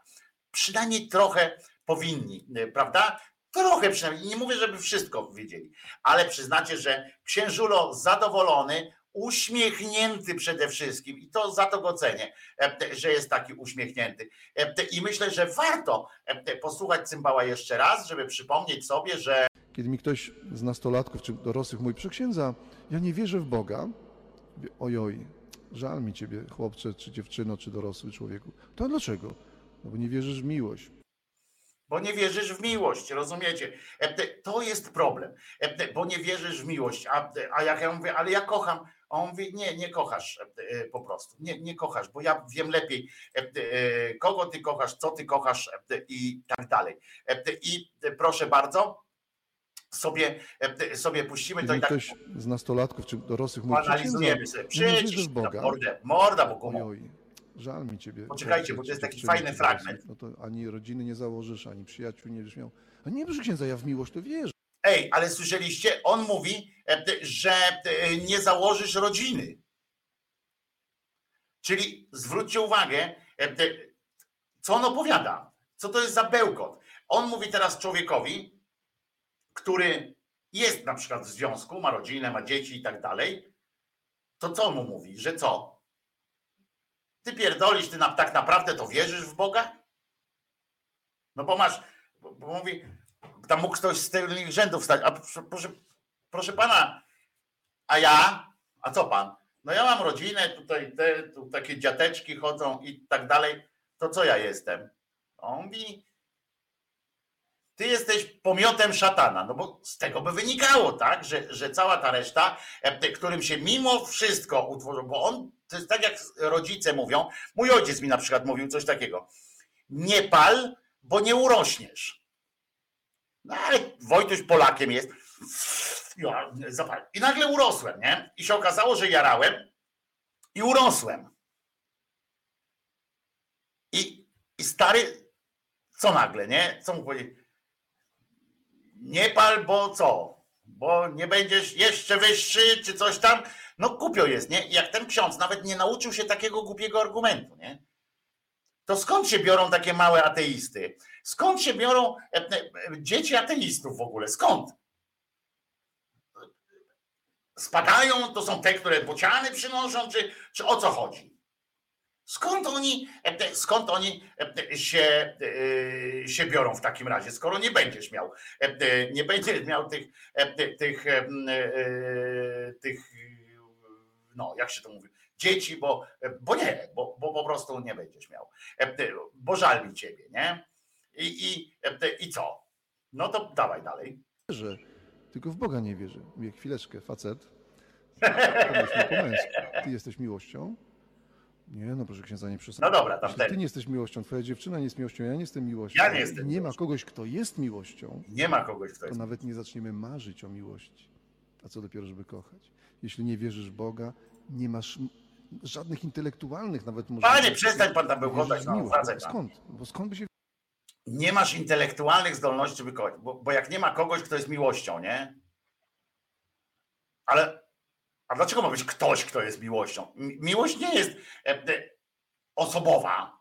przynajmniej trochę powinni, prawda? Trochę przynajmniej. Nie mówię, żeby wszystko wiedzieli, ale przyznacie, że księżulo zadowolony, uśmiechnięty przede wszystkim i to za to go cenię, e, że jest taki uśmiechnięty. E, I myślę, że warto e, posłuchać cymbała jeszcze raz, żeby przypomnieć sobie, że. Kiedy mi ktoś z nastolatków czy dorosłych mówi, przyksiędza, ja nie wierzę w Boga. Ojoj, żal mi ciebie, chłopcze, czy dziewczyno, czy dorosły człowieku. To dlaczego? No bo nie wierzysz w miłość bo nie wierzysz w miłość, rozumiecie? To jest problem, bo nie wierzysz w miłość. A, a jak ja mówię, ale ja kocham, a on mówi, nie, nie kochasz e, po prostu, nie, nie kochasz, bo ja wiem lepiej, e, e, kogo ty kochasz, co ty kochasz i tak dalej. I proszę bardzo, sobie, sobie puścimy to i tak. Ktoś z nastolatków czy dorosłych mówi, analizujemy sobie. Przyjdź, Boga. Mordę, morda, bo Ojoj, żal mi ciebie. Poczekajcie, bo to jest taki fajny fragment. No to ani rodziny nie założysz, ani przyjaciół nie będziesz miał. A nie, proszę księdza, ja w miłość to wierzę. Ej, ale słyszeliście? On mówi, e, że e, nie założysz rodziny. Czyli zwróćcie uwagę, e, co on opowiada. Co to jest za bełkot? On mówi teraz człowiekowi, który jest na przykład w związku, ma rodzinę, ma dzieci i tak dalej. To co on mu mówi? Że co? Ty pierdolisz, ty na, tak naprawdę to wierzysz w Boga? No bo masz, bo mówi, tam mógł ktoś z tych rzędów stać. A proszę, proszę pana, a ja? A co pan? No ja mam rodzinę, tutaj te, tu takie dziateczki chodzą i tak dalej. To co ja jestem? On mówi, ty jesteś pomiotem szatana, no bo z tego by wynikało, tak, że, że cała ta reszta, e, którym się mimo wszystko utworzył, bo on, to jest tak jak rodzice mówią, mój ojciec mi na przykład mówił coś takiego, nie pal, bo nie urośniesz. No ale Wojtuś Polakiem jest. I nagle urosłem, nie? I się okazało, że jarałem i urosłem. I, i stary, co nagle, nie? Co mu powiedzieć? Nie pal, bo co? Bo nie będziesz jeszcze wyższy, czy coś tam? No głupio jest, nie? Jak ten ksiądz nawet nie nauczył się takiego głupiego argumentu, nie? To skąd się biorą takie małe ateisty? Skąd się biorą e, e, dzieci ateistów w ogóle? Skąd? Spadają, to są te, które bociany przynoszą, czy, czy o co chodzi? Skąd oni, e, skąd oni się, się biorą w takim razie, skoro nie będziesz miał, nie będziesz miał tych, tych, tych no jak się to mówi, dzieci, bo, bo nie, bo, bo po prostu nie będziesz miał, bo żal mi ciebie, nie? I, i, i co? No to dawaj dalej. wierzę, tylko w Boga nie wierzę. Mówię, chwileczkę, facet. Męsku. Ty jesteś miłością? Nie, no proszę księdza, nie przesadzaj. No dobra, tam Jeśli ty ten. nie jesteś miłością, twoja dziewczyna nie jest miłością, ja nie jestem miłością. Ja nie jestem Nie ma miłością. kogoś, kto jest miłością, Nie ma kogoś, kto to jest. nawet nie zaczniemy marzyć o miłości. A co dopiero, żeby kochać? Jeśli nie wierzysz w Boga, nie masz żadnych intelektualnych nawet może. Panie, przestań pan tam bełkotać, no, miłość. Skąd? Bo skąd by się Nie masz intelektualnych zdolności, by kogoś, bo, bo jak nie ma kogoś, kto jest miłością, nie? Ale a dlaczego ma być ktoś, kto jest miłością? Mi- Miłość nie jest e, e, osobowa.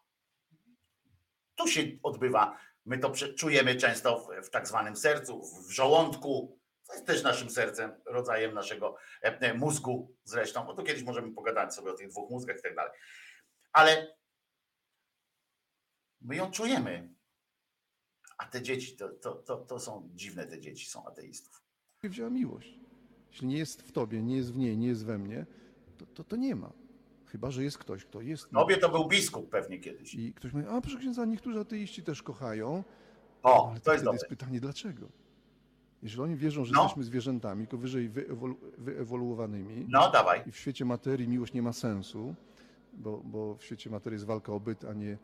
Tu się odbywa, my to czujemy często w, w tak zwanym sercu, w żołądku, co jest też naszym sercem, rodzajem naszego e, mózgu zresztą, bo to kiedyś możemy pogadać sobie o tych dwóch mózgach i tak dalej. Ale my ją czujemy. A te dzieci, to, to, to, to są dziwne te dzieci, są ateistów. wzięła miłość? Jeśli nie jest w tobie, nie jest w niej, nie jest we mnie, to to, to nie ma. Chyba, że jest ktoś, kto jest. Tobie to był biskup pewnie kiedyś. I ktoś mówi, a proszę księdza, niektórzy ateiści też kochają. O, ale to jest dobre. jest pytanie, dlaczego? Jeżeli oni wierzą, że No. jesteśmy zwierzętami, tylko wyżej wyewolu- wyewoluowanymi No dawaj. i w świecie materii miłość nie ma sensu, bo, bo w świecie materii jest walka o byt, a nie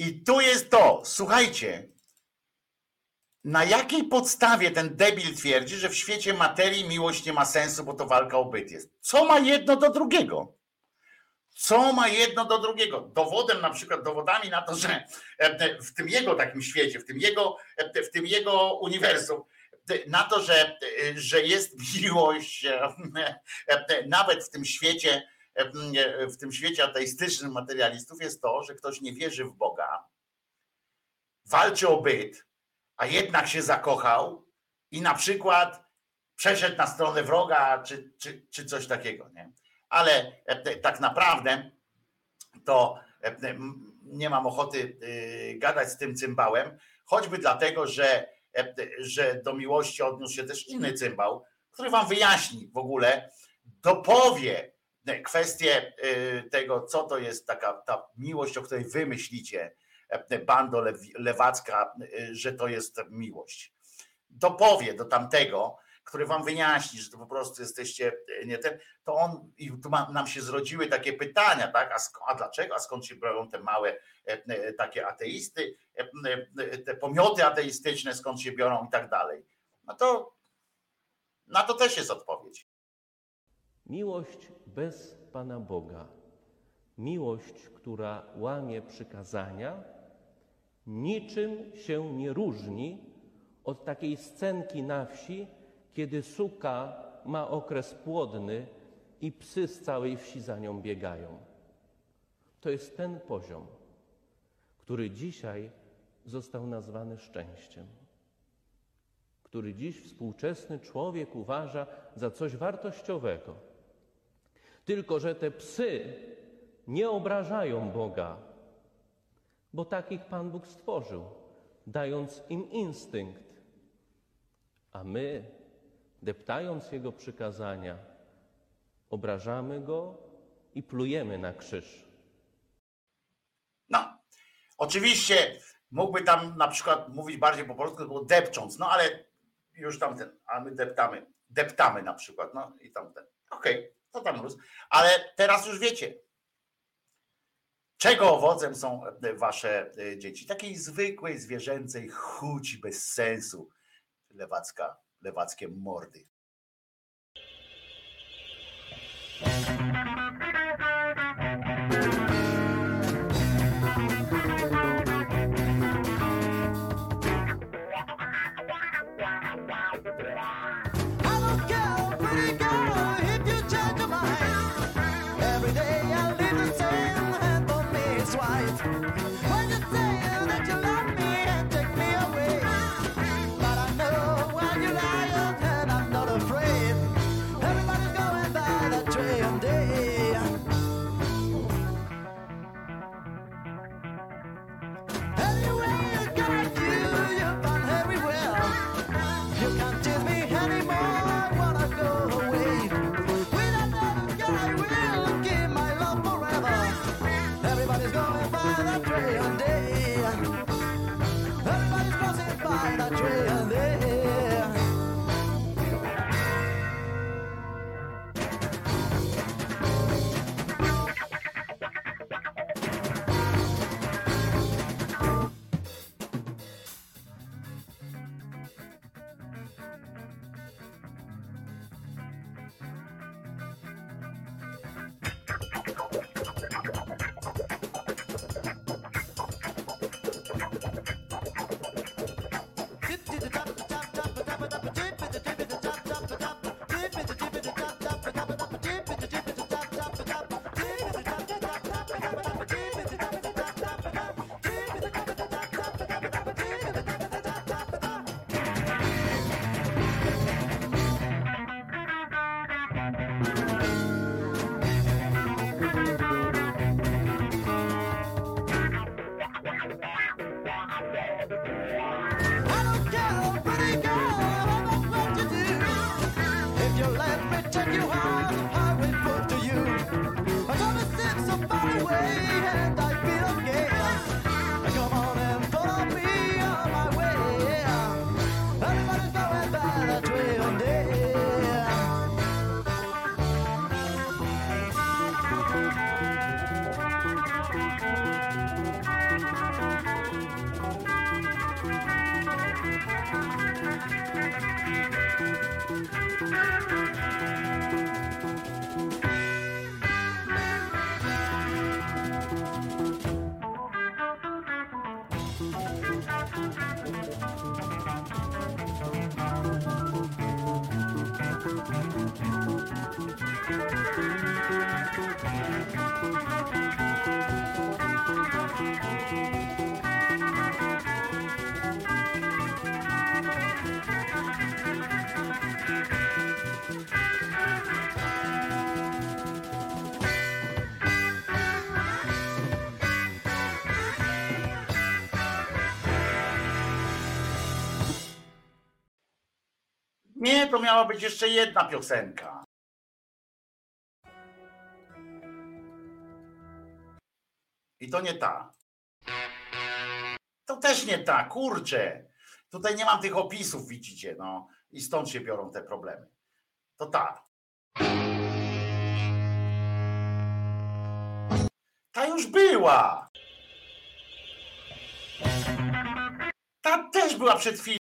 I tu jest to, słuchajcie. Na jakiej podstawie ten debil twierdzi, że w świecie materii miłość nie ma sensu, bo to walka o byt jest? Co ma jedno do drugiego? Co ma jedno do drugiego? Dowodem, na przykład dowodami na to, że e, w tym jego takim świecie, w tym jego, e, w tym jego uniwersum, e, na to, że, e, że jest miłość, e, e, nawet w tym świecie, e, w tym świecie ateistycznym materialistów jest to, że ktoś nie wierzy w Boga, walczy o byt, a jednak się zakochał i na przykład przeszedł na stronę wroga, czy, czy, czy coś takiego. Nie? Ale e, tak naprawdę to e, nie mam ochoty y, gadać z tym cymbałem, choćby dlatego, że, e, że do miłości odniósł się też inny cymbał, który wam wyjaśni w ogóle, dopowie e, kwestię y, tego, co to jest taka ta miłość, o której wy myślicie, e, bando lewacka, y, że to jest miłość. Dopowie do tamtego, który wam wyjaśni, że to po prostu jesteście y, nie ten, to on i tu ma, nam się zrodziły takie pytania, tak? A, sk- a dlaczego? A skąd się biorą te małe e, e, takie ateisty, te pomioty ateistyczne, skąd się biorą i tak dalej. No to na to też jest odpowiedź. Miłość bez Pana Boga, miłość, która łamie przykazania, niczym się nie różni od takiej scenki na wsi, kiedy suka ma okres płodny i psy z całej wsi za nią biegają. To jest ten poziom, który dzisiaj został nazwany szczęściem który dziś współczesny człowiek uważa za coś wartościowego. Tylko, że te psy nie obrażają Boga, bo takich Pan Bóg stworzył, dając im instynkt. A my, deptając Jego przykazania, obrażamy Go i plujemy na krzyż. No, oczywiście mógłby tam na przykład mówić bardziej po polsku, tylko depcząc, no ale już tamten, a my deptamy, deptamy na przykład, no i tamten. Okej. Okay. Co tam rósł? Ale teraz już wiecie, czego owocem są e, wasze e, dzieci. Takiej zwykłej, zwierzęcej chuci bez sensu. Lewacka, lewackie mordy. to miała być jeszcze jedna piosenka. I to nie ta. To też nie ta, kurczę. Tutaj nie mam tych opisów, widzicie, no. I stąd się biorą te problemy. To ta. Ta już była. Ta też była przed chwilą.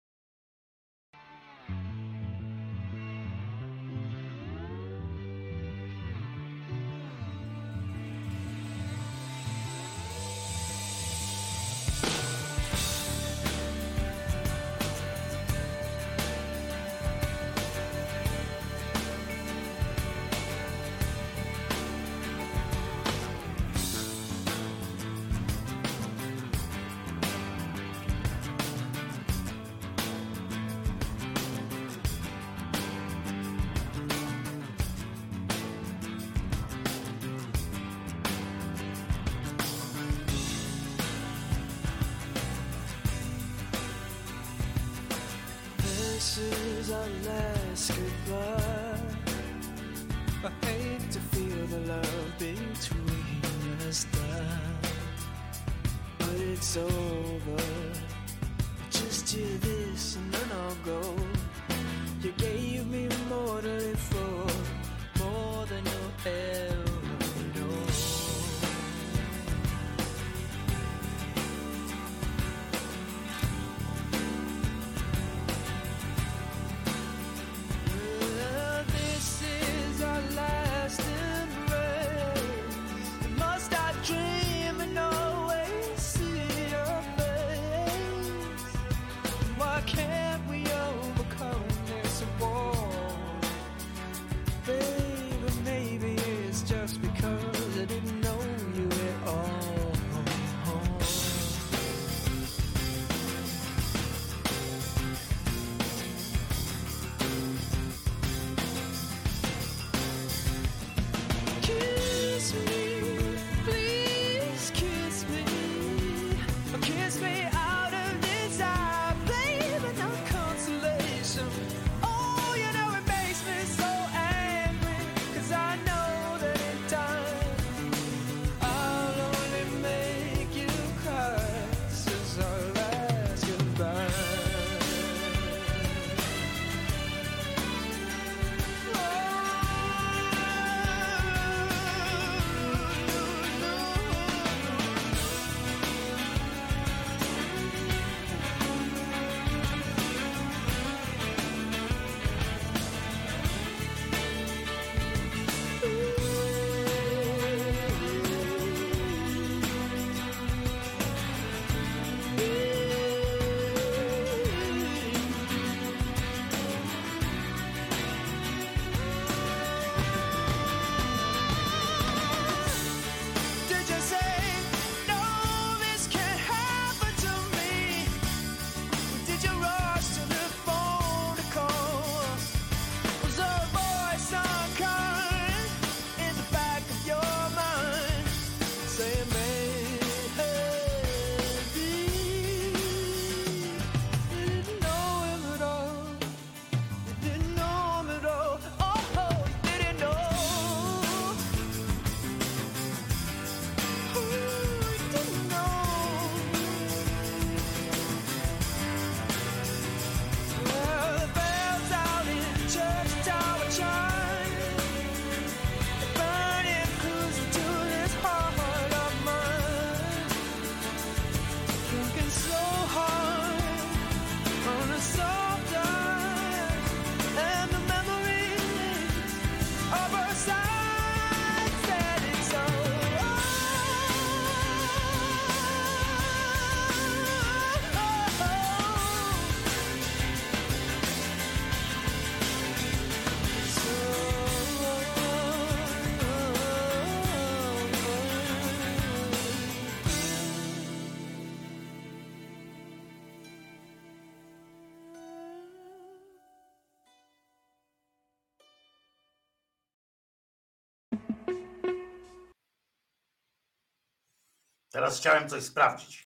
Teraz chciałem coś sprawdzić.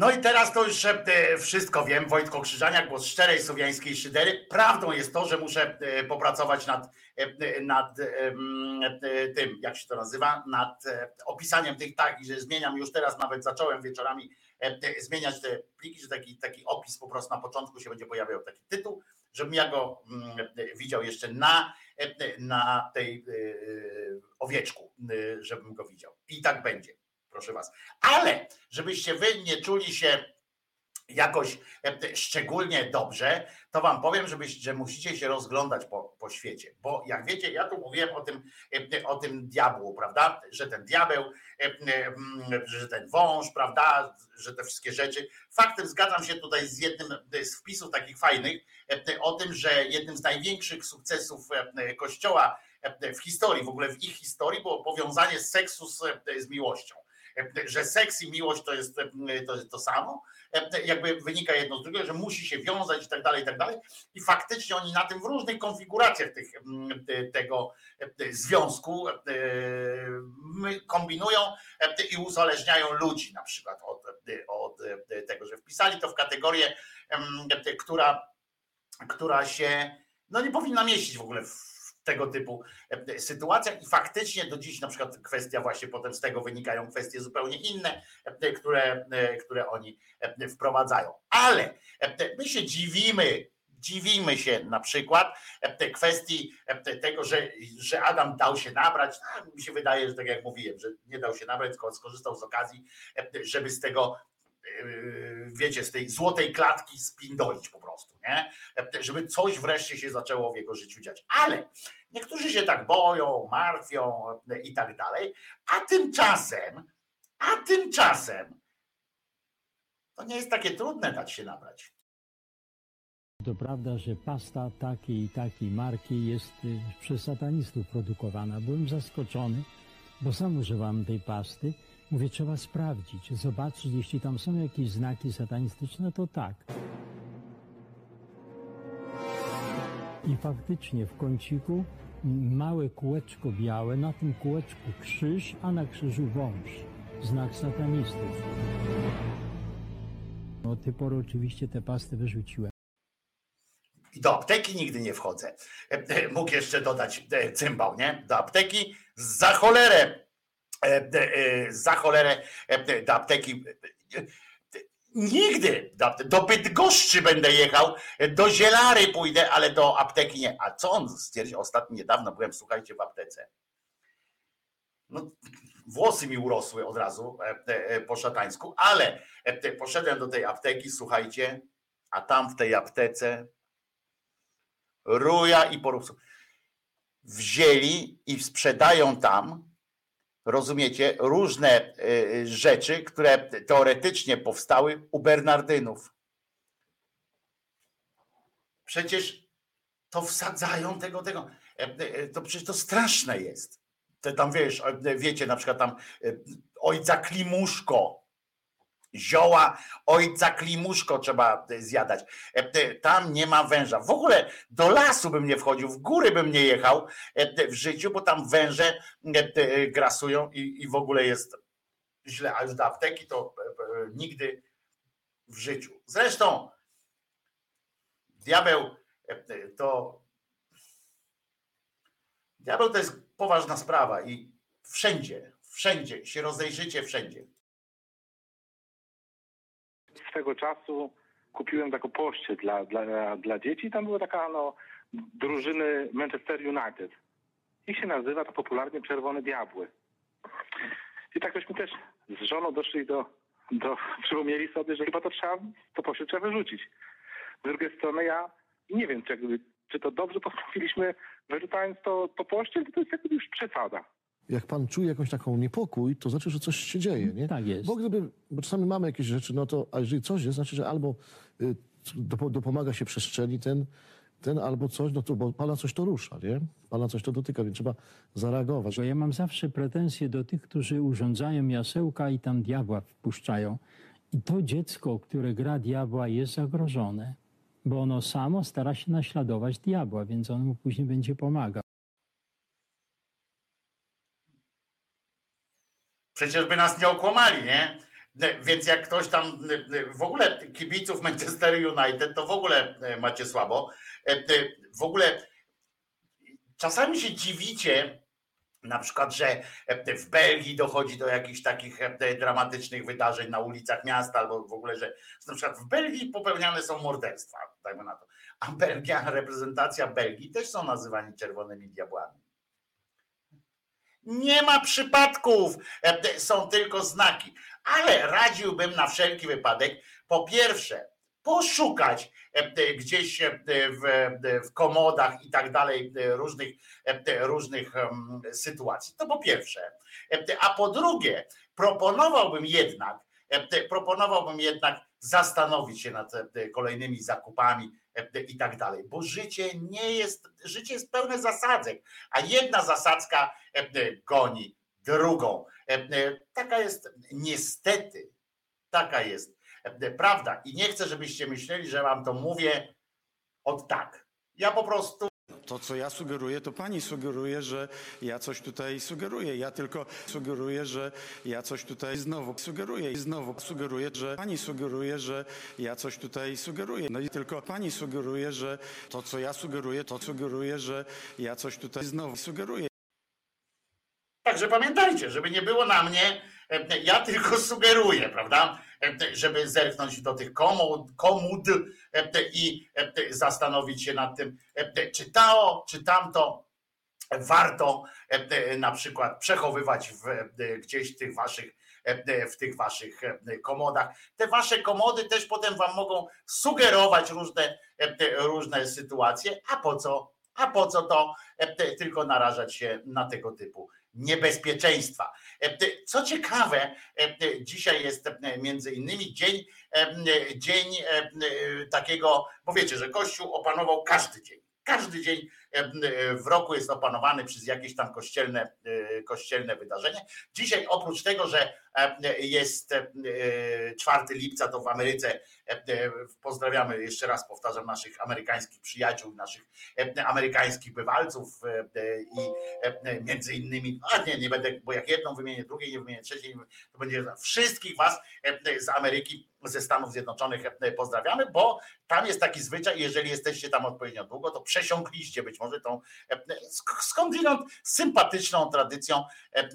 No i teraz to już e, wszystko wiem. Wojtko Krzyżaniak, głos szczerej słowiańskiej szydery. Prawdą jest to, że muszę e, popracować nad, e, nad tym, jak się to nazywa, nad opisaniem tych tak, i że zmieniam już teraz, nawet zacząłem wieczorami zmieniać te pliki, że taki, taki opis po prostu na początku się będzie pojawiał taki tytuł, żebym ja go widział jeszcze na, na tej owieczku, żebym go widział. I tak będzie, proszę was. Ale żebyście wy nie czuli się jakoś e, szczególnie dobrze, to wam powiem, że musicie się rozglądać po, po świecie. Bo jak wiecie, ja tu mówiłem o tym, e, o tym diabłu, prawda? Że ten diabeł, e, e, że ten wąż, prawda? Że te wszystkie rzeczy. Faktem zgadzam się tutaj z jednym z wpisów takich fajnych e, o tym, że jednym z największych sukcesów e, Kościoła e, w historii, w ogóle w ich historii, było powiązanie seksu z, z miłością. Że seks i miłość to jest to, to samo, jakby wynika jedno z drugiego, że musi się wiązać i tak dalej, i tak dalej. I faktycznie oni na tym w różnych konfiguracjach tych, te- tego związku kombinują i uzależniają ludzi na przykład od, od tego, że wpisali to w kategorię, która, która się no nie powinna mieścić w ogóle w tego typu e, sytuacjach i faktycznie do dziś na przykład kwestia właśnie potem z tego wynikają kwestie zupełnie inne, e, które, e, które oni e, wprowadzają. Ale e, my się dziwimy, dziwimy się na przykład e, kwestii e, tego, że, że Adam dał się nabrać. No, mi się wydaje, że tak jak mówiłem, że nie dał się nabrać, tylko skorzystał z okazji, e, żeby z tego e, wiecie, z tej złotej klatki spindolić po prostu, nie? Żeby coś wreszcie się zaczęło w jego życiu dziać. Ale niektórzy się tak boją, martwią i tak dalej, a tymczasem, a tymczasem to nie jest takie trudne dać się nabrać. To prawda, że pasta takiej i takiej marki jest y, przez satanistów produkowana. Byłem zaskoczony, bo sam używam tej pasty. Mówię, trzeba sprawdzić, zobaczyć, jeśli tam są jakieś znaki satanistyczne, to tak. I faktycznie w kąciku małe kółeczko białe, na tym kółeczku krzyż, a na krzyżu wąż. Znak satanistów. Od tej pory oczywiście te pasty wyrzuciłem. Do apteki nigdy nie wchodzę. E, e, Mógł jeszcze dodać e, cymbał, nie? Do apteki za cholerę. E, e, Za cholerę e, do apteki. Nigdy do, Bydgoszczy będę jechał, do Zielary pójdę, ale do apteki nie. A co on stwierdził? Ostatnio niedawno byłem, słuchajcie, w aptece. No, włosy mi urosły od razu po szatańsku, ale poszedłem do tej apteki, słuchajcie, a tam w tej aptece ruja i porób. Wzięli i sprzedają tam, rozumiecie, różne y, rzeczy, które teoretycznie powstały u Bernardynów. Przecież to wsadzają tego, tego. E, e, To przecież to straszne jest. Te tam wiesz, e, wiecie, na przykład tam e, ojca Klimuszko, zioła ojca Klimuszko trzeba e, zjadać. E, e, Tam nie ma węża. W ogóle do lasu bym nie wchodził, w góry bym nie jechał w życiu, bo tam węże grasują i, w ogóle jest źle. A już do apteki to nigdy w życiu. Zresztą diabeł to diabeł to jest poważna sprawa i wszędzie, wszędzie się rozejrzycie wszędzie. Swego czasu kupiłem taką pościel dla, dla, dla dzieci. Tam była taka no, drużyny Manchester United. Ich się nazywa to popularnie Czerwone Diabły. I tak żeśmy też z żoną doszli do, do przypomnieli sobie, że chyba to trzeba, to pościel trzeba wyrzucić. Z drugiej strony ja nie wiem, czy, jakby, czy to dobrze postąpiliśmy wyrzucając to, to pościel, to jest jakby już przesada. Jak pan czuje jakąś taką niepokój, to znaczy, że coś się dzieje, nie? Tak jest. Bo gdyby, bo czasami mamy jakieś rzeczy, no to, a jeżeli coś jest, znaczy, że albo y, dopo- dopomaga się przestrzeni ten, ten, albo coś, no to, bo pana coś to rusza, nie? Pana coś to dotyka, więc trzeba zareagować. Bo ja mam zawsze pretensje do tych, którzy urządzają jasełka i tam diabła wpuszczają. I to dziecko, które gra diabła, jest zagrożone, bo ono samo stara się naśladować diabła, więc on mu później będzie pomagał. Przecież by nas nie okłamali, nie? E, Więc jak ktoś tam e, e, w ogóle kibiców Manchester United, to w ogóle macie słabo. W ogóle czasami się dziwicie, na przykład, że w Belgii dochodzi do jakichś takich dramatycznych wydarzeń na ulicach miasta, albo w ogóle, że na przykład w Belgii popełniane są morderstwa, dajmy na to. A Belgia, reprezentacja Belgii też są nazywani czerwonymi diabłami. Nie ma przypadków, e, są tylko znaki, ale radziłbym na wszelki wypadek, po pierwsze, poszukać e, gdzieś e, w, komodach i tak dalej różnych, różnych sytuacji. To po pierwsze. A po drugie, proponowałbym jednak, proponowałbym jednak zastanowić się nad e, kolejnymi zakupami e, i tak dalej, bo życie nie jest, życie jest pełne zasadzek, a jedna zasadzka e, goni drugą. E, e, Taka jest niestety, taka jest e, prawda. I nie chcę, żebyście myśleli, że wam to mówię od tak. Ja po prostu To, co ja sugeruję, to pani sugeruje, że ja coś tutaj sugeruję. Ja tylko sugeruję, że ja coś tutaj znowu sugeruję. I znowu sugeruję, że pani sugeruje, że ja coś tutaj sugeruję. No i tylko pani sugeruje, że to, co ja sugeruję, to sugeruję, że ja coś tutaj znowu sugeruję. Także pamiętajcie, żeby nie było na mnie, ja tylko sugeruję, prawda? Żeby zerknąć do tych komód, komód i zastanowić się nad tym, czy to, czy tamto warto na przykład przechowywać w, gdzieś w tych waszych w tych waszych komodach. Te wasze komody też potem wam mogą sugerować różne, różne sytuacje, a po co, a po co to tylko narażać się na tego typu niebezpieczeństwa. E, Co ciekawe, e, dzisiaj jest e, między innymi dzień, dzień takiego, bo wiecie, że Kościół opanował każdy dzień. Każdy dzień w roku jest opanowany przez jakieś tam kościelne, e, kościelne wydarzenie. Dzisiaj oprócz tego, że e, jest e, 4 lipca, to w Ameryce e, pozdrawiamy jeszcze raz, powtarzam, naszych amerykańskich przyjaciół, naszych e, amerykańskich bywalców e, i e, między innymi, a nie, nie będę, bo jak jedną wymienię, drugiej nie wymienię, trzeciej, to będzie wszystkich was e, z Ameryki, ze Stanów Zjednoczonych e, pozdrawiamy, bo tam jest taki zwyczaj, jeżeli jesteście tam odpowiednio długo, to przesiąkliście być może tą e, sk- skądinąd sympatyczną tradycją e, e,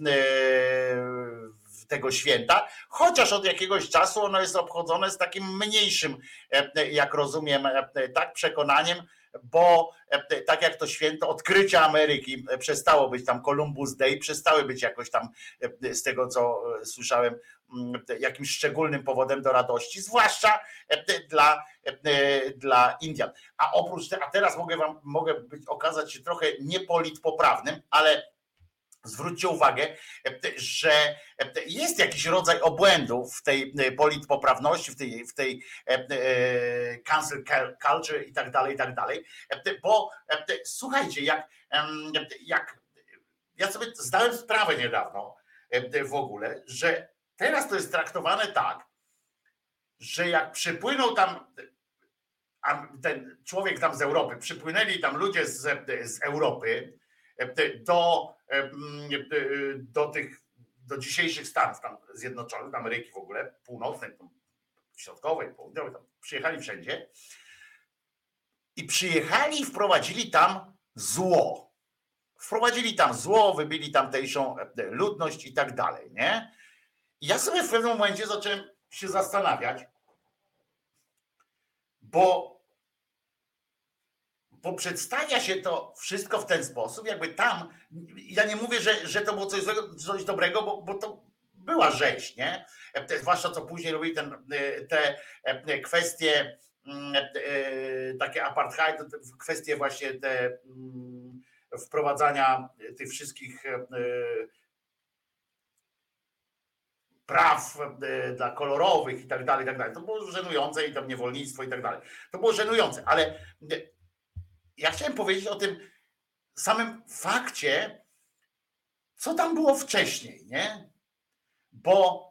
tego święta, chociaż od jakiegoś czasu ono jest obchodzone z takim mniejszym, e, jak rozumiem, e, tak przekonaniem, bo e, tak jak to święto odkrycia Ameryki e, przestało być tam Columbus Day, przestały być jakoś tam e, z tego co e, słyszałem jakimś szczególnym powodem do radości, zwłaszcza e, dla, e, dla Indian. A oprócz a teraz mogę wam mogę być, okazać się trochę niepolitpoprawnym, ale Zwróćcie uwagę, e, że e, jest jakiś rodzaj obłędu w tej e, politpoprawności, w tej, w tej e, e, cancel culture i tak dalej, i tak dalej. E, Bo e, słuchajcie, jak, jak ja sobie zdałem sprawę niedawno e, w ogóle, że teraz to jest traktowane tak, że jak przypłynął tam ten człowiek tam z Europy, przypłynęli tam ludzie z, z Europy do, do tych, do dzisiejszych Stanów tam Zjednoczonych, Ameryki w ogóle, północnej, środkowej, południowej, tam przyjechali wszędzie i przyjechali i wprowadzili tam zło. Wprowadzili tam zło, wybili tamtejszą ludność i tak dalej, nie? Ja sobie w pewnym momencie zacząłem się zastanawiać, bo bo przedstawia się to wszystko w ten sposób, jakby tam, ja nie mówię, że, że to było coś, coś dobrego, bo, bo to była rzeź, nie? Te, zwłaszcza co później robili ten, te e, kwestie mm, e, takie apartheid, kwestie właśnie te mm, wprowadzania tych wszystkich e, praw e, dla kolorowych i tak dalej, i tak dalej. To było żenujące i tam niewolnictwo i tak dalej. To było żenujące, ale e, ja chciałem powiedzieć o tym samym fakcie, co tam było wcześniej, nie? Bo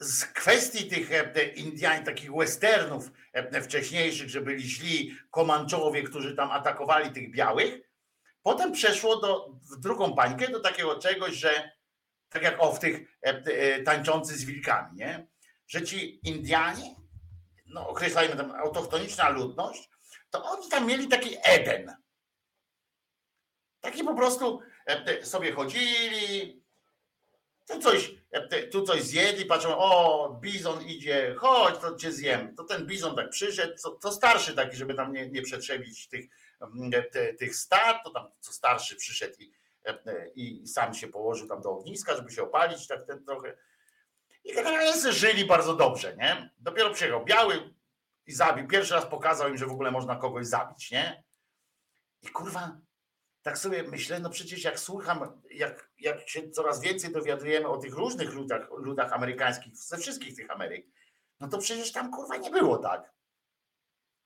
z kwestii tych e, Indian, takich westernów wcześniejszych, że byli źli Komanczowie, którzy tam atakowali tych białych, potem przeszło do, w drugą bańkę do takiego czegoś, że tak jak o w tych e, e, tańczący z wilkami, nie? Że ci Indianie, no określajmy tam autochtoniczna ludność, to oni tam mieli taki Eden. Taki po prostu e, sobie chodzili, tu coś, tu coś zjedli, patrzą, o, bizon idzie, chodź, to cię zjem. To ten bizon tak przyszedł, to, to starszy taki, żeby tam nie, nie przetrzebić tych, mm, te, tych stad, to tam co starszy przyszedł i, i sam się położył tam do ogniska, żeby się opalić tak ten trochę. I sobie żyli bardzo dobrze, nie? Dopiero przyjechał biały i zabił. Pierwszy raz pokazał im, że w ogóle można kogoś zabić, nie? I kurwa, tak sobie myślę, no przecież jak słucham, jak, jak się coraz więcej dowiadujemy o tych różnych ludach, ludach amerykańskich, ze wszystkich tych Ameryk, no to przecież tam kurwa nie było tak.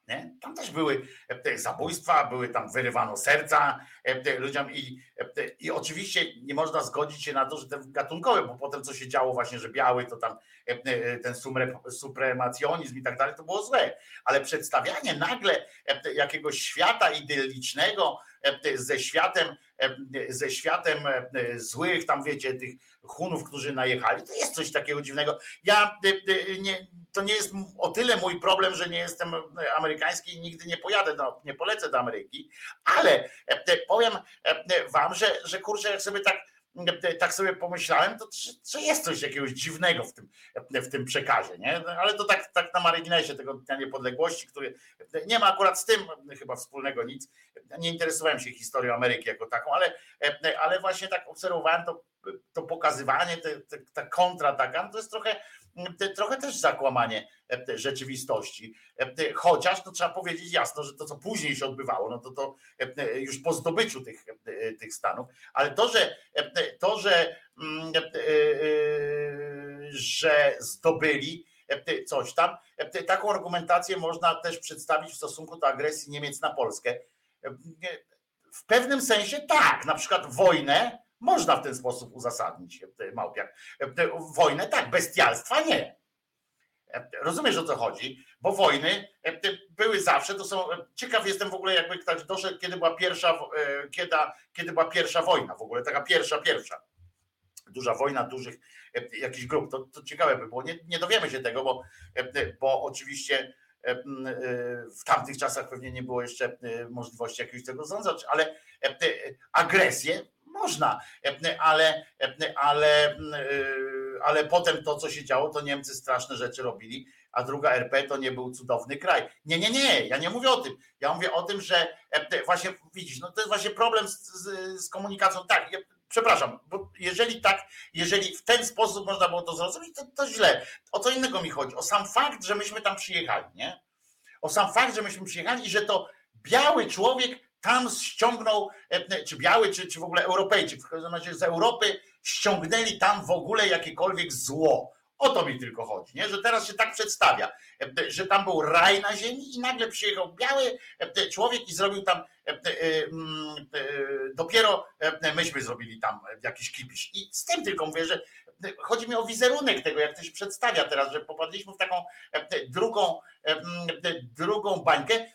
Nie? Tam też były e, zabójstwa, były tam wyrywano serca e, ludziom i, e, i oczywiście nie można zgodzić się na to, że te gatunkowe, bo potem co się działo właśnie, że biały to tam ten supremacjonizm i tak dalej, to było złe, ale przedstawianie nagle jakiegoś świata idyllicznego ze światem, e, ze światem e, e, złych, tam wiecie, tych Hunów, którzy najechali, to jest coś takiego dziwnego. Ja e, e, nie, to nie jest o tyle mój problem, że nie jestem amerykański i nigdy nie pojadę, do, nie polecę do Ameryki, ale e, powiem e, wam, że, że kurczę, jak sobie tak, e, tak sobie pomyślałem, to że jest coś jakiegoś dziwnego w tym, w tym przekazie, nie? No, Ale to tak, tak na marginesie tego Dnia Niepodległości, który nie ma akurat z tym chyba wspólnego nic. Nie interesowałem się historią Ameryki jako taką, ale, e, ale właśnie tak obserwowałem to, to pokazywanie, te, te, ta kontra taka, no to jest trochę, trochę też zakłamanie e, rzeczywistości. E, Chociaż to trzeba powiedzieć jasno, że to, co później się odbywało, no to to e, już po zdobyciu tych, tych stanów, ale to, że to, że, mm, że zdobyli coś tam, taką argumentację można też przedstawić w stosunku do agresji Niemiec na Polskę. W pewnym sensie tak, na przykład wojnę można w ten sposób uzasadnić, e, Małpiak. E, Wojnę tak, bestialstwa nie. E, Rozumiesz o co chodzi? Bo wojny były zawsze, to są. Ciekaw jestem w ogóle, jakby ktoś doszedł, kiedy była pierwsza, kiedy, kiedy była pierwsza wojna, w ogóle taka pierwsza, pierwsza. Duża wojna dużych jakichś grup. To, to ciekawe by było. Nie, nie dowiemy się tego, bo, bo oczywiście w tamtych czasach pewnie nie było jeszcze możliwości jakiegoś tego zarządzać, ale agresję można, e, ale, e, ale, e, ale potem to, co się działo, to Niemcy straszne rzeczy robili, a druga RP to nie był cudowny kraj. Nie, nie, nie, ja nie mówię o tym. Ja mówię o tym, że właśnie widzisz, no to jest właśnie problem z, z, z komunikacją. Tak, ja, przepraszam, bo jeżeli tak, jeżeli w ten sposób można było to zrozumieć, to, to źle. O co innego mi chodzi? O sam fakt, że myśmy tam przyjechali, nie? O sam fakt, że myśmy przyjechali i że to biały człowiek tam ściągnął, e, czy biały, czy, czy w ogóle Europejczyk, w każdym razie z Europy ściągnęli tam w ogóle jakiekolwiek zło. O to mi tylko chodzi, nie? że teraz się tak przedstawia, e, że tam był raj na ziemi i nagle przyjechał biały e, człowiek i zrobił tam, e, e, mm, e, dopiero e, myśmy zrobili tam jakiś kipisz. I z tym tylko mówię, że chodzi mi o wizerunek tego, jak to się przedstawia teraz, że popadliśmy w taką e, drugą, e, mm, drugą bańkę,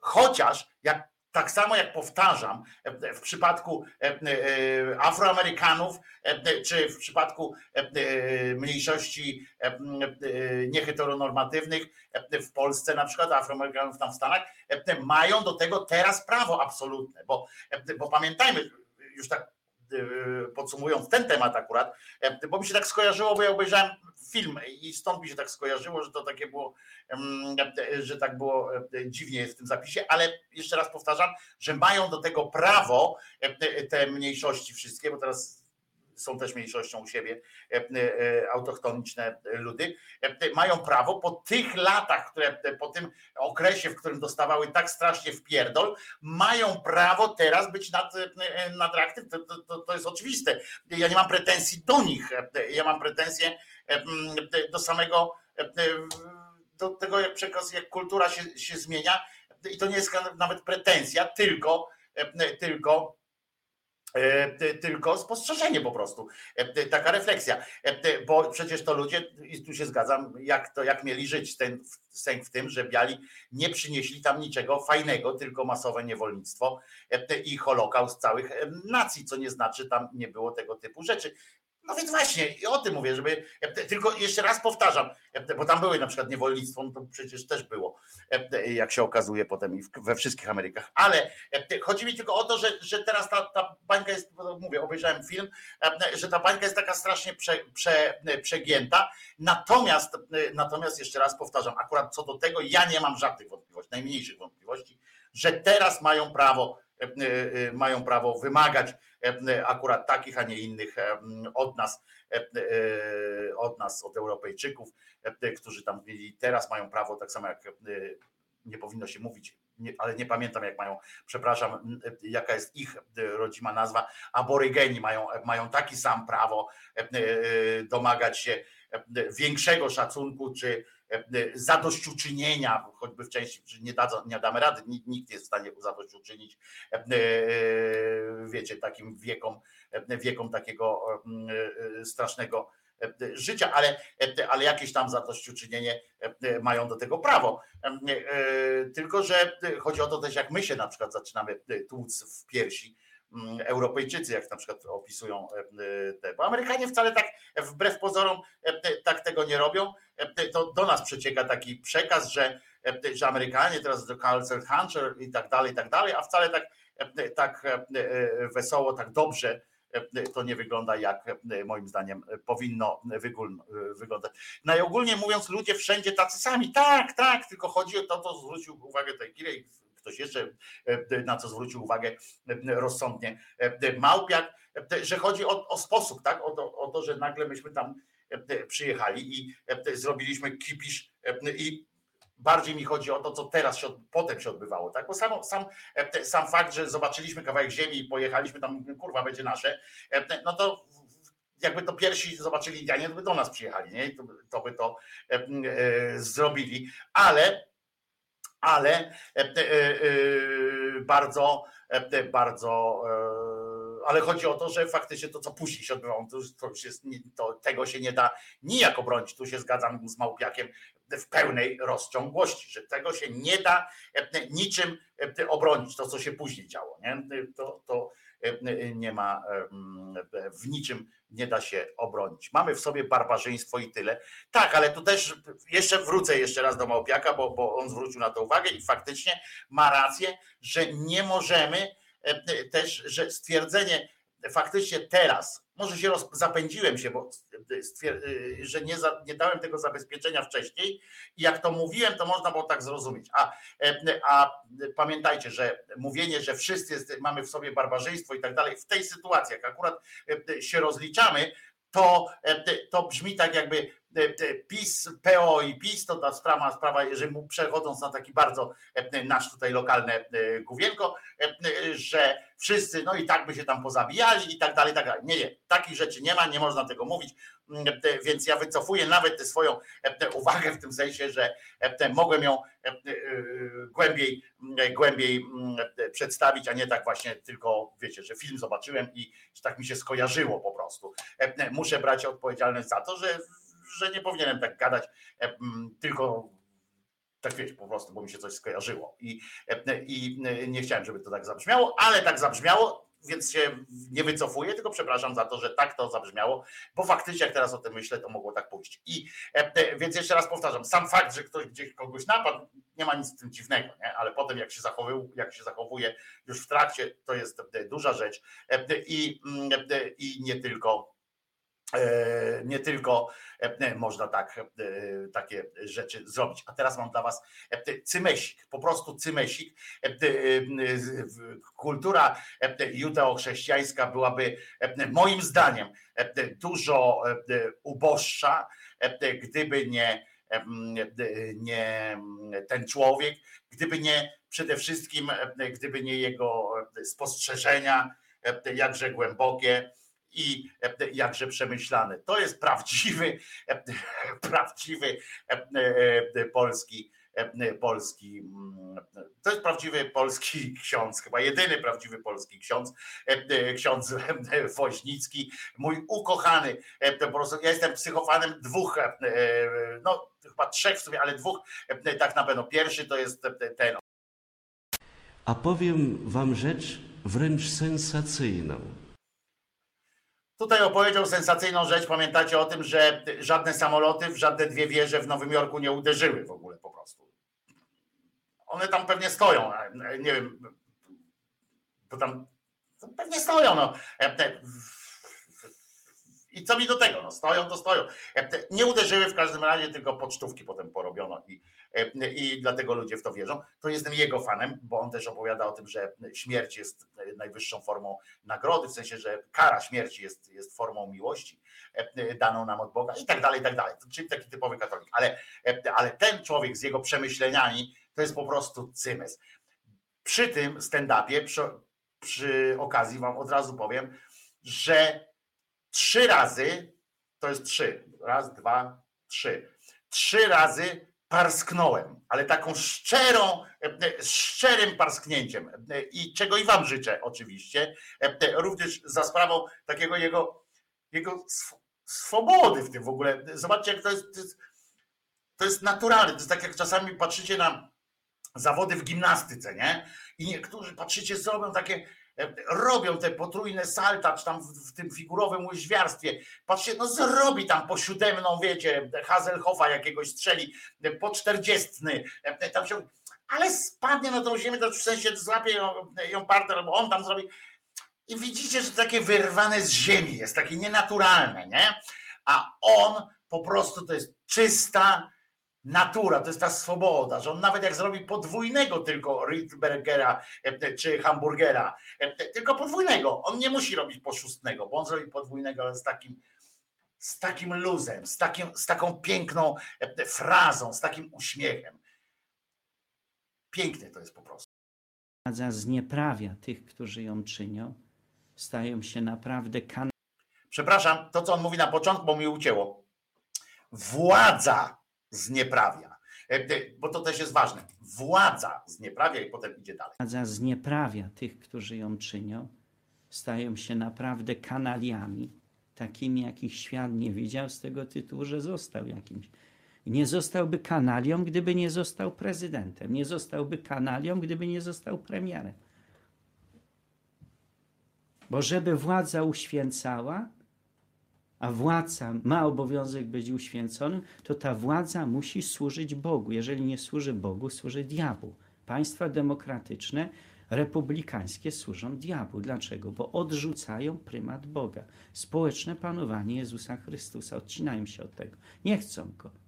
chociaż jak tak samo jak powtarzam, e, w przypadku e, e, Afroamerykanów, e, czy w przypadku e, mniejszości e, e, nieheteronormatywnych e, w Polsce, na przykład Afroamerykanów tam w Stanach, e, mają do tego teraz prawo absolutne, bo, e, bo pamiętajmy, już tak e, podsumując ten temat akurat, e, bo mi się tak skojarzyło, bo ja obejrzałem film i stąd mi się tak skojarzyło, że to takie było, e, że tak było e, dziwnie jest w tym zapisie, ale jeszcze raz powtarzam, że mają do tego prawo te mniejszości wszystkie, bo teraz są też mniejszością u siebie, e, e, autochtoniczne ludy, e, mają prawo po tych latach, które po tym okresie, w którym dostawały tak strasznie w pierdol, mają prawo teraz być nad, e, nad reaktyw. To, to, to, jest oczywiste. Ja nie mam pretensji do nich. Ja mam pretensje do samego do tego, jak przekaz, jak kultura się, się zmienia. I to nie jest nawet pretensja, tylko, tylko ty- tylko spostrzeżenie po prostu, E, taka refleksja, E, bo przecież to ludzie, i tu się zgadzam, jak to jak mieli żyć, ten sęk w tym, że biali nie przynieśli tam niczego fajnego, tylko masowe niewolnictwo e, i holokaust całych e, nacji, co nie znaczy, tam nie było tego typu rzeczy. No więc właśnie, i o tym mówię, żeby. Tylko jeszcze raz powtarzam, bo tam były na przykład niewolnictwo, no to przecież też było, jak się okazuje potem i we wszystkich Amerykach. Ale chodzi mi tylko o to, że, że teraz ta, ta bańka jest, mówię, obejrzałem film, że ta bańka jest taka strasznie prze, prze, przegięta. Natomiast, natomiast jeszcze raz powtarzam, akurat co do tego ja nie mam żadnych wątpliwości, najmniejszych wątpliwości, że teraz mają prawo, e, e, mają prawo wymagać e, akurat takich, a nie innych e, od nas, e, e, od nas, od Europejczyków, e, którzy tam mieli, teraz mają prawo, tak samo jak e, nie powinno się mówić, nie, ale nie pamiętam jak mają, przepraszam, e, jaka jest ich e, rodzima nazwa, aborygeni mają, mają taki sam prawo e, e, domagać się e, większego szacunku czy e, zadośćuczynienia, choćby w części, nie, dadzą, nie damy rady, nikt, nie jest w stanie zadośćuczynić, e, e, wiecie, takim wiekom, e, wiekom takiego e, e, strasznego e, życia, ale, e, ale jakieś tam zadośćuczynienie e, mają do tego prawo. E, e, Tylko, że chodzi o to też, jak my się na przykład zaczynamy e, tłuc w piersi, Europejczycy, jak na przykład opisują e, te, bo Amerykanie wcale tak wbrew pozorom e, tak tego nie robią. E, To do nas przecieka taki przekaz, że, e, że Amerykanie teraz do Culture Hunter i tak dalej, i tak dalej, a wcale tak, e, tak e, wesoło, tak dobrze e, to nie wygląda jak e, moim zdaniem powinno wyglądać. Najogólnie mówiąc, ludzie wszędzie tacy sami. Tak, tak, tylko chodzi o to, to zwrócił uwagę tutaj Kirej, ktoś jeszcze e, na co zwrócił uwagę e, rozsądnie e, Małpiak, że chodzi o, o sposób, tak? O to, o to, że nagle myśmy tam przyjechali i zrobiliśmy kipisz i bardziej mi chodzi o to, co teraz się, potem się odbywało, tak? Bo sam, sam, sam fakt, że zobaczyliśmy kawałek ziemi i pojechaliśmy tam, kurwa, będzie nasze, no to jakby to pierwsi zobaczyli Indianie, to by do nas przyjechali, nie? To, to by to e, e, zrobili, ale ale e, e, e, bardzo, bardzo, ale chodzi o to, że faktycznie to, co później się odbywało, to, to już jest, to, tego się nie da nijak obronić. Tu się zgadzam z Małpiakiem w pełnej rozciągłości, że tego się nie da niczym obronić, to co się później działo. Nie? To, to nie ma e, w niczym nie da się obronić. Mamy w sobie barbarzyństwo i tyle. Tak, ale tu też jeszcze wrócę jeszcze raz do Małpiaka, bo, bo on zwrócił na to uwagę i faktycznie ma rację, że nie możemy e, też, że stwierdzenie faktycznie teraz, może się roz, zapędziłem się, bo stwier, e, że nie, za, nie dałem tego zabezpieczenia wcześniej i jak to mówiłem, to można było tak zrozumieć. A, e, a pamiętajcie, że mówienie, że wszyscy jest, mamy w sobie barbarzyństwo i tak dalej, w tej sytuacji, jak akurat e, się rozliczamy, to, e, to brzmi tak jakby PiS, PO i PiS, to ta sprawa, sprawa jeżeli mu przechodząc na taki bardzo e, nasz tutaj lokalne e, główienko, e, że wszyscy, no i tak by się tam pozabijali i tak dalej, i tak dalej. Nie, nie, takich rzeczy nie ma, nie można tego mówić, Mm, e, więc ja wycofuję nawet tę swoją e, uwagę w tym sensie, że e, mogłem ją e, e, głębiej, mm, głębiej mm, e, przedstawić, a nie tak właśnie tylko, wiecie, że film zobaczyłem i tak mi się skojarzyło po prostu. E, Muszę brać odpowiedzialność za to, że, że nie powinienem tak gadać, e, tylko tak wiecie, po prostu, bo mi się coś skojarzyło i, e, i nie chciałem, żeby to tak zabrzmiało, ale tak zabrzmiało, więc się nie wycofuję, tylko przepraszam za to, że tak to zabrzmiało, bo faktycznie jak teraz o tym myślę, to mogło tak pójść. I e, e, więc jeszcze raz powtarzam, sam fakt, że ktoś gdzieś kogoś napadł, nie ma nic z tym dziwnego, nie? ale potem jak się, zachowuje, jak się zachowuje już w trakcie, to jest e, duża rzecz E, i, mm, e, i nie tylko E, nie tylko e, można tak, e, takie rzeczy zrobić. A teraz mam dla Was e, cymesik, po prostu cymesik. E, e, Kultura e, judeo-chrześcijańska byłaby e, moim zdaniem e, dużo e, uboższa, e, gdyby nie, e, nie ten człowiek, gdyby nie przede wszystkim, e, gdyby nie jego spostrzeżenia, e, jakże głębokie, i e, jakże przemyślany. To jest prawdziwy, e, prawdziwy e, polski, polski, mm, to jest prawdziwy polski ksiądz, chyba jedyny prawdziwy polski ksiądz, ksiądz Woźnicki, mój ukochany, po prostu ja jestem psychofanem dwóch, no chyba trzech w sumie, ale dwóch tak na pewno. Pierwszy to jest ten, A powiem wam rzecz wręcz sensacyjną. Tutaj opowiedział sensacyjną rzecz. Pamiętacie o tym, że żadne samoloty w żadne dwie wieże w Nowym Jorku nie uderzyły w ogóle po prostu. One tam pewnie stoją. Nie wiem, to tam pewnie stoją. No. E, I co mi do tego? No, stoją, to stoją. E, Nie uderzyły w każdym razie, tylko pocztówki potem porobiono i, i dlatego ludzie w to wierzą. To jestem jego fanem, bo on też opowiada o tym, że śmierć jest najwyższą formą nagrody, w sensie, że kara śmierci jest, jest formą miłości e, daną nam od Boga i tak dalej, i tak dalej. Czyli taki typowy katolik. Ale, e, ale ten człowiek z jego przemyśleniami to jest po prostu cymes. Przy tym stand-upie, przy, przy okazji wam od razu powiem, że trzy razy, to jest trzy, raz, dwa, trzy, trzy razy parsknąłem, ale taką szczerą, e, z szczerym parsknięciem E, i czego i wam życzę oczywiście, E, również za sprawą takiego jego, jego sw- swobody w tym w ogóle. Zobaczcie, jak to jest, to jest, to jest naturalne, to jest tak jak czasami patrzycie na zawody w gimnastyce, nie? I niektórzy patrzycie, zrobią takie, e, robią te potrójne salta, czy tam w, w tym figurowym łyżwiarstwie. Patrzcie, no zrobi tam po siódemną, wiecie, Hazelhoffa jakiegoś strzeli, e, po czterdziestny, e, tam się, ale spadnie na tą ziemię, to w sensie złapie ją, ją partner, albo on tam zrobi. I widzicie, że takie wyrwane z ziemi jest, takie nienaturalne, nie? A on po prostu to jest czysta natura, to jest ta swoboda, że on nawet jak zrobi podwójnego tylko Rittbergera e, czy hamburgera, e, tylko podwójnego, on nie musi robić po szóstnego, bo on zrobi podwójnego, ale z takim z takim luzem, z, takim, z taką piękną e, frazą, z takim uśmiechem. Piękne to jest po prostu. władza znieprawia tych, którzy ją czynią, stają się naprawdę kan Przepraszam, to co on mówi na początku, bo mi ucięło. Władza znieprawia. E, Bo to też jest ważne. Władza znieprawia i potem idzie dalej. władza znieprawia tych, którzy ją czynią, stają się naprawdę kanaliami, takimi jakich świat nie widział z tego tytułu, że został jakimś. Nie zostałby kanalią, gdyby nie został prezydentem. Nie zostałby kanalią, gdyby nie został premierem. Bo żeby władza uświęcała, a władca ma obowiązek być uświęconym, to ta władza musi służyć Bogu. Jeżeli nie służy Bogu, służy diabłu. Państwa demokratyczne, republikańskie służą diabłu. Dlaczego? Bo odrzucają prymat Boga. Społeczne panowanie Jezusa Chrystusa. Odcinają się od tego. Nie chcą go.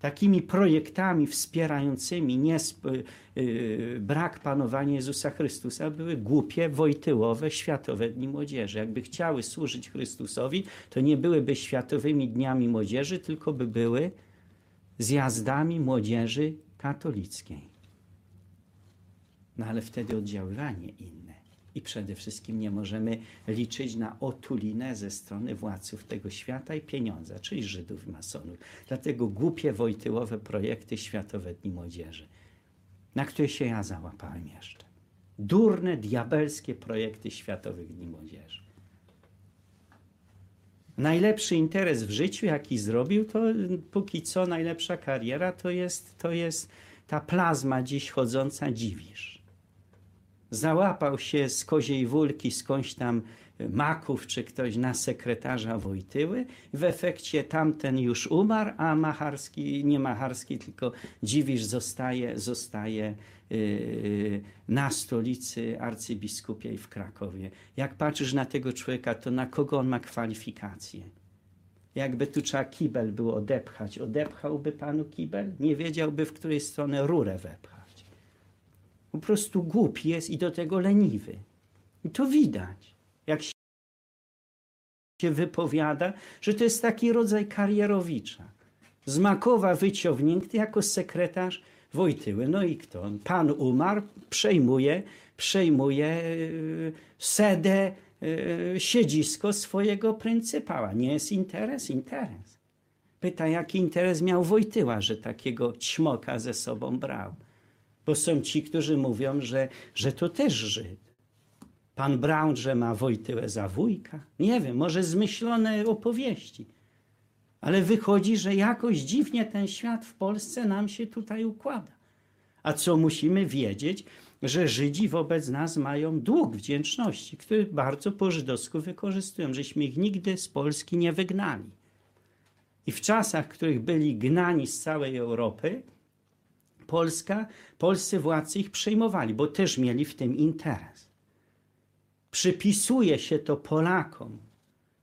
Takimi projektami wspierającymi nie sp- yy, brak panowania Jezusa Chrystusa były głupie, wojtyłowe Światowe Dni Młodzieży. Jakby chciały służyć Chrystusowi, to nie byłyby Światowymi Dniami Młodzieży, tylko by były zjazdami młodzieży katolickiej. No ale wtedy oddziaływanie inne. I przede wszystkim nie możemy liczyć na otulinę ze strony władców tego świata i pieniądza, czyli Żydów i masonów. Dlatego głupie wojtyłowe projekty Światowe Dni Młodzieży, na które się ja załapałem jeszcze. Durne, diabelskie projekty Światowych Dni Młodzieży. Najlepszy interes w życiu, jaki zrobił, to póki co najlepsza kariera, to jest, to jest ta plazma dziś chodząca dziwisz. Załapał się z koziej wólki skądś tam Maków czy ktoś na sekretarza Wojtyły. W efekcie tamten już umarł, a Macharski, nie Macharski, tylko Dziwisz zostaje, zostaje yy, na stolicy arcybiskupiej w Krakowie. Jak patrzysz na tego człowieka, to na kogo on ma kwalifikacje? Jakby tu trzeba kibel było odepchać, odepchałby panu kibel? Nie wiedziałby, w której stronę rurę wepchać. Po prostu głupi jest i do tego leniwy. I to widać, jak się wypowiada, że to jest taki rodzaj karierowicza. Z Makowa wyciągnięty jako sekretarz Wojtyły. No i kto? Pan umarł, przejmuje, przejmuje yy, sedę, yy, siedzisko swojego pryncypała. Nie jest interes? Interes. Pyta, jaki interes miał Wojtyła, że takiego ćmoka ze sobą brał. Bo są ci, którzy mówią, że, że to też Żyd. Pan Brown, że ma Wojtyłę za wujka. Nie wiem, może zmyślone opowieści. Ale wychodzi, że jakoś dziwnie ten świat w Polsce nam się tutaj układa. A co musimy wiedzieć, że Żydzi wobec nas mają dług wdzięczności, który bardzo po żydowsku wykorzystują, żeśmy ich nigdy z Polski nie wygnali. I w czasach, w których byli gnani z całej Europy, Polska, polscy władcy ich przejmowali, bo też mieli w tym interes. Przypisuje się to Polakom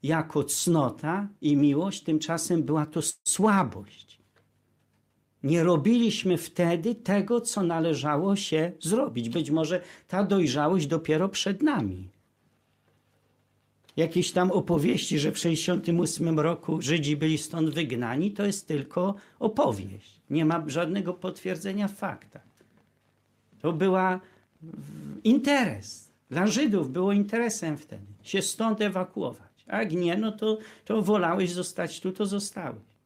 jako cnota i miłość, tymczasem była to słabość. Nie robiliśmy wtedy tego, co należało się zrobić. Być może ta dojrzałość dopiero przed nami. Jakieś tam opowieści, że w 1968 roku Żydzi byli stąd wygnani, to jest tylko opowieść. Nie ma żadnego potwierdzenia w faktach. To była interes. Dla Żydów było interesem wtedy się stąd ewakuować. A jak nie, no to, to wolałeś zostać tu, to zostałeś.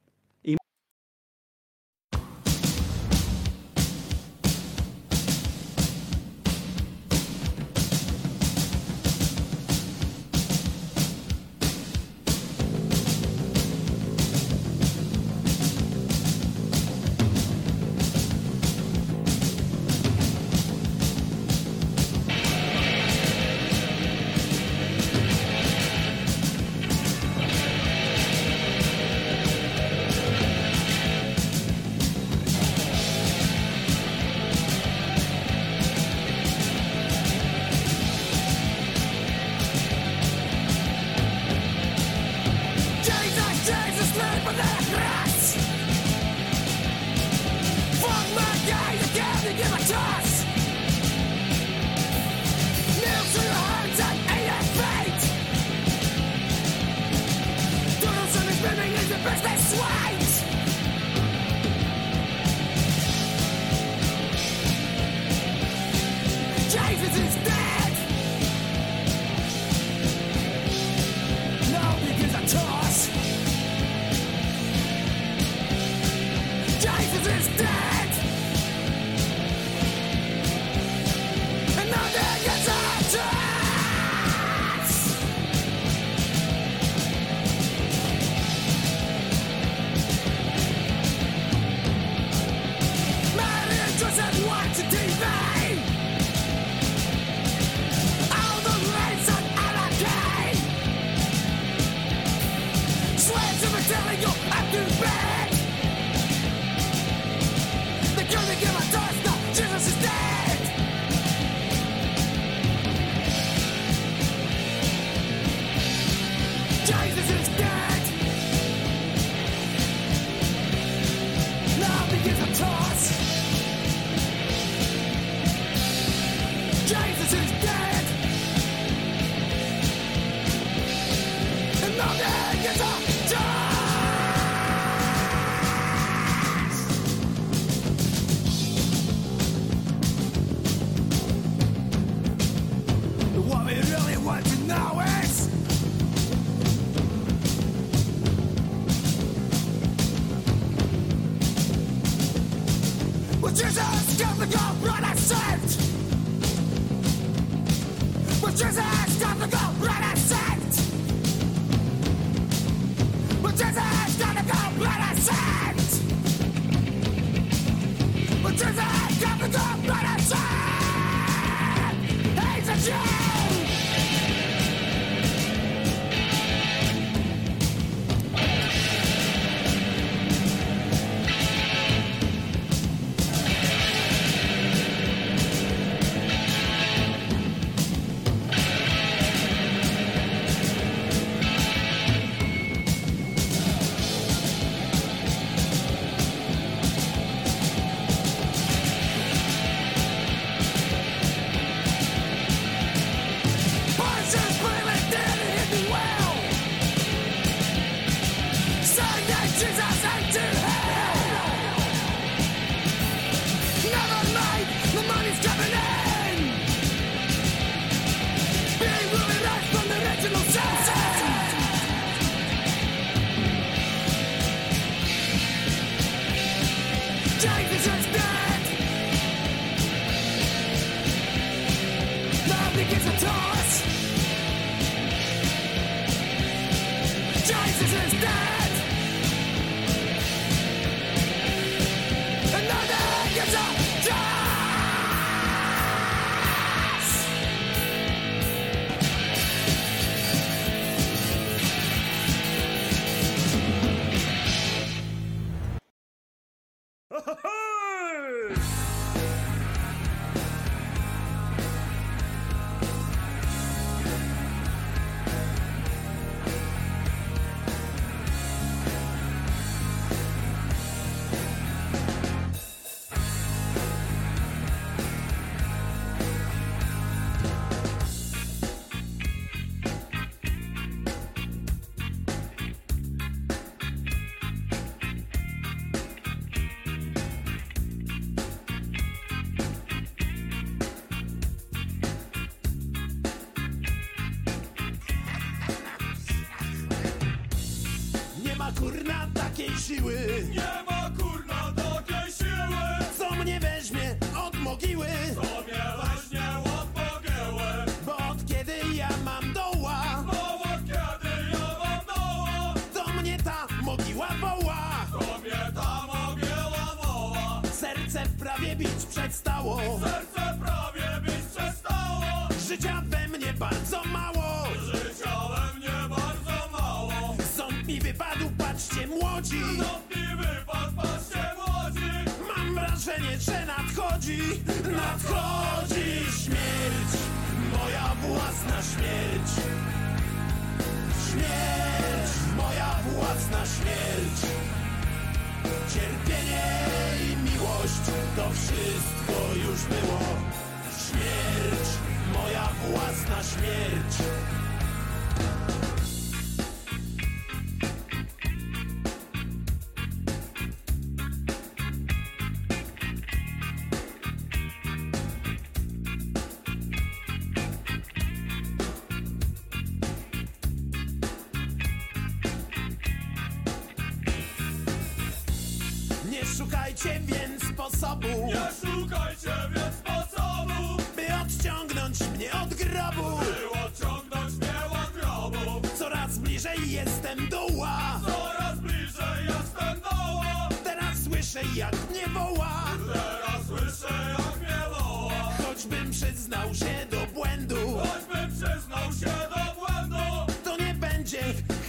Jestem doła Coraz bliżej jestem doła Teraz słyszę jak mnie woła. Teraz słyszę jak mnie woła. Choćbym przyznał się do błędu. Choćbym przyznał się do błędu. To nie będzie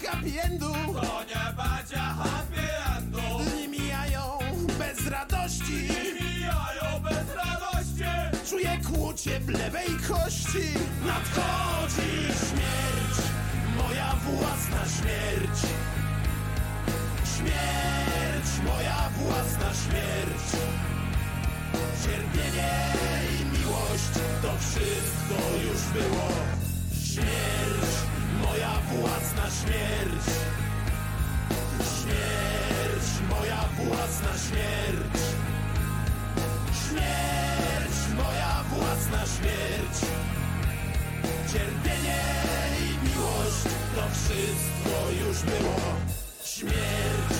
happy endu. To nie będzie happy endu. Dni mijają bez radości. Dni mijają bez radości. Czuję kłucie w lewej kości. Nadchodzi śmierć własna śmierć. Śmierć Moja własna śmierć. Cierpienie i miłość To wszystko już było. Śmierć Moja własna śmierć. Śmierć Moja własna śmierć. Śmierć Moja własna śmierć. Cierpienie To wszystko już było. Śmierć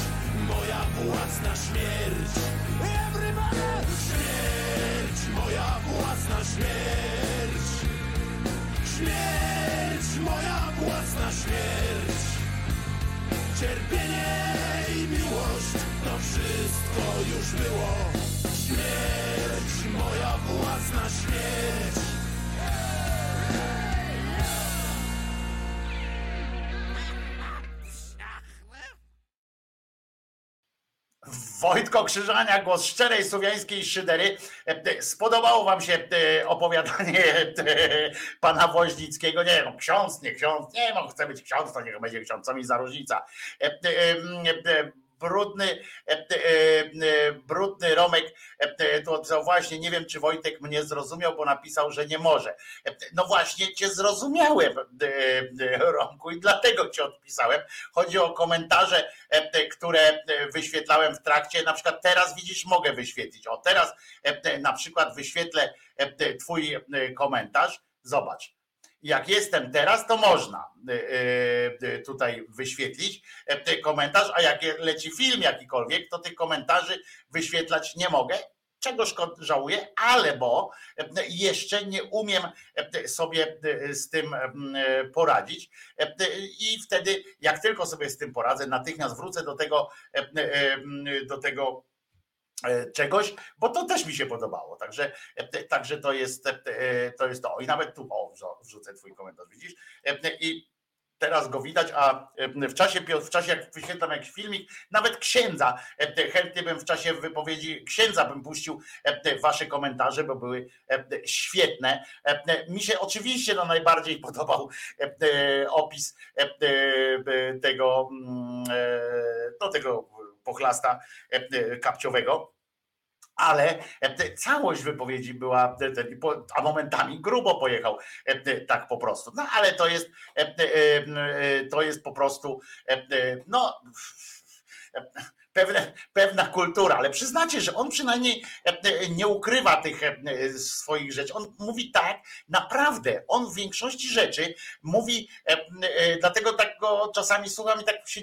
Moja własna śmierć. Everybody! Śmierć Moja własna śmierć. Śmierć Moja własna śmierć. Cierpienie i miłość To wszystko już było. Śmierć Moja własna śmierć Wojtko Krzyżania, głos szczerej słowiańskiej szydery. E, Spodobało wam się e, opowiadanie e, pana Woźnickiego? Nie no, ksiądz, nie ksiądz, nie no, chce być ksiądz, to niech będzie ksiądz, co mi za różnica. Brudny, e, e, e, brudny Romek odpisał właśnie, nie wiem czy Wojtek mnie zrozumiał, bo napisał, że nie może. No właśnie cię zrozumiałem Romku i dlatego cię odpisałem. Chodzi o komentarze, które wyświetlałem w trakcie, na przykład teraz widzisz, mogę wyświetlić. O teraz na przykład wyświetlę twój komentarz. Zobacz. Jak jestem teraz, to można e, e, tutaj wyświetlić e, komentarz, a jak leci film jakikolwiek, to tych komentarzy wyświetlać nie mogę. Czego żałuję, ale bo e, jeszcze nie umiem e, sobie z tym poradzić. I wtedy, jak tylko sobie z tym poradzę, natychmiast wrócę do tego, do tego czegoś, bo to też mi się podobało. Także, e, także to jest e, to jest to. I nawet tu o, wrzucę twój komentarz, widzisz? E, I teraz go widać, a e, w czasie, w czasie jak wyświetlam jakiś filmik, nawet księdza, e, chętnie bym w czasie wypowiedzi księdza bym puścił e, wasze komentarze, bo były e, świetne. E, Mi się oczywiście no, najbardziej podobał e, e, opis e, e, tego, mm, e, no, tego pochlasta e, e, kapciowego ale e, całość wypowiedzi była, a momentami grubo pojechał tak po prostu. No ale to jest, to jest po prostu, no, pewne, pewna kultura, ale przyznacie, że on przynajmniej e, e, nie ukrywa tych e, swoich rzeczy. On mówi tak, naprawdę, on w większości rzeczy mówi, dlatego tak go czasami słucham i tak się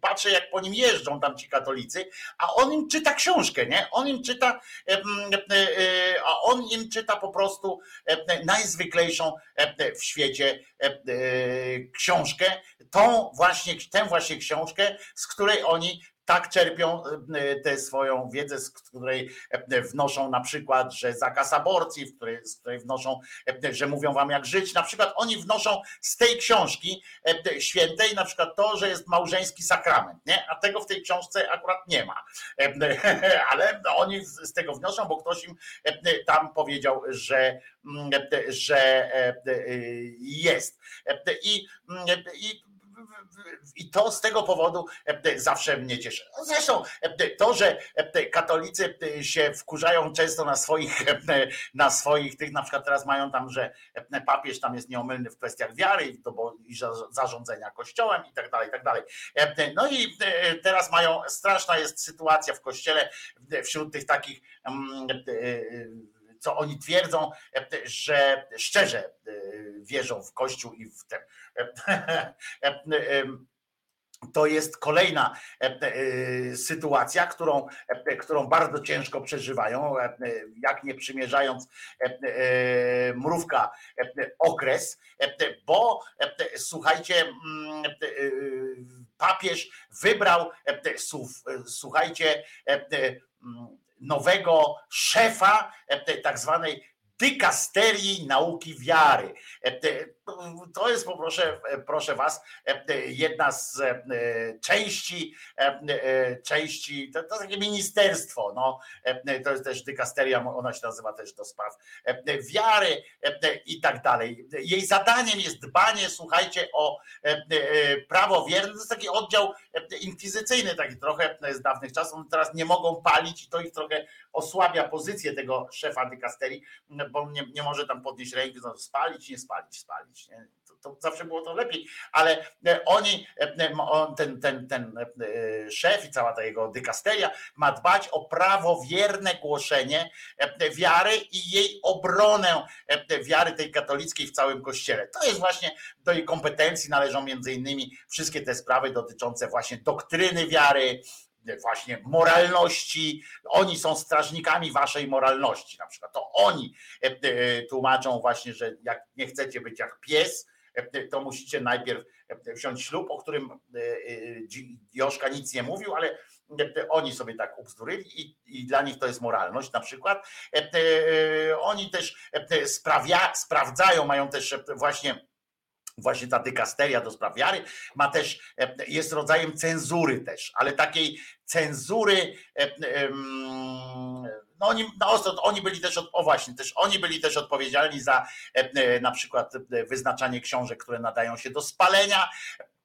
patrzę, jak po nim jeżdżą tam ci katolicy, a on im czyta książkę, nie? On im czyta, a on im czyta po prostu najzwyklejszą w świecie książkę, tą właśnie, tę właśnie książkę, z której oni tak czerpią e, tę swoją wiedzę, z której e, wnoszą na przykład, że zakaz aborcji, z której wnoszą, e, że mówią wam jak żyć. Na przykład oni wnoszą z tej książki e, świętej na przykład to, że jest małżeński sakrament, nie? A tego w tej książce akurat nie ma. E, Ale oni z tego wnoszą, bo ktoś im e, tam powiedział, że, e, że e, e, jest. E, I, i i to z tego powodu e, zawsze mnie cieszy. No Zresztą e, to, że e, katolicy się wkurzają często na swoich, na swoich tych, na przykład teraz mają tam, że papież tam jest nieomylny w kwestiach wiary i zarządzania kościołem i tak dalej, i tak dalej. No i teraz mają, straszna jest sytuacja w kościele wśród tych takich mm, co oni twierdzą, że szczerze wierzą w Kościół i w te. To jest kolejna sytuacja, którą, którą bardzo ciężko przeżywają, jak nie przymierzając mrówka okres, bo słuchajcie, mm, papież wybrał, słuchajcie, nowego szefa tak zwanej dykasterii nauki wiary. To jest, proszę, proszę was, jedna z części, części to, to takie ministerstwo, no, to jest też dykasteria, ona się nazywa też do spraw wiary i tak dalej. Jej zadaniem jest dbanie, słuchajcie, o prawo wierne, to jest taki oddział inkwizycyjny, taki trochę z dawnych czasów, teraz nie mogą palić i to ich trochę osłabia pozycję tego szefa dykasterii, bo nie, nie może tam podnieść ręki, no, spalić, nie spalić, spalić. To, to zawsze było to lepiej, ale e, oni, e, on, ten, ten, ten e, szef i cała ta jego dykasteria ma dbać o prawowierne głoszenie wiary i jej obronę wiary tej katolickiej w całym kościele. To jest właśnie do jej kompetencji należą między innymi wszystkie te sprawy dotyczące właśnie doktryny wiary, właśnie moralności. Oni są strażnikami waszej moralności, na przykład. To oni e, e, tłumaczą właśnie, że jak nie chcecie być jak pies, e, to musicie najpierw wziąć ślub, o którym Joszka nic nie mówił, ale oni sobie tak ubzdurili i, i dla nich to jest moralność na przykład. Oni też sprawia, sprawdzają, mają też właśnie właśnie ta dykasteria do spraw wiary ma też, e, jest rodzajem cenzury też, ale takiej cenzury, e, em, no oni, no ostro, oni byli też, o właśnie, też oni byli też odpowiedzialni za e, e, na przykład e, wyznaczanie książek, które nadają się do spalenia,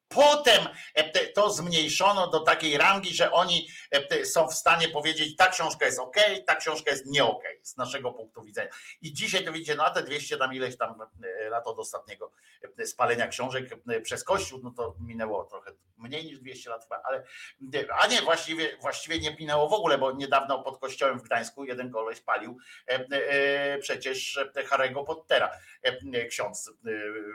Potem e, to zmniejszono do takiej rangi, że oni e, są w stanie powiedzieć, ta książka jest ok, ta książka jest nie ok, z naszego punktu widzenia. I dzisiaj to widzicie, no a te 200 tam ileś tam e, lat od ostatniego spalenia książek przez Kościół, no to minęło trochę mniej niż 200 lat chyba, ale a nie, właściwie, właściwie nie minęło w ogóle, bo niedawno pod kościołem w Gdańsku jeden koleś palił przecież Harry'ego Pottera. Ksiądz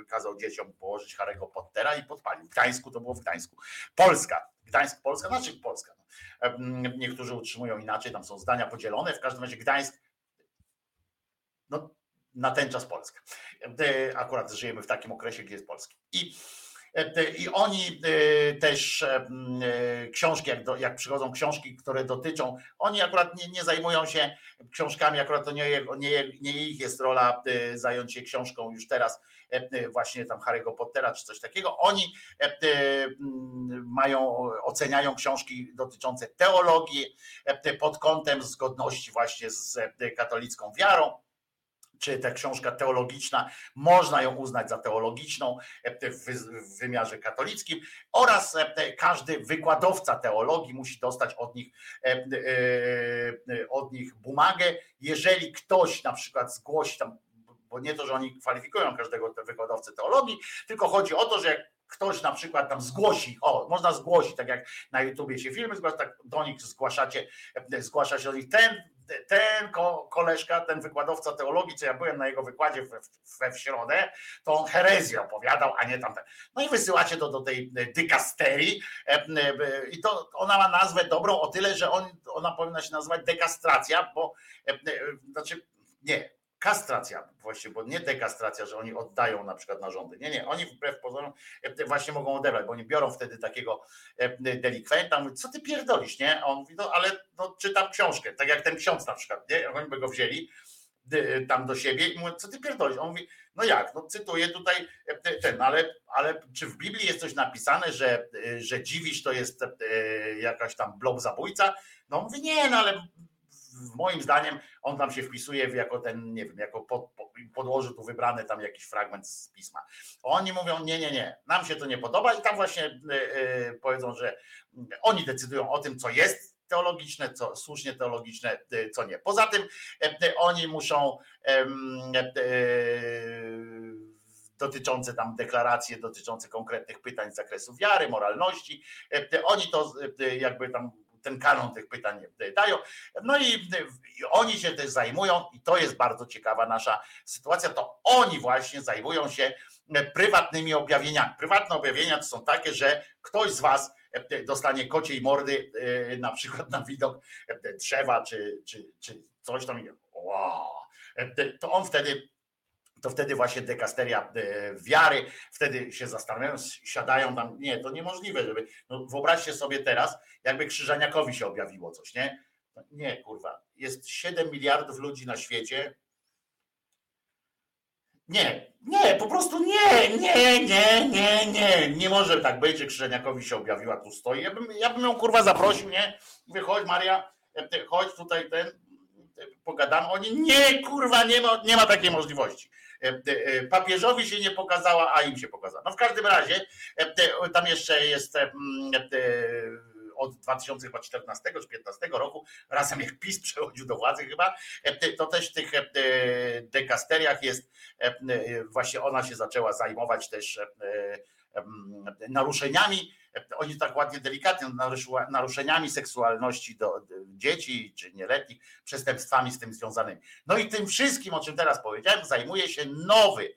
kazał dzieciom położyć Harry'ego Pottera i podpalił. Gdańsku to było w Gdańsku. Polska. Gdańsk, Polska, znaczy Polska. Niektórzy utrzymują inaczej, tam są zdania podzielone. W każdym razie Gdańsk, no na ten czas Polska. Akurat żyjemy w takim okresie, gdzie jest Polski. I i oni e, też e, książki, jak, do, jak przychodzą książki, które dotyczą, oni akurat nie, nie zajmują się książkami, akurat to nie, nie, nie ich jest rola e, zająć się książką już teraz, właśnie tam Harry'ego Pottera czy coś takiego. Oni mają, oceniają książki dotyczące teologii pod kątem zgodności właśnie z katolicką wiarą czy ta książka teologiczna, można ją uznać za teologiczną w, w wymiarze katolickim oraz każdy wykładowca teologii musi dostać od nich, od nich bumagę. Jeżeli ktoś na przykład zgłosi tam bo nie to, że oni kwalifikują każdego wykładowcę teologii, tylko chodzi o to, że jak ktoś na przykład tam zgłosi, o, można zgłosić, tak jak na YouTubie się filmy zgłasza, tak do nich zgłaszacie, e, zgłasza się do nich ten, ten ko, koleżka, ten wykładowca teologii, co ja byłem na jego wykładzie we, w środę, to on herezję opowiadał, a nie tamten. No i wysyłacie to do tej dykasterii e, e, i to ona ma nazwę dobrą o tyle, że on, ona powinna się nazywać dekastracja, bo e, e, znaczy nie, kastracja właśnie, bo nie dekastracja, że oni oddają na przykład narządy. Nie, nie, oni wbrew pozorom e, właśnie mogą odebrać, bo oni biorą wtedy takiego e, delikwenta, mówi, co ty pierdolisz, nie? A on mówi, no ale no, czytam książkę, tak jak ten ksiądz na przykład, nie? Oni by go wzięli dy- tam do siebie i mówi, co ty pierdolisz? On mówi, no jak, no cytuję tutaj e, te- ten, ale, ale czy w Biblii jest coś napisane, że, e, że dziwisz to jest e, jakaś tam blob zabójca? No on mówi, nie, no ale moim zdaniem on tam się wpisuje jako ten, nie wiem, jako pod, po- podłoży tu wybrany tam jakiś fragment z pisma. Oni mówią, nie, nie, nie, nam się to nie podoba i tam właśnie e, e, powiedzą, że mm, oni decydują o tym, co jest teologiczne, co słusznie teologiczne, e, co nie. Poza tym e, e, oni muszą e, dotyczące tam deklaracje dotyczące konkretnych pytań z zakresu wiary, moralności. E, e, Oni to e, jakby tam ten kanon tych pytań e, dają. No i, i oni się też zajmują, i to jest bardzo ciekawa nasza sytuacja, to oni właśnie zajmują się e, prywatnymi objawieniami. Prywatne objawienia to są takie, że ktoś z was e, dostanie kociej mordy, e, na przykład na widok e, drzewa, czy, czy, czy coś tam. Wow. E, To on wtedy to wtedy właśnie dekasteria e, wiary, wtedy się zastanawiają, siadają tam, nie, to niemożliwe, żeby, no wyobraźcie sobie teraz, jakby Krzyżaniakowi się objawiło coś, nie? No Nie, kurwa, jest 7 miliardów ludzi na świecie, nie, nie, po prostu nie, nie, nie, nie, nie, nie może tak być, że Krzyżaniakowi się objawiła, tu stoi, ja bym, ja bym ją kurwa zaprosił, nie? Mówię, chodź Maria, e, chodź tutaj ten, pogadamy, oni, nie, kurwa, nie ma, nie ma takiej możliwości. E, e, Papieżowi się nie pokazała, a im się pokazała. No w każdym razie, e, tam jeszcze jest od 2014 czy 2015 roku, razem jak PiS przechodził do władzy chyba, to też w tych dekasteriach jest, właśnie ona się zaczęła zajmować też naruszeniami, oni tak ładnie, delikatnie, naruszeniami seksualności do dzieci czy nieletnich, przestępstwami z tym związanymi. No i tym wszystkim, o czym teraz powiedziałem, zajmuje się nowy,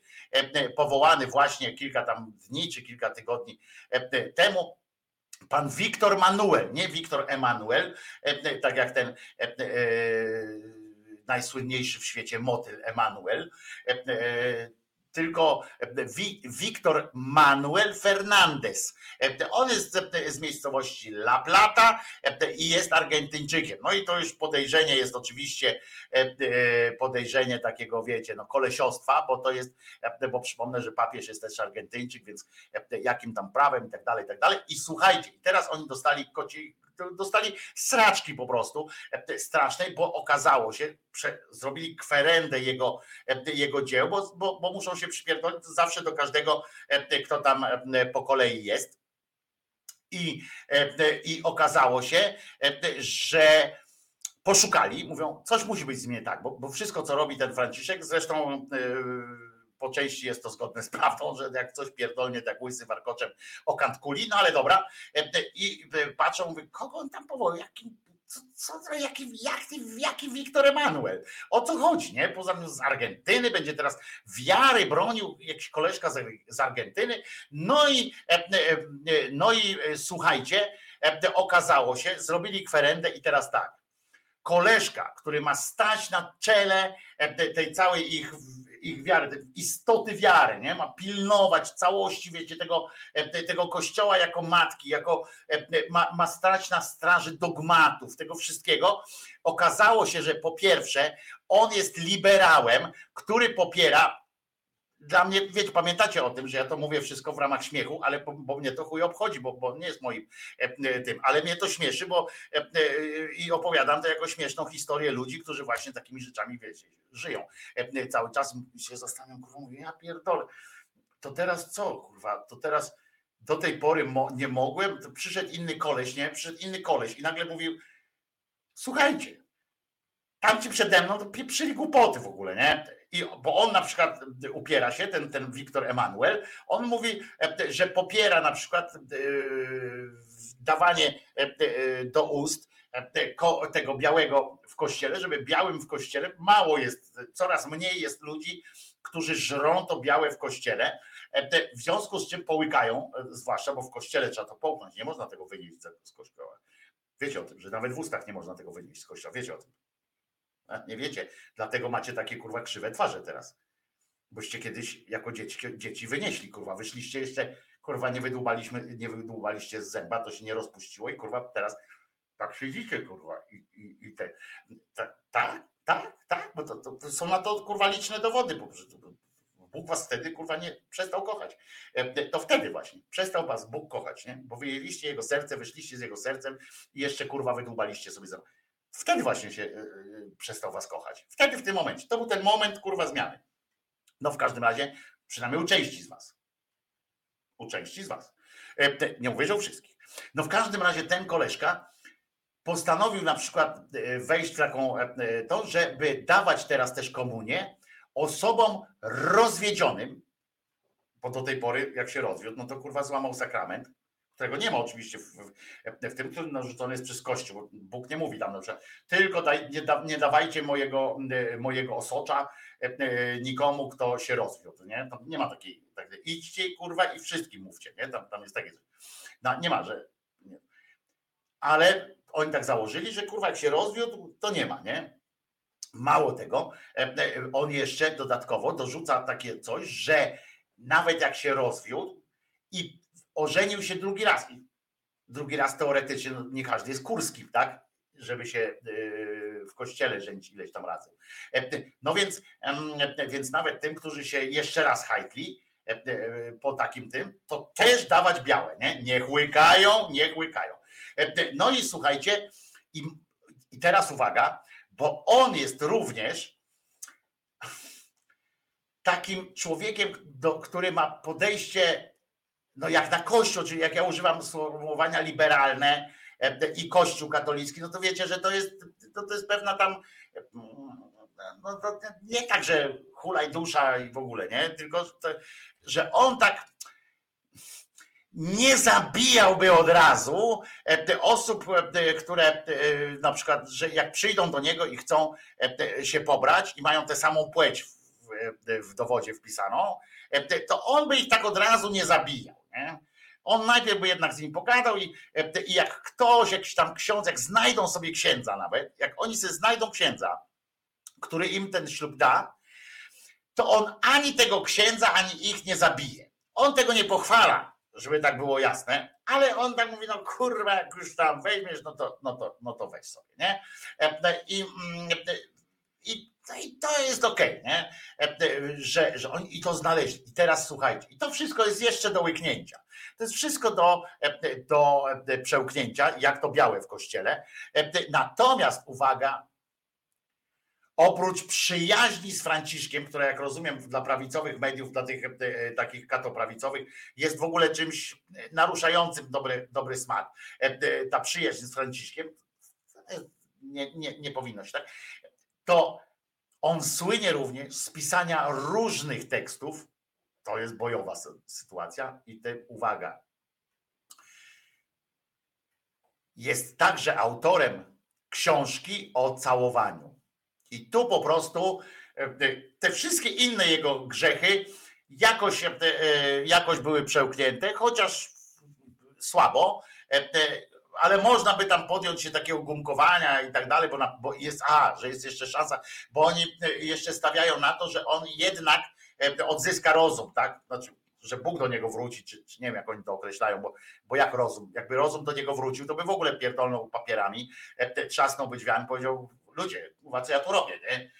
powołany właśnie kilka tam dni czy kilka tygodni temu, pan Wiktor Manuel, nie Wiktor Emanuel, tak jak ten e, najsłynniejszy w świecie motyl Emanuel, e, tylko Wi- Wiktor Manuel Fernandez. E, On jest z- z miejscowości La Plata e, i jest Argentyńczykiem. No i to już podejrzenie jest oczywiście e, e, podejrzenie takiego, wiecie, no kolesiostwa, bo to jest, e, bo przypomnę, że papież jest też Argentyńczyk, więc e, jakim tam prawem i tak dalej, i tak dalej. I słuchajcie, teraz oni dostali koci, dostali sraczki po prostu e, strasznej, bo okazało się, zrobili kwerendę jego, e, jego dzieł, bo, bo, bo muszą się przypierdolić zawsze do każdego, e, kto tam po kolei jest. I, I okazało się, że poszukali, mówią, coś musi być z mnie tak, bo, bo wszystko, co robi ten Franciszek, zresztą po części jest to zgodne z prawdą, że jak coś pierdolnie tak łysy warkoczem o kant kuli, no ale dobra. E, e, I patrzą, mówię, kogo on tam powołał, co, co, jaki, jaki, jaki Wiktor Emanuel? O co chodzi, nie? Poza tym z Argentyny, będzie teraz wiary bronił jakiś koleżka z, z Argentyny. No i, e, no i słuchajcie, okazało się, zrobili kwerendę i teraz tak. Koleżka, który ma stać na czele te- tej całej ich, ich wiary, istoty wiary, nie? Ma pilnować całości, wiecie, tego, e, te- tego kościoła jako matki, jako e, ma, ma stać na straży dogmatów, tego wszystkiego. Okazało się, że po pierwsze, on jest liberałem, który popiera. Dla mnie, wiecie, pamiętacie o tym, że ja to mówię wszystko w ramach śmiechu, ale bo, bo mnie to chuj obchodzi, bo, bo nie jest moim e, e, tym, ale mnie to śmieszy, bo e, e, i opowiadam to jako śmieszną historię ludzi, którzy właśnie takimi rzeczami, wiecie, żyją. E, e, Cały czas się zastanawiam, kurwa, mówię, ja pierdolę, to teraz co, kurwa, to teraz do tej pory mo- nie mogłem, to przyszedł inny koleś, nie? Przyszedł inny koleś i nagle mówił, słuchajcie, tamci przede mną to pieprzyli głupoty w ogóle, nie? I, bo on na przykład upiera się, ten, ten Wiktor Emanuel, on mówi, e, że popiera na przykład e, dawanie e, do ust tego białego w kościele, żeby białym w kościele mało jest, coraz mniej jest ludzi, którzy żrą to białe w kościele, w związku z czym połykają, zwłaszcza, bo w kościele trzeba to połknąć, nie można tego wynieść z kościoła. Wiecie o tym, że nawet w ustach nie można tego wynieść z kościoła, wiecie o tym. Nie wiecie, dlatego macie takie kurwa krzywe twarze teraz. Boście kiedyś jako dzieci, dzieci wynieśli, kurwa, wyszliście jeszcze, kurwa, nie wydłubaliśmy, nie wydłubaliście z zęba, to się nie rozpuściło i kurwa teraz tak siedzicie, kurwa, i, i, i te, ta, tak, tak, tak, bo to, to, to są na to kurwa liczne dowody, bo Bóg was wtedy kurwa nie przestał kochać. E, To wtedy właśnie przestał was Bóg kochać, nie? Bo wyjęliście jego serce, wyszliście z jego sercem i jeszcze kurwa wydłubaliście sobie zęba. Wtedy właśnie się e, e, przestał was kochać. Wtedy w tym momencie. To był ten moment kurwa zmiany. No w każdym razie, przynajmniej u części z was. U części z was. E, Nie mówię, że u wszystkich. No w każdym razie ten koleżka postanowił na przykład wejść w taką to, żeby dawać teraz też komunię osobom rozwiedzionym, bo do tej pory jak się rozwiódł, no to kurwa złamał sakrament, którego nie ma oczywiście w, w, w tym, który narzucony jest przez Kościół. Bóg nie mówi tam na przykład, tylko daj, nie, da, nie dawajcie mojego, mojego osocza nikomu, kto się rozwiódł, nie? Tam nie ma takiej, takiej idźcie kurwa i wszystkim mówcie, nie? Tam, tam jest takie coś. No, nie ma, że nie. ale oni tak założyli, że kurwa jak się rozwiódł, to nie ma, nie? Mało tego, e, e, on jeszcze dodatkowo dorzuca takie coś, że nawet jak się rozwiódł i ożenił się drugi raz, drugi raz teoretycznie, no nie każdy jest kurskim, tak? Żeby się e, w kościele żenić ileś tam razy. E, No więc, e, więc nawet tym, którzy się jeszcze raz hajtli e, po takim tym, to też dawać białe, nie? Niech łykają, niech łykają. No i słuchajcie, i, i teraz uwaga, bo on jest również takim człowiekiem, do, który ma podejście, no jak na Kościół, czyli jak ja używam sformułowania liberalne e, i Kościół katolicki, no to wiecie, że to jest, to, to jest pewna tam, e, no to nie tak, że hulaj dusza i w ogóle, nie? Tylko, to, że on tak nie zabijałby od razu e, osób, e, które na przykład, że jak przyjdą do niego i chcą się pobrać i mają tę samą płeć w, dowodzie wpisaną, to on by ich tak od razu nie zabijał. Nie? On najpierw by jednak z nimi pogadał i, e, i jak ktoś, jakiś tam ksiądz, jak znajdą sobie księdza nawet, jak oni sobie znajdą księdza, który im ten ślub da, to on ani tego księdza, ani ich nie zabije. On tego nie pochwala, żeby tak było jasne, ale on tak mówi, no kurwa, jak już tam weźmiesz, no to, no to, no to weź sobie, nie? E, I, mm, e, i, no i to jest okej, nie? E, Że, że oni i to znaleźli. I teraz słuchajcie, i to wszystko jest jeszcze do łyknięcia. To jest wszystko do, e, do e, przełknięcia, jak to białe w kościele. E, Natomiast uwaga, oprócz przyjaźni z Franciszkiem, która jak rozumiem dla prawicowych mediów, dla tych e, takich katoprawicowych, jest w ogóle czymś naruszającym dobry, dobry smak. E, e, Ta przyjaźń z Franciszkiem e, nie, nie, nie powinno się tak. To on słynie również z pisania różnych tekstów. To jest bojowa sy- sytuacja i te, uwaga. Jest także autorem książki o całowaniu. I tu po prostu e, te wszystkie inne jego grzechy jakoś, e, e, jakoś były przełknięte, chociaż słabo, e, e, ale można by tam podjąć się takiego gumkowania i tak dalej, bo, na, bo jest, a, że jest jeszcze szansa, bo oni e, jeszcze stawiają na to, że on jednak e, odzyska rozum, tak? Znaczy, że Bóg do niego wróci, czy, czy nie wiem, jak oni to określają, bo, bo jak rozum, jakby rozum do niego wrócił, to by w ogóle pierdolnął papierami, e, trzasnąłby drzwiami, powiedział, ludzie, kurwa, co ja tu robię, nie?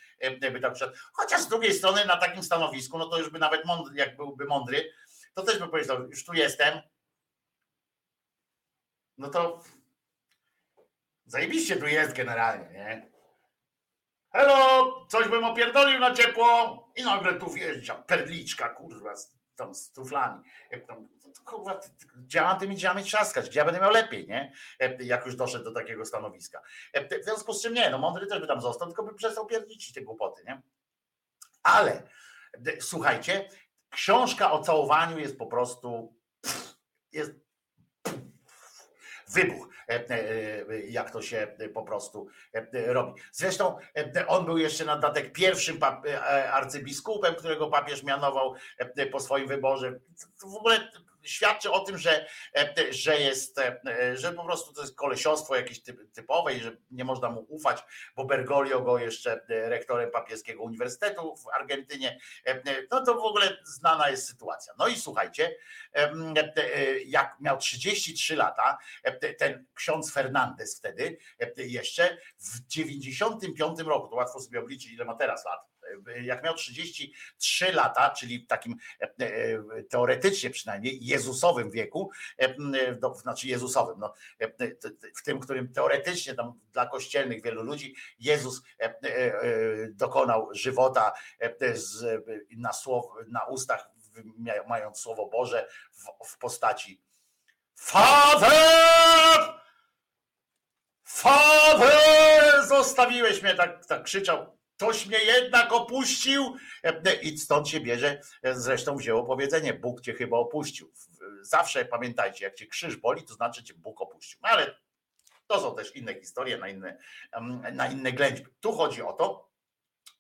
By tak. Chociaż z drugiej strony na takim stanowisku, no to już by nawet mądry, jak byłby mądry, to też by powiedział, już tu jestem, no to zajebiście tu jest generalnie, nie? Hello, coś bym opierdolił na ciepło i nagle tu wjeżdża perliczka, kurwa, tam z truflami. Jak tam, kurwa, ty- gdzie mam tymi drzwiami trzaskać? Gdzie ja będę miał lepiej, nie? E, Jak już doszedł do takiego stanowiska. E, W związku z czym nie, no mądry też by tam został, tylko by przestał pierdzić te głupoty, nie? Ale słuchajcie, książka o całowaniu jest po prostu jest wybuch, e, e, jak to się po prostu e, robi. Zresztą e, on był jeszcze na dodatek pierwszym e, arcybiskupem, którego papież mianował e, po swoim wyborze. W ogóle świadczy o tym, że, e, że jest, e, że po prostu to jest kolesiostwo jakieś typ- typowe i że nie można mu ufać, bo Bergoglio go jeszcze e, rektorem papieskiego uniwersytetu w Argentynie, e, no to w ogóle znana jest sytuacja. No i słuchajcie, e, jak miał 33 lata, e, ten ksiądz Fernandez wtedy e, jeszcze w 95 roku, to łatwo sobie obliczyć ile ma teraz lat, e, jak miał 33 lata, czyli w takim e, e, teoretycznie przynajmniej Jezusowym wieku, e, znaczy Jezusowym, no, w tym, którym teoretycznie tam dla kościelnych wielu ludzi Jezus dokonał żywota na, słow, na ustach, mając Słowo Boże w, w postaci Father! Father! Zostawiłeś mnie, tak, tak krzyczał. Toś mnie jednak opuścił. E, I stąd się bierze, e, zresztą wzięło powiedzenie, Bóg cię chyba opuścił. Zawsze pamiętajcie, jak cię krzyż boli, to znaczy cię Bóg opuścił. No ale to są też inne historie, na inne, em, na inne ględźby. Tu chodzi o to,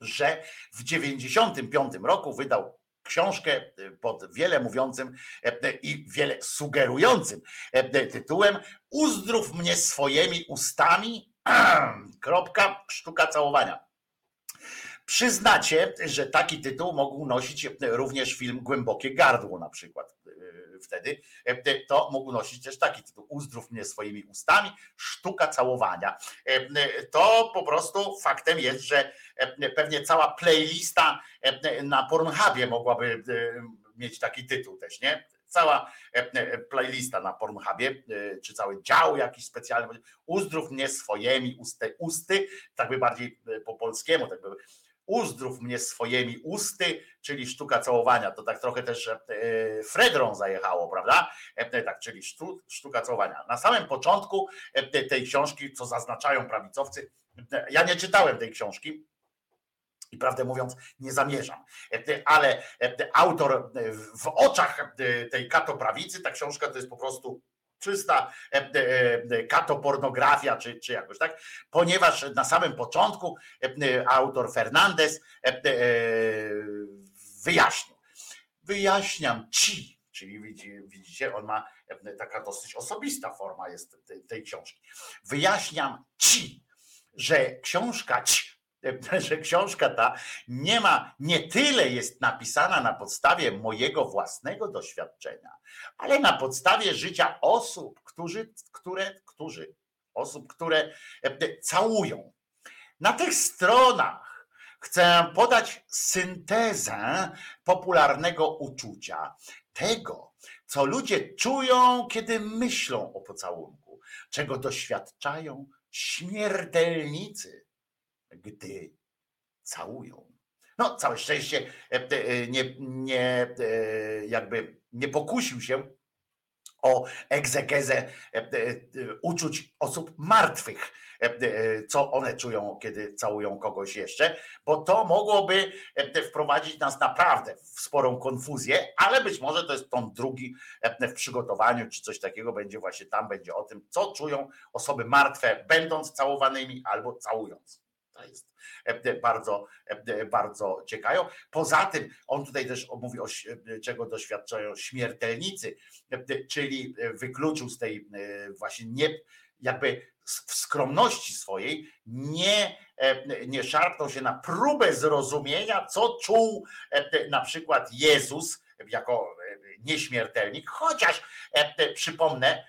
że w 95 roku wydał książkę e, pod wiele mówiącym e, e, i wiele sugerującym e, tytułem Uzdrów mnie swoimi ustami, kropka, sztuka całowania. Przyznacie, że taki tytuł mógł nosić również film Głębokie Gardło na przykład e, wtedy. E, To mógł nosić też taki tytuł Uzdrów mnie swoimi ustami, sztuka całowania. E, To po prostu faktem jest, że pewnie cała playlista na Pornhubie mogłaby mieć taki tytuł też, nie? Cała playlista na Pornhubie, czy cały dział jakiś specjalny, uzdrów mnie swoimi usty, usty, tak by bardziej po polskiemu, tak by uzdrów mnie swoimi usty, czyli sztuka całowania. To tak trochę też e, Fredron zajechało, prawda? E, Tak, czyli sztu, sztuka całowania. Na samym początku e, tej książki, co zaznaczają prawicowcy, e, ja nie czytałem tej książki, i prawdę mówiąc, nie zamierzam. E, Ale e, autor e, w oczach e, tej katoprawicy, ta książka to jest po prostu czysta e, e, katopornografia, czy, czy jakoś tak, ponieważ na samym początku e, autor Fernandez e, e, wyjaśnił. Wyjaśniam ci, czyli widzi- widzicie, on ma e, taka dosyć osobista forma jest tej książki. Wyjaśniam ci, że książka ci, że książka ta nie ma, nie tyle jest napisana na podstawie mojego własnego doświadczenia, ale na podstawie życia osób, którzy, które, którzy, osób, które e, całują. Na tych stronach chcę podać syntezę popularnego uczucia, tego, co ludzie czują, kiedy myślą o pocałunku, czego doświadczają śmiertelnicy, gdy całują. No, całe szczęście e, e, nie, nie, e, jakby nie pokusił się o egzegezę uczuć osób martwych, co one czują, kiedy całują kogoś jeszcze, bo to mogłoby wprowadzić nas naprawdę w sporą konfuzję, ale być może to jest ton drugi w przygotowaniu, czy coś takiego będzie właśnie tam, będzie o tym, co czują osoby martwe, będąc całowanymi albo całując. To jest e, bardzo, e, bardzo ciekawe. Poza tym, on tutaj też mówi o czego doświadczają śmiertelnicy, e, czyli wykluczył z tej właśnie nie, jakby w skromności swojej nie, nie szarpnął się na próbę zrozumienia, co czuł na przykład Jezus jako nieśmiertelnik, chociaż przypomnę,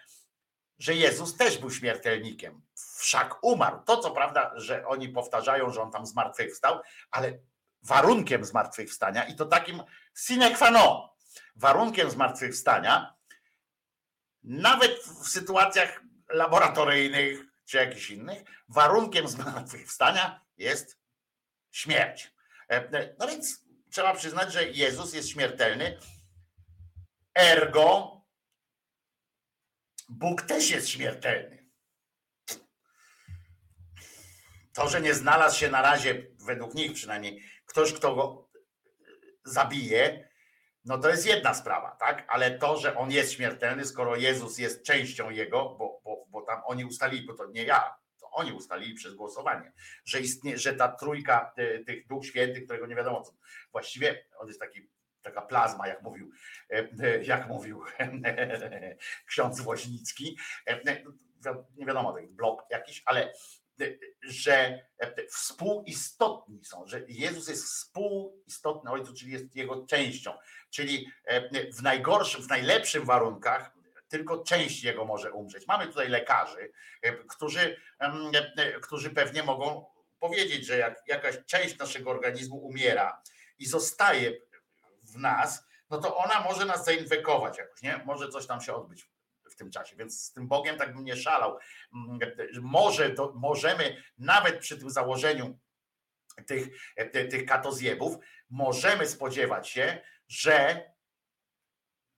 że Jezus też był śmiertelnikiem. Wszak umarł. To co prawda, że oni powtarzają, że on tam zmartwychwstał, ale warunkiem zmartwychwstania i to takim sine qua non, warunkiem zmartwychwstania, nawet w sytuacjach laboratoryjnych czy jakichś innych, warunkiem zmartwychwstania jest śmierć. E, No więc trzeba przyznać, że Jezus jest śmiertelny, ergo Bóg też jest śmiertelny. To, że nie znalazł się na razie, według nich przynajmniej, ktoś, kto go zabije, no to jest jedna sprawa, tak? Ale to, że on jest śmiertelny, skoro Jezus jest częścią jego, bo, bo, bo tam oni ustalili, bo to nie ja, to oni ustalili przez głosowanie, że istnieje, że ta trójka y, tych Duch Świętych, którego nie wiadomo co, właściwie on jest taki taka plazma, jak mówił, e, e, jak mówił ksiądz Woźnicki, E, e, nie wiadomo, taki blok jakiś, ale że współistotni są, że Jezus jest współistotny Ojcu, czyli jest jego częścią, czyli w najgorszym, w najlepszym warunkach tylko część jego może umrzeć. Mamy tutaj lekarzy, którzy, którzy pewnie mogą powiedzieć, że jak jakaś część naszego organizmu umiera i zostaje w nas, no to ona może nas zainfekować jakoś, nie? Może coś tam się odbyć w tym czasie, więc z tym Bogiem tak bym nie szalał. Mm, Może możemy nawet przy tym założeniu tych, ty- tych katozjebów, możemy spodziewać się, że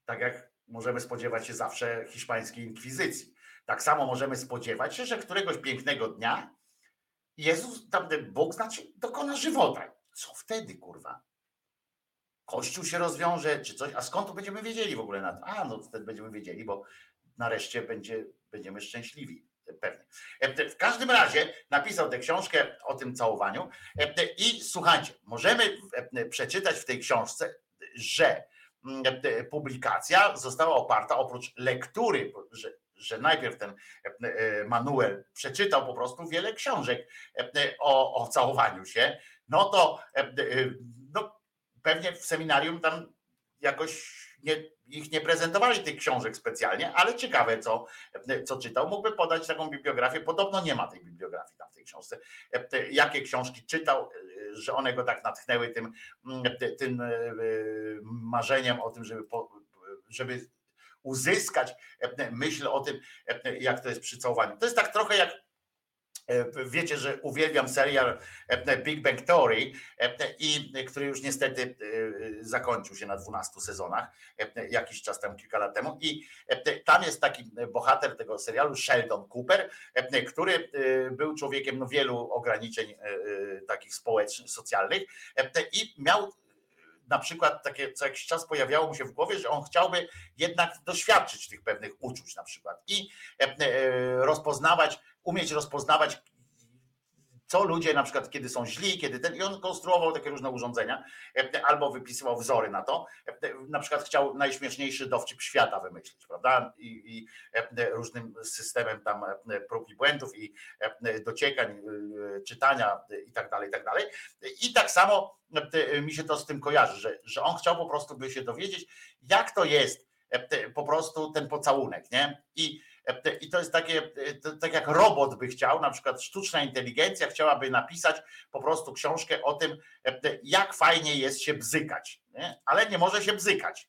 tak jak możemy spodziewać się zawsze hiszpańskiej inkwizycji, tak samo możemy spodziewać się, że któregoś pięknego dnia Jezus, tam Bóg znaczy, dokona żywota. Co wtedy, kurwa? Kościół się rozwiąże, czy coś, a skąd to będziemy wiedzieli w ogóle na to? A, no wtedy będziemy wiedzieli, bo nareszcie będzie, będziemy szczęśliwi. Pewnie. E, W każdym razie napisał tę książkę o tym całowaniu e, i słuchajcie, możemy e, przeczytać w tej książce, że mm, e, publikacja została oparta oprócz lektury, że, że najpierw ten e, Manuel przeczytał po prostu wiele książek e, o, o całowaniu się, no to e, e, pewnie w seminarium tam jakoś nie, ich nie prezentowali tych książek specjalnie, ale ciekawe, co, co czytał. Mógłby podać taką bibliografię. Podobno nie ma tej bibliografii tam w tej książce. Jakie książki czytał, że one go tak natchnęły tym, tym marzeniem o tym, żeby, żeby uzyskać myśl o tym, jak to jest przy. To jest tak trochę jak Wiecie, że uwielbiam serial e, Big Bang Theory, e, i który już niestety e, zakończył się na 12 sezonach, e, jakiś czas temu, kilka lat temu. I e, tam jest taki bohater tego serialu, Sheldon Cooper, e, który e, był człowiekiem no, wielu ograniczeń e, e, takich społecznych, socjalnych e, i miał na przykład takie co jakiś czas pojawiało mu się w głowie, że on chciałby jednak doświadczyć tych pewnych uczuć na przykład i e, e, rozpoznawać, umieć rozpoznawać co ludzie na przykład kiedy są źli, kiedy ten i on konstruował takie różne urządzenia e, albo wypisywał wzory na to. E, Na przykład chciał najśmieszniejszy dowcip świata wymyślić, prawda? I, i e, różnym systemem tam e, prób i błędów i e, dociekań, e, czytania e, i tak dalej, i tak dalej. I tak samo e, mi się to z tym kojarzy, że, że on chciał po prostu by się dowiedzieć, jak to jest e, po prostu ten pocałunek, nie? I, e, i to jest takie, e, tak jak robot by chciał, na przykład sztuczna inteligencja chciałaby napisać po prostu książkę o tym, e, jak fajnie jest się bzykać, nie? ale nie może się bzykać.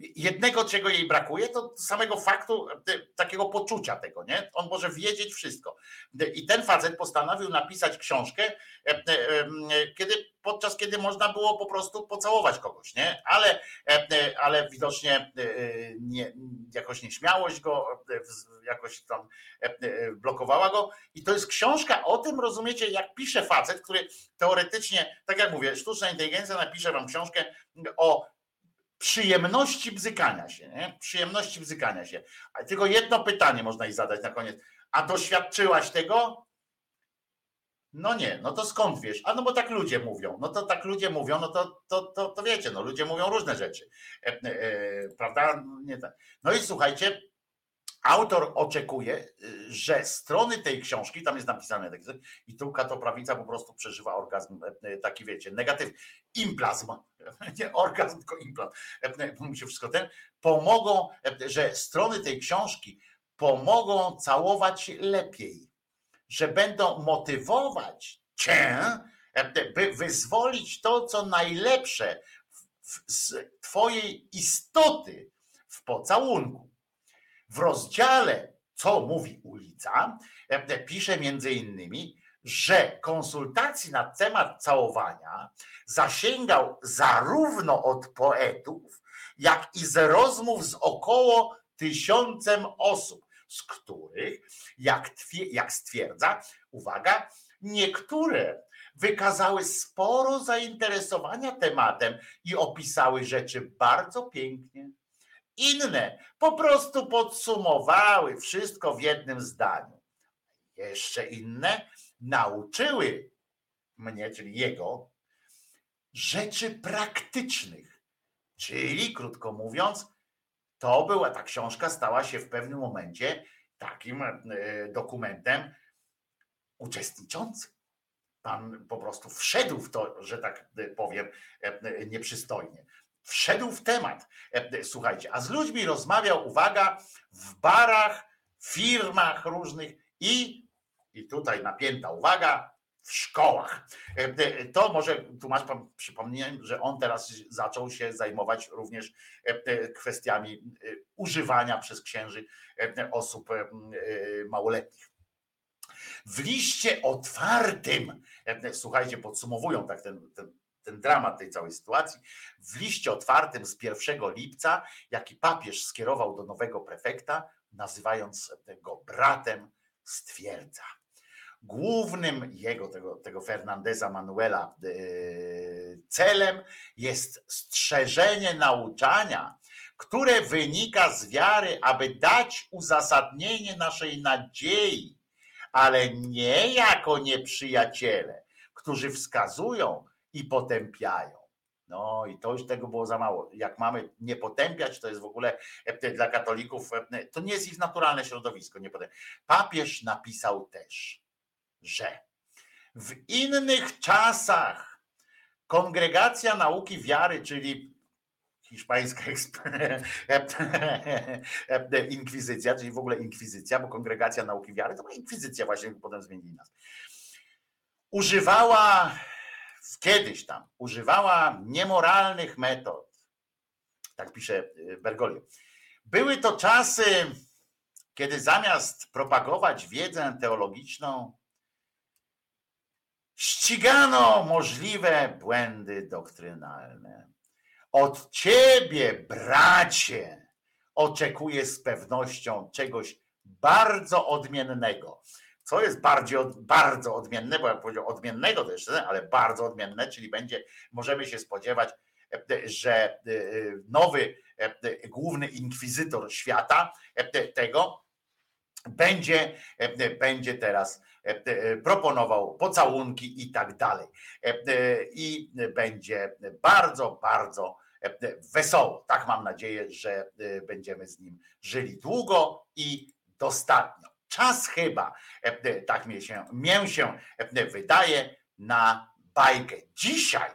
Jednego, czego jej brakuje, to samego faktu e, takiego poczucia tego, nie? On może wiedzieć wszystko. I ten facet postanowił napisać książkę, e, e, e, kiedy, podczas kiedy można było po prostu pocałować kogoś, nie? Ale, e, e, ale widocznie e, nie, jakoś nieśmiałość go e, jakoś tam e, e, blokowała go. I to jest książka o tym, rozumiecie, jak pisze facet, który teoretycznie, tak jak mówię, sztuczna inteligencja napisze wam książkę o przyjemności bzykania się, nie? Przyjemności bzykania się. A tylko jedno pytanie można jej zadać na koniec. A doświadczyłaś tego? No nie, no to skąd wiesz? A no bo tak ludzie mówią. No to tak ludzie mówią, no to, to, to, to wiecie, no ludzie mówią różne rzeczy. E, e, prawda? Nie tak. No i słuchajcie, autor oczekuje, y, że strony tej książki, tam jest napisane, tak, i tu katoprawica po prostu przeżywa orgazm, e, e, taki wiecie, negatyw, implazm, nie orgazm, tylko implant, E, mówi się wszystko ten, pomogą, że strony tej książki pomogą całować lepiej, że będą motywować cię, by wyzwolić to, co najlepsze z twojej istoty w pocałunku. W rozdziale Co mówi ulica, e, pisze między innymi, że konsultacji na temat całowania zasięgał zarówno od poetów, jak i z rozmów z około tysiącem osób, z których, jak, jak stwierdza, uwaga, niektóre wykazały sporo zainteresowania tematem i opisały rzeczy bardzo pięknie. Inne po prostu podsumowały wszystko w jednym zdaniu. Jeszcze inne nauczyły mnie, czyli jego, rzeczy praktycznych. Czyli, krótko mówiąc, to była ta książka, stała się w pewnym momencie takim e, dokumentem uczestniczącym. Pan po prostu wszedł w to, że tak e, powiem, e, nieprzystojnie. Wszedł w temat. E, Słuchajcie, a z ludźmi rozmawiał, uwaga, w barach, firmach różnych i, i tutaj napięta uwaga, w szkołach. E, e, To może tłumacz pan przypomniałem, że on teraz zaczął się zajmować również e, e, kwestiami e, używania przez księży e, osób e, e, małoletnich. W liście otwartym, e, słuchajcie, podsumowują tak ten, ten, ten dramat tej całej sytuacji, w liście otwartym z 1 lipca, jaki papież skierował do nowego prefekta, nazywając go bratem, stwierdza. Głównym jego, tego, tego Fernandeza Manuela, e, celem jest strzeżenie nauczania, które wynika z wiary, aby dać uzasadnienie naszej nadziei, ale nie jako nieprzyjaciele, którzy wskazują i potępiają. No i to już tego było za mało. Jak mamy nie potępiać, to jest w ogóle e, dla katolików, e, to nie jest ich naturalne środowisko. Nie Papież napisał też, że w innych czasach kongregacja nauki wiary, czyli hiszpańska inkwizycja, czyli w ogóle inkwizycja, bo kongregacja nauki wiary to była inkwizycja właśnie, potem zmienili nas. Używała kiedyś tam, używała niemoralnych metod. Tak pisze y, Bergoglio. Były to czasy, kiedy zamiast propagować wiedzę teologiczną, ścigano możliwe błędy doktrynalne. Od ciebie, bracie, oczekuję z pewnością czegoś bardzo odmiennego. Co jest bardziej bardzo odmienne, bo jak powiedział odmiennego jeszcze, ale bardzo odmienne, czyli będzie, możemy się spodziewać, e, że e, nowy e, główny inkwizytor świata tego będzie, będzie teraz proponował pocałunki i tak dalej. I będzie bardzo, bardzo wesoło. Tak mam nadzieję, że będziemy z nim żyli długo i dostatnio. Czas chyba, tak mnie się, mię się wydaje, na bajkę. Dzisiaj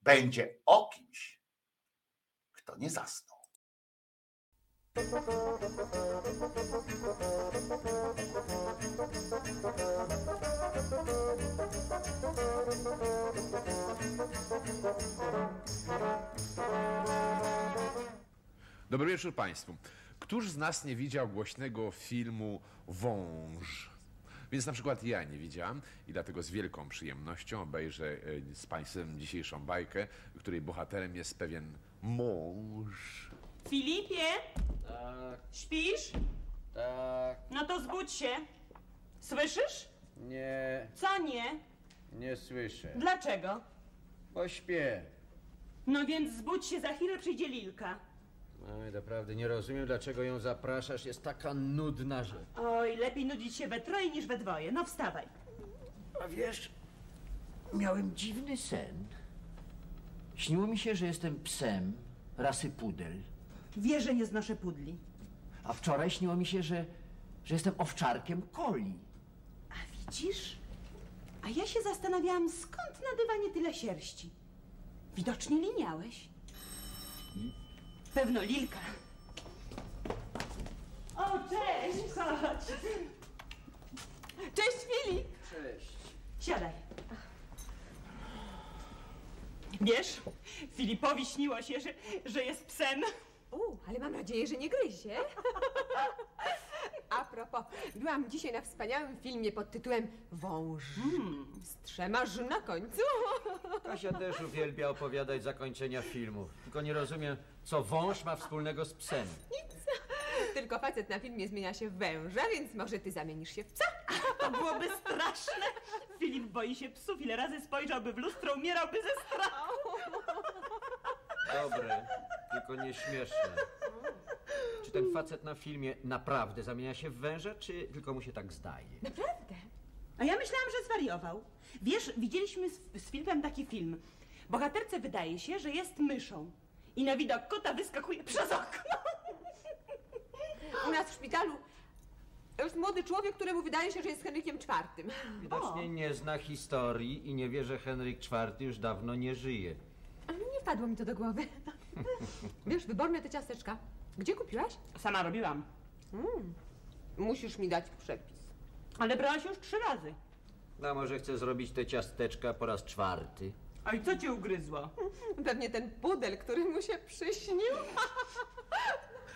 będzie o kimś, kto nie zasnął. Dobry wieczór Państwu. Któż z nas nie widział głośnego filmu Wąż? Więc na przykład ja nie widziałam i dlatego z wielką przyjemnością obejrzę e, z Państwem dzisiejszą bajkę, której bohaterem jest pewien mąż. Filipie, Tak, śpisz? tak, No to zbudź się. Słyszysz? nie, Co nie? nie słyszę. Dlaczego? Bo śpię. No więc zbudź się, za chwilę przyjdzie Lilka. Oj, naprawdę nie rozumiem, dlaczego ją zapraszasz. Jest taka nudna, że... Oj, lepiej nudzić się we troje niż we dwoje. No wstawaj. A wiesz, miałem dziwny sen. Śniło mi się, że jestem psem rasy pudel. Wiesz, że nie znoszę pudli. A wczoraj śniło mi się, że, że jestem owczarkiem coli. A widzisz? A ja się zastanawiałam, skąd na dywanie tyle sierści. Widocznie liniałeś. Pewno Lilka. O, cześć! Chodź. Cześć, Filip! Cześć. Siadaj. Wiesz, Filipowi śniło się, że, że jest psem. U, ale mam nadzieję, że nie gryzie. A propos, byłam dzisiaj na wspaniałym filmie pod tytułem Wąż. Z trzema ż na końcu. Kasia też uwielbia opowiadać zakończenia filmów. Tylko nie rozumiem, co wąż ma wspólnego z psem. Tylko facet na filmie zmienia się w węża, więc może ty zamienisz się w psa. To byłoby straszne. Filip boi się psów. Ile razy spojrzałby w lustro, umierałby ze strachu. Dobre, tylko nie śmieszne. Czy ten facet na filmie naprawdę zamienia się w węża, czy tylko mu się tak zdaje? Naprawdę? A ja myślałam, że zwariował. Wiesz, widzieliśmy z, z Filipem taki film. Bohaterce wydaje się, że jest myszą. I na widok kota wyskakuje przez okno. U nas w szpitalu jest młody człowiek, któremu wydaje się, że jest Henrykiem IV. Widocznie nie zna historii i nie wie, że Henryk IV już dawno nie żyje. Ale nie wpadło mi to do głowy. Wiesz, wyborne te ciasteczka. Gdzie kupiłaś? Sama robiłam. Mm. Musisz mi dać przepis. Ale brałaś już trzy razy. A może chce zrobić te ciasteczka po raz czwarty? A i co cię ugryzło? Pewnie ten pudel, który mu się przyśnił.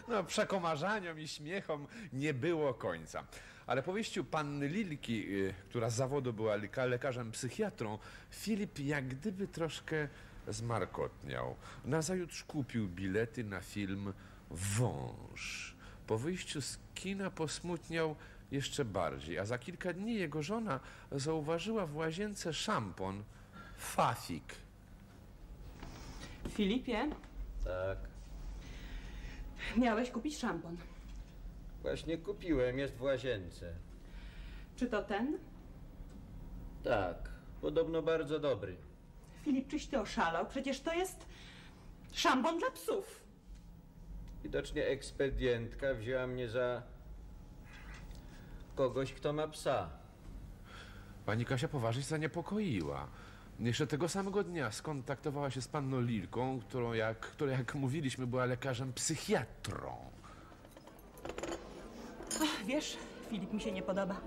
No, przekomarzaniom i śmiechom nie było końca. Ale powieściu panny Lilki, y, która z zawodu była leka- lekarzem psychiatrą, Filip jak gdyby troszkę zmarkotniał. Nazajutrz kupił bilety na film Wąż. Po wyjściu z kina posmutniał jeszcze bardziej, a za kilka dni jego żona zauważyła w łazience szampon Fafik. Filipie, Tak. miałeś kupić szampon. Właśnie kupiłem, jest w łazience. Czy to ten? Tak, podobno bardzo dobry. Filip, czyś ty oszalał? Przecież to jest szampon dla psów. Widocznie ekspedientka wzięła mnie za kogoś, kto ma psa. Pani Kasia poważnie się zaniepokoiła. Jeszcze tego samego dnia skontaktowała się z panną Lilką, którą jak, która, jak mówiliśmy, była lekarzem psychiatrą. Ach, wiesz, Filip mi się nie podoba.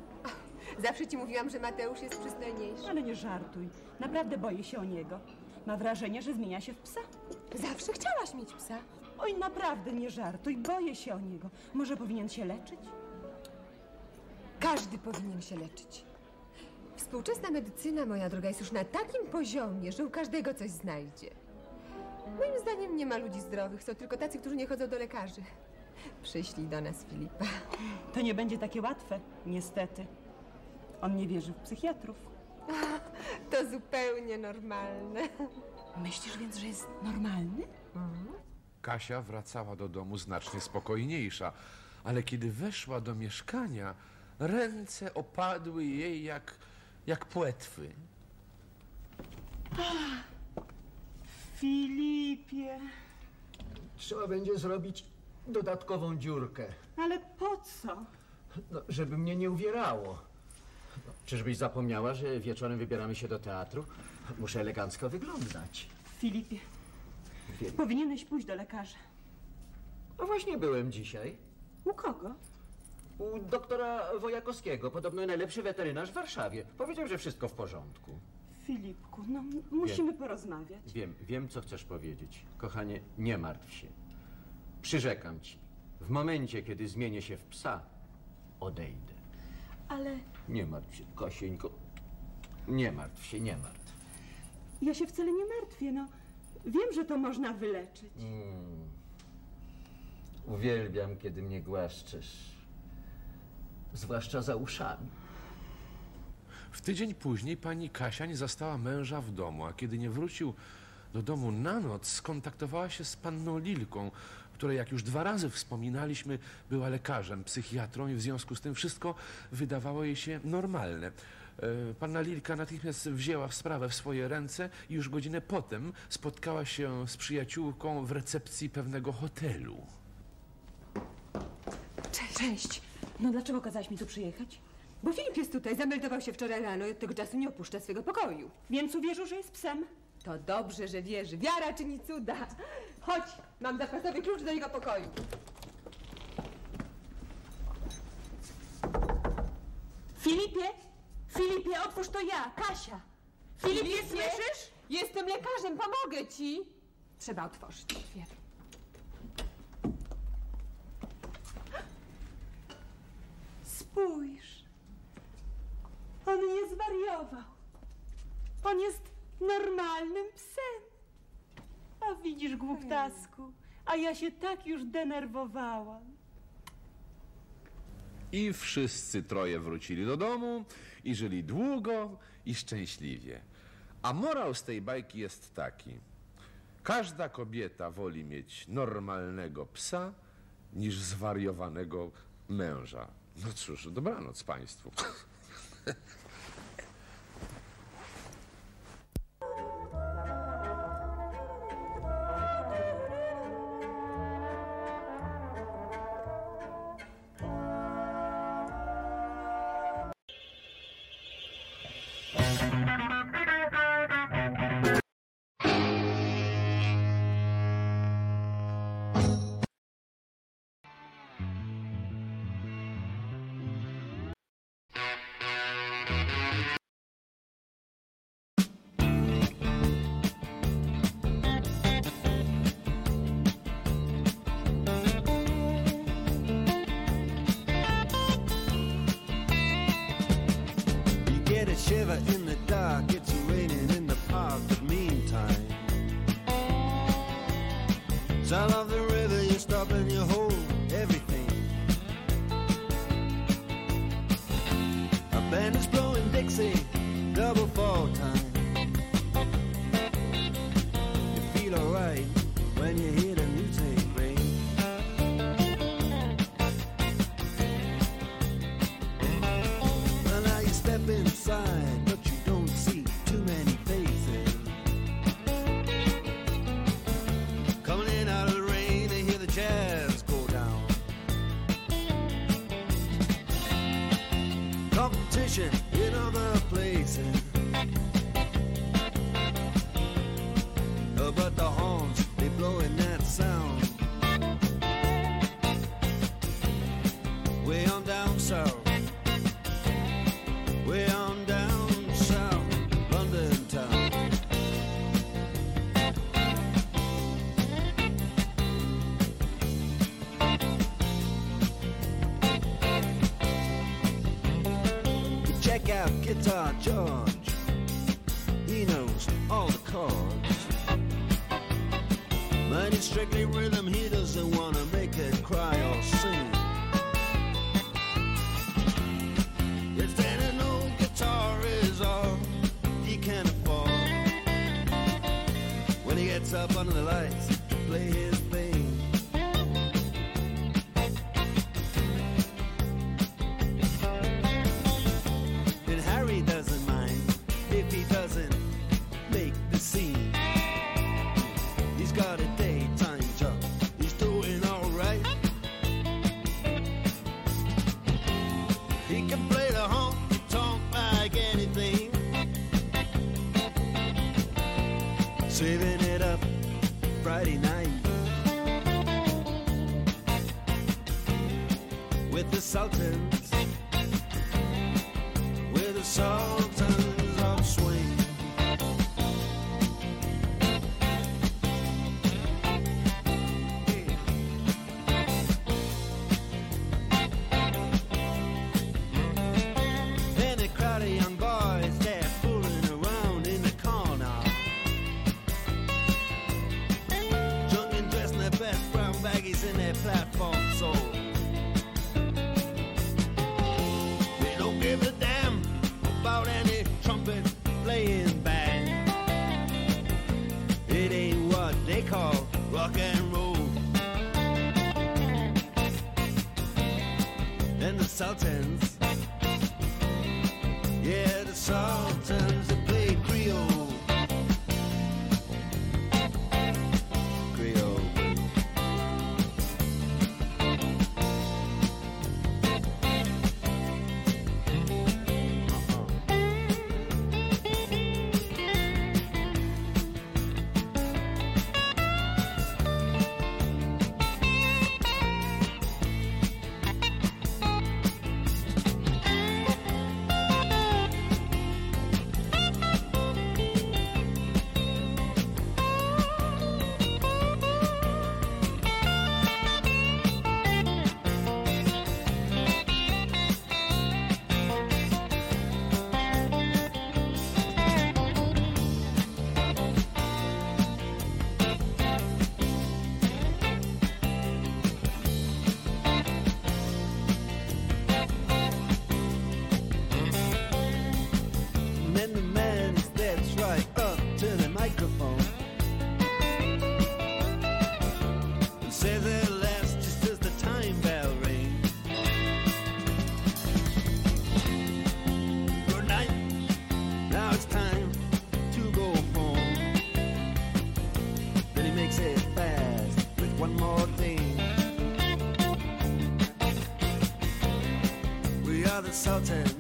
Zawsze ci mówiłam, że Mateusz jest przystojniejszy. Ale nie żartuj. Naprawdę boję się o niego. Ma wrażenie, że zmienia się w psa. Zawsze chciałaś mieć psa. Oj, naprawdę nie żartuj. Boję się o niego. Może powinien się leczyć? Każdy powinien się leczyć. Współczesna medycyna, moja droga, jest już na takim poziomie, że u każdego coś znajdzie. Moim zdaniem nie ma ludzi zdrowych, są tylko tacy, którzy nie chodzą do lekarzy. Przyślij do nas Filipa. To nie będzie takie łatwe, niestety. On nie wierzy w psychiatrów. To zupełnie normalne. Myślisz więc, że jest normalny? Kasia wracała do domu znacznie spokojniejsza, ale kiedy weszła do mieszkania, ręce opadły jej jak, jak płetwy. Filipie, Trzeba będzie zrobić dodatkową dziurkę, ale po co? no, żeby mnie nie uwierało. No, czyżbyś zapomniała, że wieczorem wybieramy się do teatru? Muszę elegancko wyglądać. Filipie, Wiem. powinieneś pójść do lekarza. No właśnie byłem dzisiaj. U kogo? U doktora Wojakowskiego, podobno najlepszy weterynarz w Warszawie. Powiedział, że wszystko w porządku. Filipku, no musimy porozmawiać. Wiem, wiem, co chcesz powiedzieć. Kochanie, nie martw się. Przyrzekam ci, w momencie, kiedy zmienię się w psa, odejdę. Ale Nie martw się, Kasieńko. Nie martw się, nie martw. ja się wcale nie martwię, no. Wiem, że to można wyleczyć. Mm. Uwielbiam, kiedy mnie głaszczesz. Zwłaszcza za uszami. W tydzień później pani Kasia nie zastała męża w domu, a kiedy nie wrócił do domu na noc, skontaktowała się z panną Lilką, która, jak już dwa razy wspominaliśmy, była lekarzem, psychiatrą i w związku z tym wszystko wydawało jej się normalne. E, Panna Lilka natychmiast wzięła sprawę w swoje ręce i już godzinę potem spotkała się z przyjaciółką w recepcji pewnego hotelu. Cześć. Cześć. No dlaczego kazałaś mi tu przyjechać? Bo Filip jest tutaj, zameldował się wczoraj rano i od tego czasu nie opuszcza swego pokoju. Więc uwierzył, że jest psem? To dobrze, że wierzy. Wiara czyni cuda. Chodź, mam zapasowy klucz do jego pokoju. Filipie! Filipie, otwórz to ja, Kasia! Filipie, Filipie? słyszysz? Jestem lekarzem, pomogę ci. Trzeba otworzyć drzwi. Spójrz. On nie zwariował. On jest normalnym psem. A widzisz, głuptasku, a ja się tak już denerwowałam. I wszyscy troje wrócili do domu i żyli długo i szczęśliwie. A morał z tej bajki jest taki. Każda kobieta woli mieć normalnego psa niż zwariowanego męża. No cóż, dobranoc Państwu. John. The Sultans.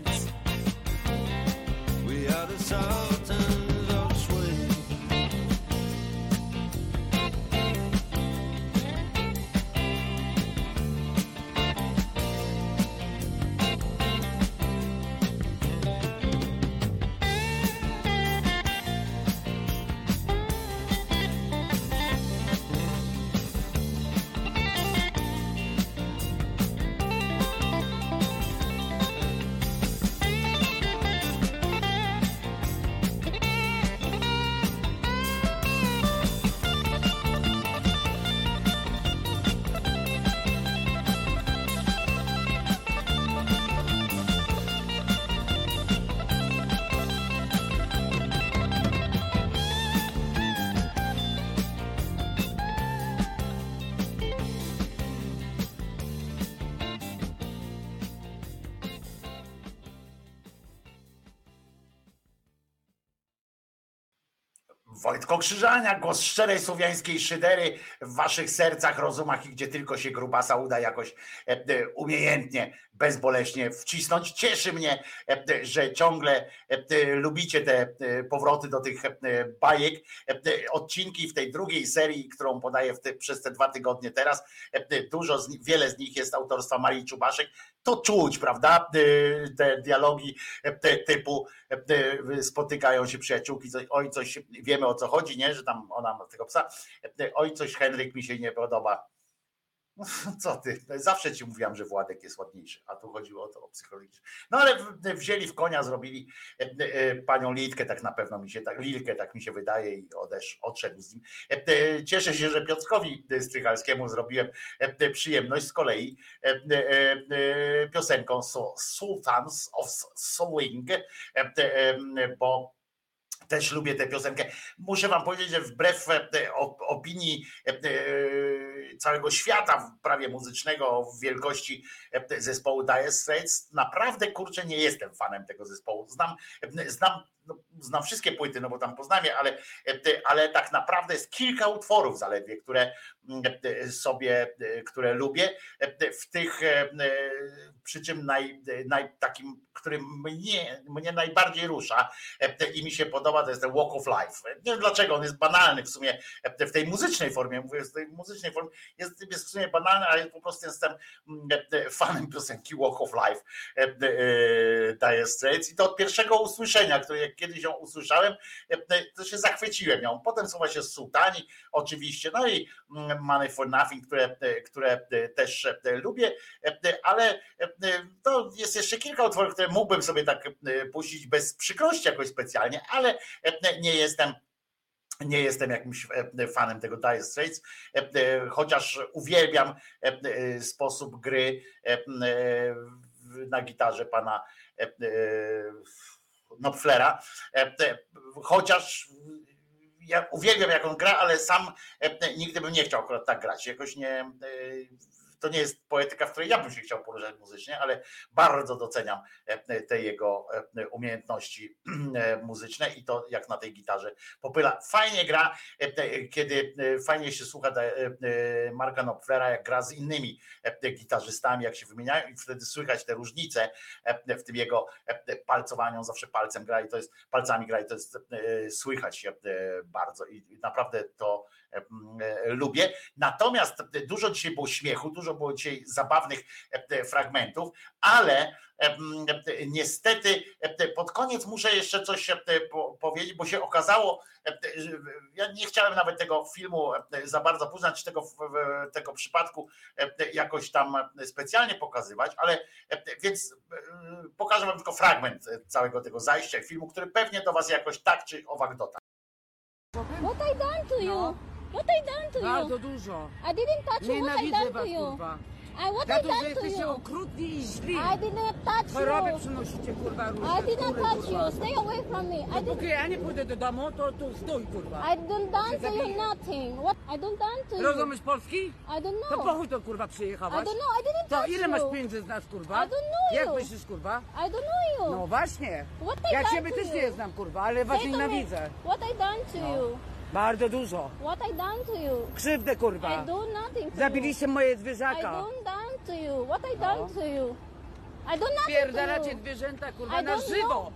Wojtko Krzyżania, głos szczerej słowiańskiej szydery w waszych sercach, rozumach i gdzie tylko się grubasa uda jakoś e, e, umiejętnie, bezboleśnie wcisnąć. Cieszy mnie, e, e, że ciągle e, lubicie te powroty do tych bajek. Odcinki w tej drugiej serii, którą podaję przez te dwa tygodnie teraz, dużo, wiele z nich jest autorstwa Marii Czubaszek. To czuć, prawda? Te dialogi te, typu spotykają się przyjaciółki, oj coś, wiemy o co chodzi, nie, że tam ona ma tego psa, oj coś Henryk mi się nie podoba. Co ty? Zawsze ci mówiłam, że Władek jest ładniejszy, a tu chodziło o to o psychologiczne. No ale wzięli w konia, zrobili e, e, panią Litkę, tak na pewno mi się tak, Lilkę, tak mi się wydaje, i odesz, odszedł z nim. E, Cieszę się, że Piotrkowi Strychalskiemu zrobiłem przyjemność z kolei piosenką Su- Sultans of Swing, bo też lubię tę piosenkę. Muszę wam powiedzieć, że wbrew e, opinii e, e, całego świata prawie muzycznego w wielkości zespołu Dire Straits, naprawdę kurczę nie jestem fanem tego zespołu. Znam, znam, no, znam wszystkie płyty, no bo tam poznam je, ale, e, ale tak naprawdę jest kilka utworów zaledwie, które mm, e, sobie, e, które lubię. W tych, przy czym naj, naj, takim, który mnie, mnie najbardziej rusza i mi się podoba, to jest ten Walk of Life. Nie wiem dlaczego, on jest banalny w sumie w tej muzycznej formie, mówię, w tej muzycznej formie jest, jest w sumie banalny, ale po prostu jestem mm, fanem piosenki Walk of Life Dire Straits i to od pierwszego usłyszenia, które kiedyś ją usłyszałem, e, to się zachwyciłem ją. Potem są właśnie Sultani oczywiście, no i mm, Money for Nothing, które, e, które e, też e, lubię, e, ale e, to jest jeszcze kilka utworów, które mógłbym sobie tak e, puścić bez przykrości jakoś specjalnie, ale e, nie jestem nie jestem jakimś e, fanem tego Dire Straits, e, e, chociaż uwielbiam e, e, sposób gry e, e, na gitarze pana e, e, Knopflera, E, chociaż ja uwielbiam jak on gra, ale sam e, nigdy bym nie chciał akurat tak grać. Jakoś nie, e, to nie jest poetyka, w której ja bym się chciał poruszać muzycznie, ale bardzo doceniam e, te jego e, umiejętności e, muzyczne i to jak na tej gitarze popyla. Fajnie gra, e, kiedy e, fajnie się słucha e, e, Marka Knopflera, jak gra z innymi e, gitarzystami, jak się wymieniają i wtedy słychać te różnice e, w tym jego e, palcowaniu, zawsze palcem gra i to jest, palcami gra i to jest e, słychać e, bardzo i naprawdę to e, e, lubię. Natomiast dużo dzisiaj było śmiechu, dużo było dzisiaj zabawnych e, fragmentów, ale e, e, niestety e, pod koniec muszę jeszcze coś e, po- powiedzieć, bo się okazało, e, że ja nie chciałem nawet tego filmu e, za bardzo poznać, tego, tego przypadku e, jakoś tam specjalnie pokazywać, ale e, więc e, pokażę wam tylko fragment e, całego tego zajścia filmu, który pewnie do was jakoś tak czy owak dotarł. What I done to you? What I done to you? Bardzo dużo. I didn't touch you. What I Nienawidzę done was, to you? kurwa. I what I to, że done to jesteście you? okrutni i źli. I didn't touch Choroby you. przynosicie, kurwa, różne. I didn't skóry, touch kurwa. you. Stay away from me. I Dopóki didn't. ja nie pójdę do domu, to tu stój, kurwa. I didn't done to you nothing. What? I don't done to you. Rozumiesz polski? I don't To know. po chuj to, kurwa, przyjechałaś? I don't know. I didn't To touch ile you. masz pieniędzy z nas, kurwa? I don't know Jak you. myślisz, kurwa? I don't know you. No właśnie. What I Ja done ciebie to też you? nie znam, kurwa, ale was Say to me, nienawidzę. What I done to No. you? Bardzo dużo. What I done to you? Krzywdę, kurwa. I do nothing to Zabiliście moje you. I zwierzaka. don't done to you. What I done No. to you? Pierdalacie zwierzęta, kurwa, I na don't żywo.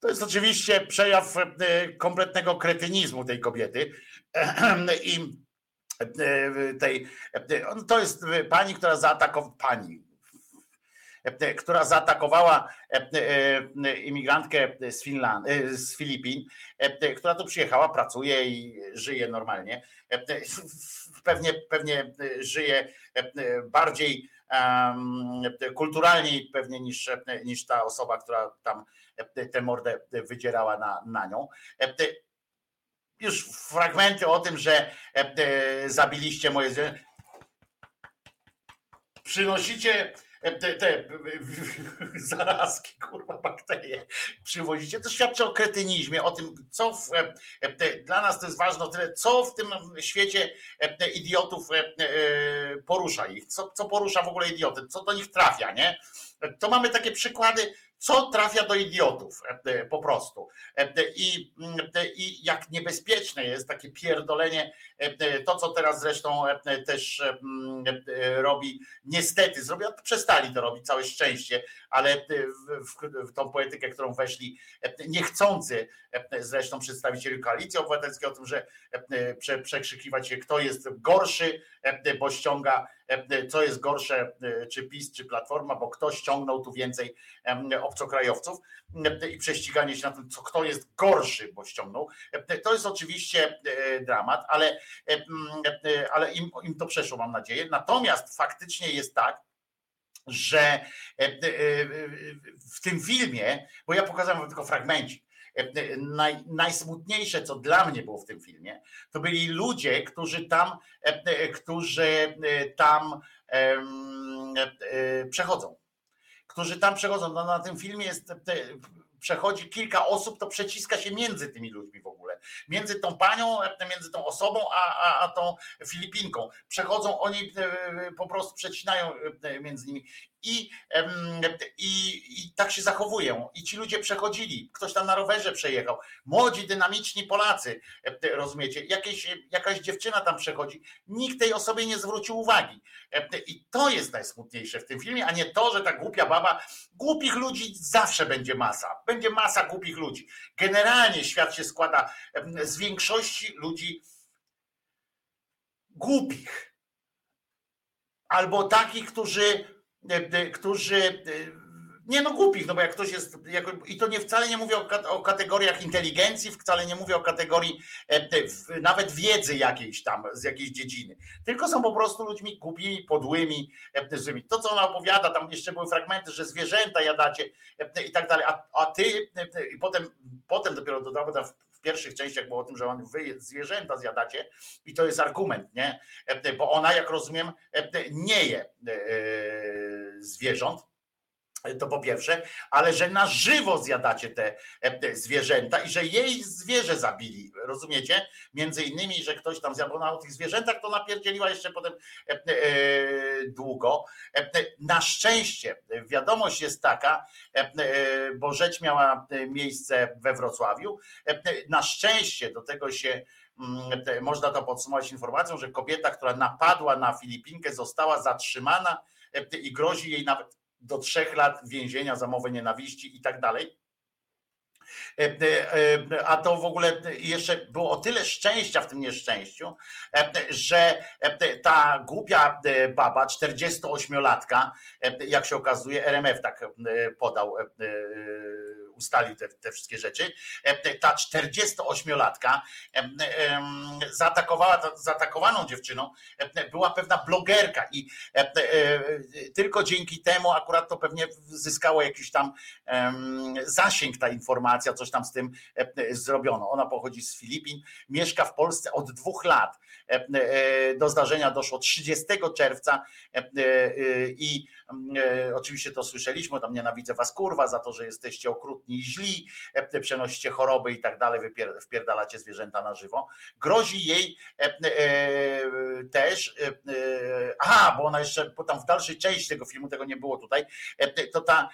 To jest oczywiście przejaw e, kompletnego kretynizmu tej kobiety. I e, tej, e, on- to jest pani, która zaatakowała pani, która zaatakowała e, e, imigrantkę z, Finland, e, z Filipin, e, która tu przyjechała, pracuje i żyje normalnie. E, Pewnie, pewnie żyje e, bardziej kulturalniej pewnie niż, niż ta osoba, która tam tę mordę wydzierała na, na nią. Już fragmenty o tym, że zabiliście moje zwierzę. Przynosicie te, te zarazki, kurwa, bakterie, przywozicie. To świadczy o kretynizmie, o tym, co w, dla nas to jest ważne o tyle, co w tym świecie idiotów porusza ich, co, co porusza w ogóle idioty, co do nich trafia, nie? To mamy takie przykłady, co trafia do idiotów e, po prostu. E, I, e, I jak niebezpieczne jest takie pierdolenie, to co teraz zresztą też robi, niestety, zrobią, przestali to robić, całe szczęście, ale w, tą poetykę, którą weszli niechcący zresztą przedstawicieli koalicji obywatelskiej o tym, że prze, przekrzykiwać się, kto jest gorszy, bo ściąga, co jest gorsze, czy PiS, czy Platforma, bo kto ściągnął tu więcej obcokrajowców i prześciganie się na tym, co, kto jest gorszy, bo ściągnął. To jest oczywiście dramat, ale, ale im, im to przeszło, mam nadzieję. Natomiast faktycznie jest tak, że w tym filmie, bo ja pokazałem tylko fragmencik, Naj, najsmutniejsze, co dla mnie było w tym filmie, to byli ludzie, którzy tam, którzy tam przechodzą. Którzy tam przechodzą. No, na tym filmie jest, przechodzi kilka osób, to przeciska się między tymi ludźmi w ogóle. Między tą panią, między tą osobą, a, a, a tą Filipinką. Przechodzą, oni po prostu przecinają między nimi. I, i, I tak się zachowują. I ci ludzie przechodzili. Ktoś tam na rowerze przejechał. Młodzi, dynamiczni Polacy, rozumiecie? Jakieś, jakaś dziewczyna tam przechodzi. Nikt tej osobie nie zwrócił uwagi. I to jest najsmutniejsze w tym filmie, a nie to, że ta głupia baba. Głupich ludzi zawsze będzie masa. Będzie masa głupich ludzi. Generalnie świat się składa z większości ludzi głupich. Albo takich, którzy którzy nie no głupich, no bo jak ktoś jest, i to nie wcale nie mówię o, o kategoriach inteligencji, wcale nie mówię o kategorii nawet wiedzy jakiejś tam, z jakiejś dziedziny, tylko są po prostu ludźmi głupimi, podłymi, złymi. To co ona opowiada, tam jeszcze były fragmenty, że zwierzęta jadacie i tak dalej, a, a ty i potem, potem dopiero dodał, tam w pierwszych częściach było o tym, że on wy zwierzęta zjadacie i to jest argument, nie? Bo ona, jak rozumiem, nie je zwierząt. To po pierwsze, ale że na żywo zjadacie te, te zwierzęta i że jej zwierzę zabili. Rozumiecie? Między innymi, że ktoś tam zjadł na tych zwierzętach, to napierdzieliła jeszcze potem e, e, długo. E, na szczęście wiadomość jest taka, bo rzecz miała miejsce we Wrocławiu. Na szczęście do tego się można to podsumować informacją, że kobieta, która napadła na Filipinkę, została zatrzymana i grozi jej nawet do trzech lat więzienia za mowę nienawiści i tak dalej. A to w ogóle jeszcze było o tyle szczęścia w tym nieszczęściu, że ta głupia baba, 48-latka, jak się okazuje, RMF tak podał, ustalił te, te wszystkie rzeczy. Ta 48-latka zaatakowała, zaatakowaną dziewczyną była pewna blogerka i tylko dzięki temu akurat to pewnie zyskało jakiś tam zasięg ta informacja, coś tam z tym zrobiono. Ona pochodzi z Filipin, mieszka w Polsce od dwóch lat. Do zdarzenia doszło 30 czerwca i oczywiście to słyszeliśmy, tam nienawidzę was kurwa za to, że jesteście okrutni i źli, przenosicie choroby i tak dalej, wpierdalacie zwierzęta na żywo. Grozi jej też, aha, bo ona jeszcze, bo tam w dalszej części tego filmu, tego nie było tutaj, to ta,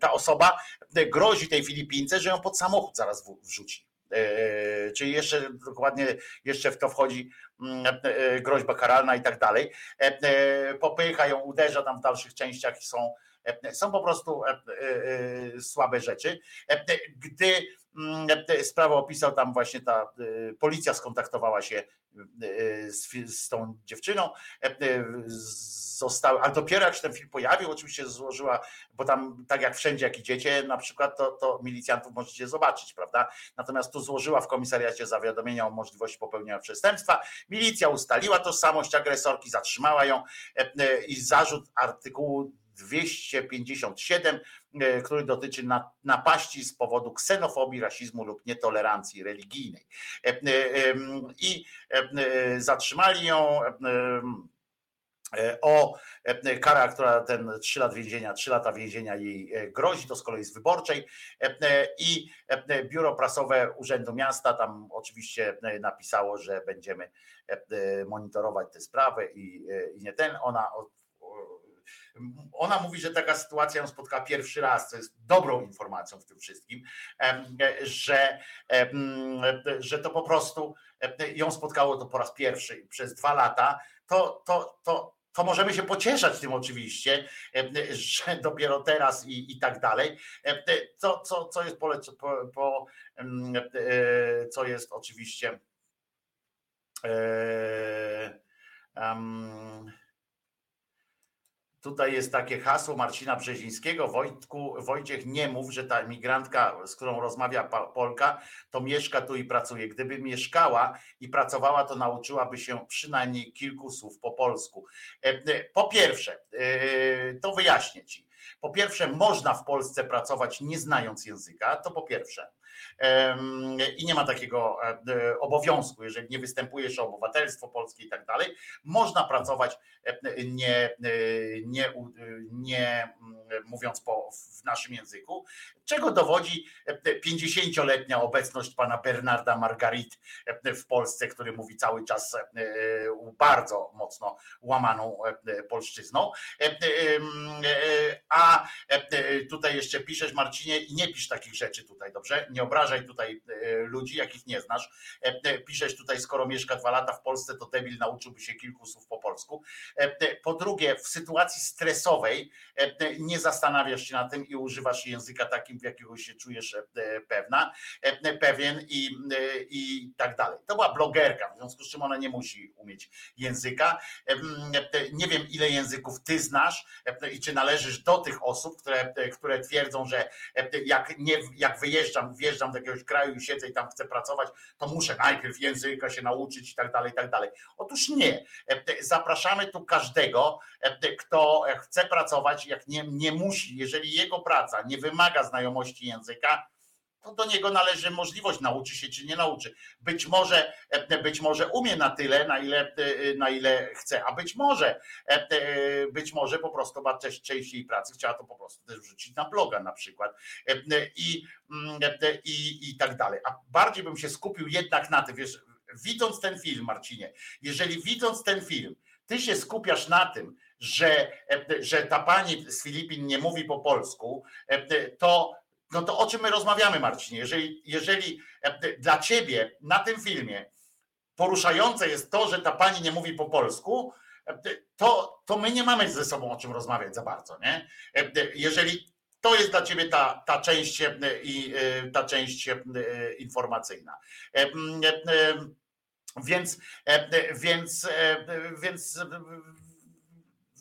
ta osoba grozi tej Filipince, że ją pod samochód zaraz wrzuci E, Czyli jeszcze dokładnie jeszcze w to wchodzi mm, e, groźba karalna i tak dalej. E, e, Popycha ją, uderza tam w dalszych częściach i są, e, są po prostu e, e, e, słabe rzeczy. E, Gdy mm, e, sprawę opisał tam właśnie ta e, policja skontaktowała się e, z, z tą dziewczyną, e, e, zostały, ale dopiero jak się ten film pojawił, oczywiście złożyła, bo tam tak jak wszędzie jak idziecie na przykład, to, to milicjantów możecie zobaczyć, prawda? Natomiast tu złożyła w komisariacie zawiadomienia o możliwości popełnienia przestępstwa. Milicja ustaliła tożsamość agresorki, zatrzymała ją e, e, i zarzut artykułu 257, e, który dotyczy na- napaści z powodu ksenofobii, rasizmu lub nietolerancji religijnej. E, e, I zatrzymali ją. O kara, która ten 3 lat więzienia, 3 lata więzienia jej grozi, to z kolei z wyborczej. I biuro prasowe Urzędu Miasta tam oczywiście napisało, że będziemy monitorować tę sprawę i, i nie ten. Ona ona mówi, że taka sytuacja ją spotkała pierwszy raz, co jest dobrą informacją w tym wszystkim, że, że to po prostu ją spotkało to po raz pierwszy przez dwa lata, to, to, to, to możemy się pocieszać tym oczywiście, że dopiero teraz i, i tak dalej. Co, co, co jest polec- po, po, e, co jest oczywiście e, em, Tutaj jest takie hasło Marcina Brzezińskiego. Wojtku, Wojciech, nie mów, że ta emigrantka, z którą rozmawia Polka, to mieszka tu i pracuje. Gdyby mieszkała i pracowała, to nauczyłaby się przynajmniej kilku słów po polsku. E, e, Po pierwsze, e, to wyjaśnię ci. Po pierwsze, można w Polsce pracować nie znając języka, to po pierwsze. I nie ma takiego e, obowiązku, jeżeli nie występujesz o obywatelstwo polskie i tak dalej. Można pracować e, nie, e, nie, nie mm, mówiąc po, w naszym języku, czego dowodzi e, 50-letnia obecność pana Bernarda Margarit e, w Polsce, który mówi cały czas e, bardzo mocno łamaną e, polszczyzną. E, e, e, A e, tutaj jeszcze piszesz, Marcinie, i nie pisz takich rzeczy tutaj, dobrze? Nie obrażaj tutaj e, ludzi, jakich nie znasz. E, e, Piszesz tutaj, skoro mieszka dwa lata w Polsce, to debil nauczyłby się kilku słów po polsku. E, e, Po drugie, w sytuacji stresowej e, e, nie zastanawiasz się na tym i używasz języka takim, w jakiego się czujesz e, e, pewna, e, pewien i, i tak dalej. To była blogerka, w związku z czym ona nie musi umieć języka. Nie wiem, ile języków ty znasz i czy należysz do tych osób, które, które twierdzą, że jak, nie, jak wyjeżdżam, wjeżdżam do jakiegoś kraju i siedzę i tam chcę pracować, to muszę najpierw języka się nauczyć i tak dalej, i tak dalej. Otóż nie. Zapraszamy tu każdego, kto chce pracować, jak nie, nie musi, jeżeli jego praca nie wymaga znajomości języka, to do niego należy możliwość, nauczy się czy nie nauczy. Być może, e, być może umie na tyle, na ile, e, na ile chce, a być może, e, być może po prostu ma też częściej pracy, chciała to po prostu też wrzucić na bloga na przykład i, mm, i, i tak dalej. A bardziej bym się skupił jednak na tym, wiesz, widząc ten film, Marcinie, jeżeli widząc ten film, ty się skupiasz na tym, że, e, że ta pani z Filipin nie mówi po polsku, e, to no to o czym my rozmawiamy, Marcinie? Jeżeli, jeżeli e, dla ciebie na tym filmie poruszające jest to, że ta pani nie mówi po polsku, to, to my nie mamy ze sobą o czym rozmawiać za bardzo, nie? Jeżeli to jest dla ciebie ta, ta część i ta część informacyjna. Więc, więc, więc,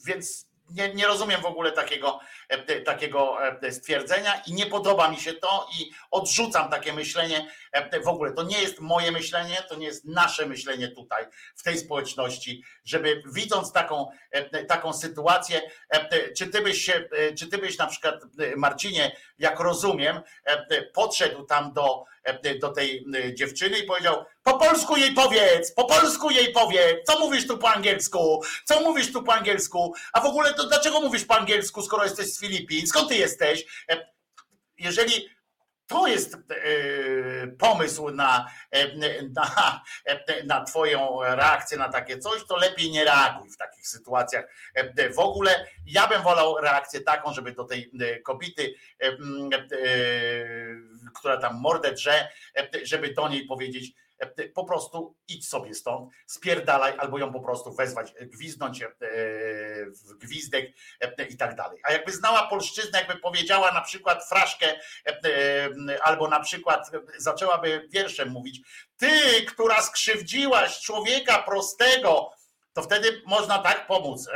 więc nie, nie rozumiem w ogóle takiego, e, takiego e, stwierdzenia i nie podoba mi się to i odrzucam takie myślenie e, w ogóle. To nie jest moje myślenie, to nie jest nasze myślenie tutaj, w tej społeczności, żeby widząc taką, taką sytuację, czy ty byś się, czy ty byś na przykład, Marcinie, jak rozumiem, podszedł tam do, do tej e, dziewczyny i powiedział, po polsku jej powiedz, po polsku jej powiedz, co mówisz tu po angielsku, co mówisz tu po angielsku, a w ogóle to dlaczego mówisz po angielsku, skoro jesteś z Filipin, skąd ty jesteś? E, Jeżeli to jest e, pomysł na, e, na, e, na Twoją reakcję na takie coś, to lepiej nie reaguj w takich sytuacjach. E, W ogóle ja bym wolał reakcję taką, żeby do tej e, kobiety, e, e, która tam mordę drze, e, żeby do niej powiedzieć, e, po prostu idź sobie stąd, spierdalaj, albo ją po prostu wezwać, e, gwizdnąć w gwizdek i tak dalej. A jakby znała polszczyznę, jakby powiedziała na przykład fraszkę, albo na przykład zaczęłaby wierszem mówić, ty, która skrzywdziłaś człowieka prostego, to wtedy można tak pomóc.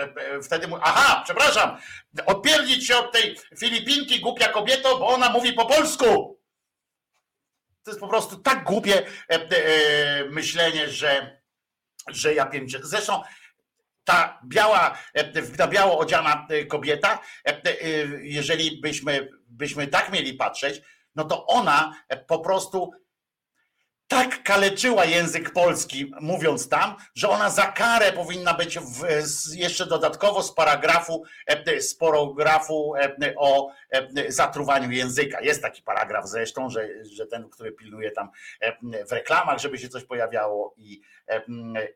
Wtedy mu, aha, przepraszam, odpierdzić się od tej Filipinki, głupia kobieto, bo ona mówi po polsku. To jest po prostu tak głupie e, e, myślenie, że, że ja pięknie. Zresztą ta biała, e, ta biało odziana kobieta, jeżeli byśmy, byśmy tak mieli patrzeć, no to ona po prostu tak kaleczyła język polski, mówiąc tam, że ona za karę powinna być w, jeszcze dodatkowo z paragrafu, e, z paragrafu e, o e, zatruwaniu języka. Jest taki paragraf zresztą, że, że ten, który pilnuje tam e, w reklamach, żeby się coś pojawiało i, e,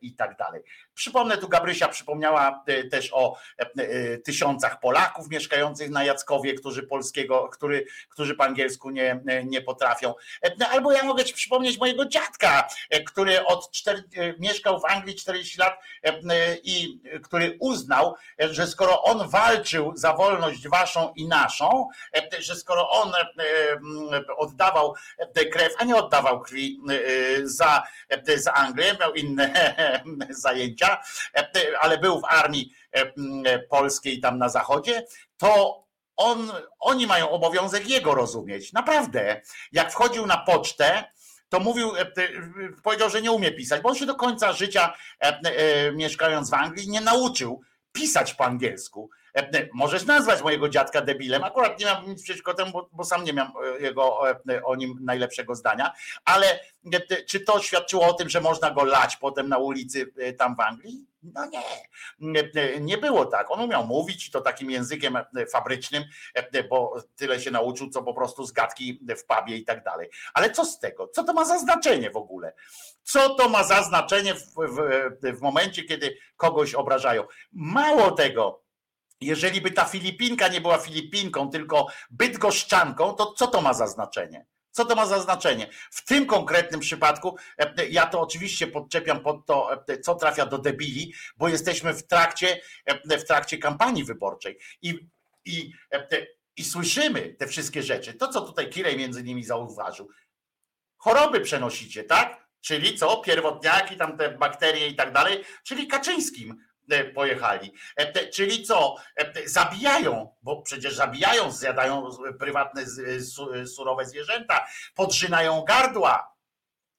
i tak dalej. Przypomnę, tu Gabrysia przypomniała e, też o e, e, tysiącach Polaków mieszkających na Jackowie, którzy polskiego, który, którzy po angielsku nie, nie potrafią. E, Albo ja mogę ci przypomnieć mojego dziadka, który od cztery, e, mieszkał w Anglii 40 lat i który uznał, że skoro on walczył za wolność waszą i naszą, że skoro on oddawał krew, a nie oddawał krwi za, za Anglię, miał inne zajęcia, e, ale był w armii e, polskiej tam na zachodzie, to on, oni mają obowiązek jego rozumieć. Naprawdę. Jak wchodził na pocztę, to mówił, e, e, powiedział, że nie umie pisać, bo on się do końca życia e, e, mieszkając w Anglii nie nauczył pisać po angielsku. Możesz nazwać mojego dziadka debilem, akurat nie mam nic przeciwko temu, bo, bo sam nie miałem e, jego, o nim najlepszego zdania, ale e, czy to świadczyło o tym, że można go lać potem na ulicy e, tam w Anglii? No nie, Nie- było tak. On umiał mówić to takim językiem fabrycznym, bo tyle się nauczył, co po prostu z w pubie i tak dalej. Ale co z tego? Co to ma za znaczenie w ogóle? Co to ma za znaczenie w, w, w momencie, kiedy kogoś obrażają? Mało tego, jeżeli by ta Filipinka nie była Filipinką, tylko bydgoszczanką, to co to ma za znaczenie? Co to ma za znaczenie? W tym konkretnym przypadku e, ja to oczywiście podczepiam pod to, e, co trafia do debili, bo jesteśmy w trakcie, e, w trakcie kampanii wyborczej i, i, e, i słyszymy te wszystkie rzeczy. To, co tutaj Kirej między innymi zauważył. Choroby przenosicie, tak? Czyli co? Pierwotniaki, tam te bakterie i tak dalej, czyli Kaczyńskim e, pojechali. E, Czyli co? E, Zabijają, bo przecież zabijają, zjadają prywatne, surowe zwierzęta, podrzynają gardła.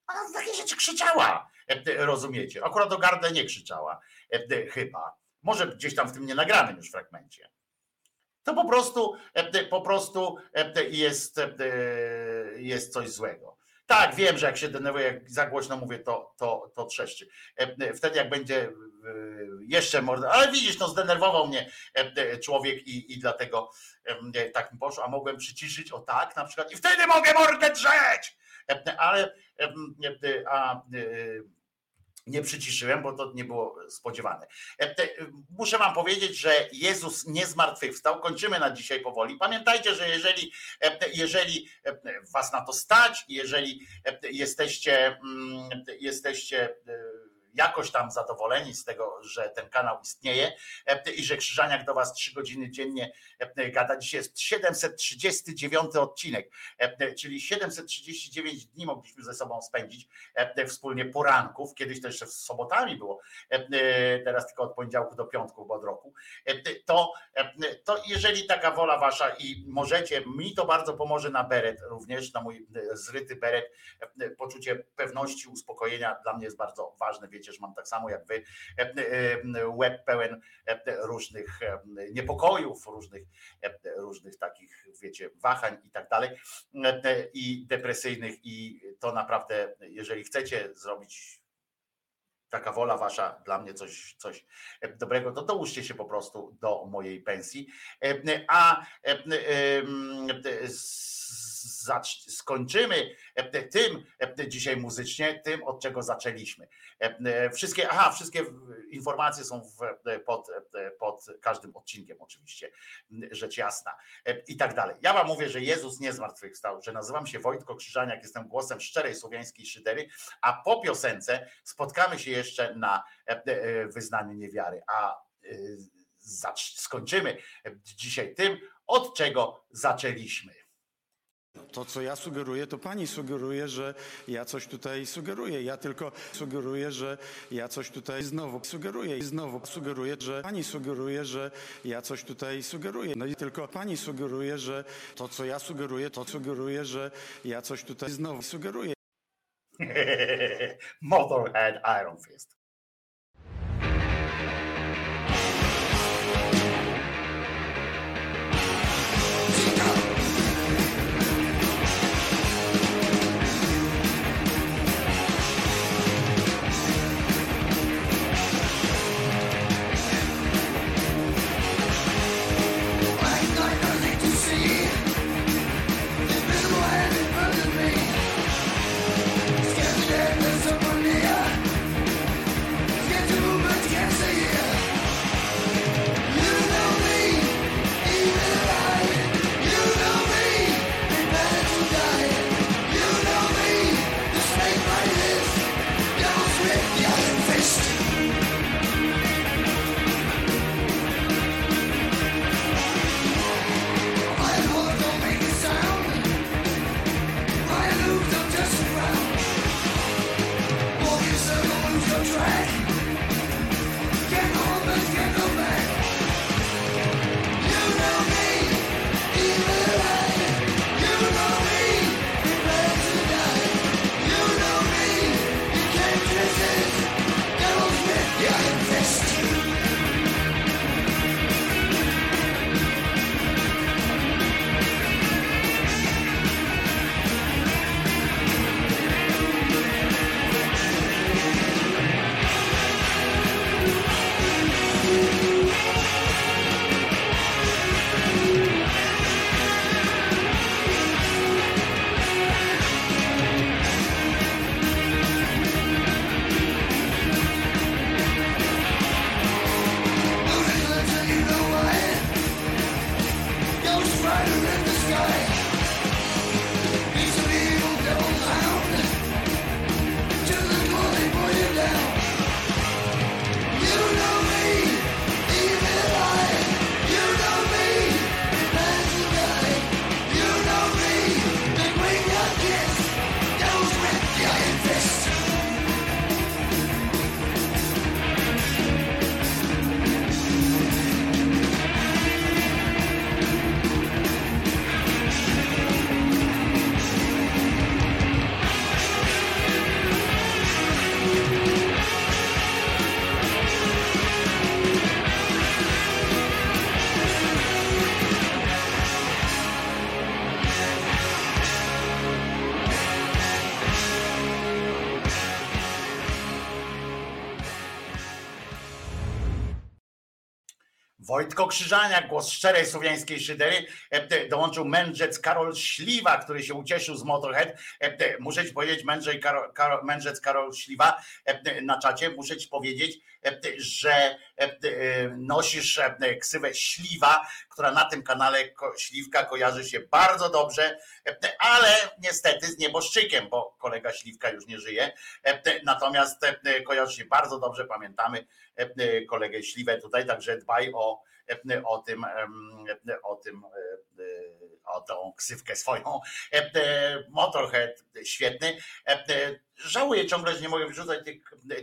A na takie rzeczy krzyczała. E, Rozumiecie? Akurat o gardle nie krzyczała. e, Chyba. Może gdzieś tam w tym nienagranym już fragmencie. To po prostu, e, po prostu e, jest, e, jest coś złego. Tak, wiem, że jak się denerwuję, jak za głośno mówię, to, to, to trzeszczy. E, Wtedy jak będzie e, jeszcze mordę, ale widzisz, no zdenerwował mnie e, człowiek i, i dlatego e, tak mi poszło, a mogłem przyciszyć o tak na przykład i wtedy mogę mordę drzeć! E, Ale e, a, e, nie przyciszyłem, bo to nie było spodziewane. E, te- Muszę wam powiedzieć, że Jezus nie zmartwychwstał. Kończymy na dzisiaj powoli. Pamiętajcie, że jeżeli, e, jeżeli e, was na to stać, jeżeli e, jesteście, mm, jesteście e, jakoś tam zadowoleni z tego, że ten kanał istnieje e, i że Krzyżaniak do was trzy godziny dziennie e, gada. Dzisiaj jest 739 odcinek, e, czyli 739 dni mogliśmy ze sobą spędzić wspólnie poranków. Kiedyś jeszcze z sobotami było, teraz tylko od poniedziałku do piątku, bo od roku. To, to jeżeli taka wola wasza i możecie, mi to bardzo pomoże na beret również, na mój zryty beret, poczucie pewności, uspokojenia dla mnie jest bardzo ważne. Wiecie, że mam tak samo jak wy e, e, łeb pełen e, różnych niepokojów, różnych, różnych takich, wiecie, wahań i tak dalej i depresyjnych i to naprawdę, jeżeli chcecie zrobić taka wola wasza dla mnie coś, coś dobrego, to dołóżcie się po prostu do mojej pensji. A z- skończymy e, tym e, dzisiaj muzycznie, tym od czego zaczęliśmy. E, Wszystkie, aha, wszystkie informacje są pod, pod każdym odcinkiem oczywiście, rzecz jasna i tak dalej. Ja wam mówię, że Jezus nie zmartwychwstał, że nazywam się Wojtko Krzyżaniak, jestem głosem szczerej słowiańskiej szydery, a po piosence spotkamy się jeszcze na wyznaniu niewiary, a skończymy dzisiaj tym, od czego zaczęliśmy. To, co ja sugeruję, to pani sugeruje, że ja coś tutaj sugeruję. Ja tylko sugeruję, że ja coś tutaj znowu sugeruję i znowu sugeruję, że pani sugeruje, że ja coś tutaj sugeruję. No i tylko pani sugeruje, że to, co ja sugeruję, to sugeruje, że ja coś tutaj znowu sugeruję. Motorhead Iron Fist. Wojtko Krzyżaniak, głos szczerej słowiańskiej szydery. E, Dołączył mędrzec Karol Śliwa, który się ucieszył z Motorhead. E, Muszę ci powiedzieć, mędrzej Karol, Karol, mędrzec Karol Śliwa e, na czacie, muszę ci powiedzieć, że nosisz ksywę Śliwa, która na tym kanale Śliwka kojarzy się bardzo dobrze, ale niestety z nieboszczykiem, bo kolega Śliwka już nie żyje. Natomiast kojarzy się bardzo dobrze, pamiętamy kolegę Śliwę tutaj, także dbaj o, o tym, em, o tym, e, e, o tą ksywkę swoją. E, e, Motorhead świetny. E, e, Żałuję ciągle, że nie mogę wrzucać tych,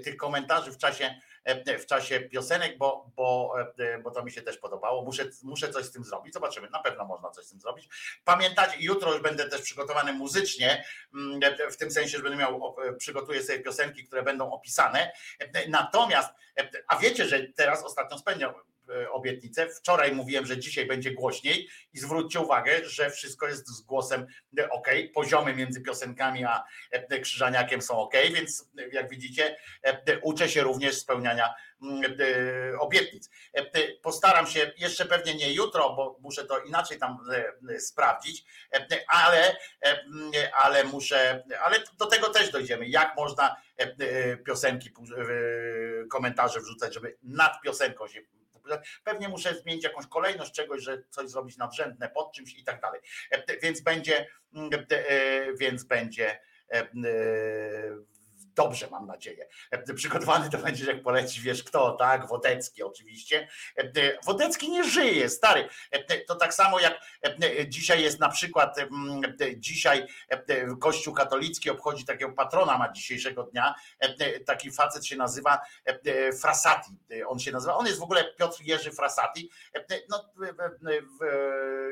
tych komentarzy w czasie, e, w czasie piosenek, bo, bo, e, bo to mi się też podobało. Muszę, muszę coś z tym zrobić. Zobaczymy, na pewno można coś z tym zrobić. Pamiętajcie, jutro już będę też przygotowany muzycznie, mm, w tym sensie, że będę miał, e, przygotuję sobie piosenki, które będą opisane. E, Natomiast, e, a wiecie, że teraz ostatnio spędziłem, e, obietnicę. Wczoraj mówiłem, że dzisiaj będzie głośniej i zwróćcie uwagę, że wszystko jest z głosem e, ok, poziomy między piosenkami a e, Krzyżaniakiem są ok, więc e, jak widzicie, e, uczę się również spełniania mm, e, obietnic. E, Postaram się jeszcze pewnie nie jutro, bo muszę to inaczej tam e, sprawdzić, e, ale, e, mm, ale muszę, ale do tego też dojdziemy. Jak można e, e, piosenki, e, komentarze wrzucać, żeby nad piosenką się. Pewnie muszę zmienić jakąś kolejność czegoś, że coś zrobić nadrzędne pod czymś i tak dalej. E, Więc będzie, mm, e, więc będzie e, e, dobrze, mam nadzieję. E, Przygotowany to będzie, jak poleci, wiesz kto, tak? Wodecki oczywiście. E, Wodecki nie żyje, stary. E, To tak samo jak e, dzisiaj jest na przykład, e, dzisiaj e, Kościół katolicki obchodzi takiego patrona ma dzisiejszego dnia. E, Taki facet się nazywa e, Frasati. E, On się nazywa, on jest w ogóle Piotr Jerzy Frasati. E, No,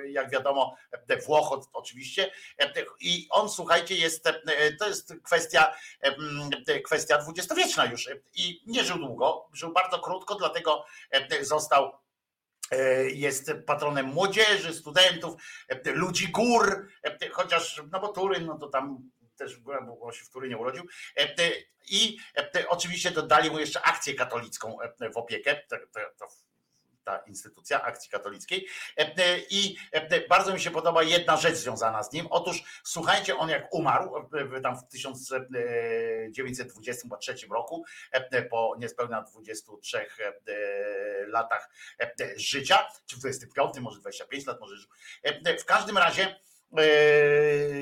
jak wiadomo, e, Włoch oczywiście. E, I on, słuchajcie, jest, e, to jest kwestia, e, e, kwestia dwudziestowieczna już. E, I nie żył długo, żył bardzo krótko, dlatego e, został e, jest patronem młodzieży, studentów, e, ludzi gór, e, chociaż, no bo Turyn, no to tam też bo się w Turynie urodził. E, I e, oczywiście dodali mu jeszcze akcję katolicką e, w opiekę. To ta instytucja akcji katolickiej. E, e, I e, bardzo mi się podoba jedna rzecz związana z nim. Otóż słuchajcie, on jak umarł tam w 1923 roku, po niespełna 23 e, latach życia, czy w 25, może 25 lat, może W każdym razie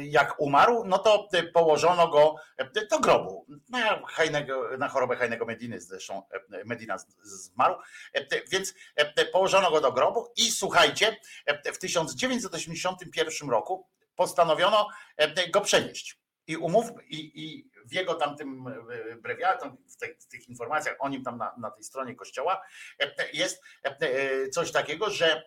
jak umarł, no to położono go do grobu. Na, hajnego, na chorobę Hajnego Mediny zresztą Medina zmarł, więc położono go do grobu i słuchajcie, w 1981 roku postanowiono go przenieść. I umów, i, i w jego tamtym brewiatum, w w tych informacjach o nim tam na, na tej stronie kościoła jest coś takiego, że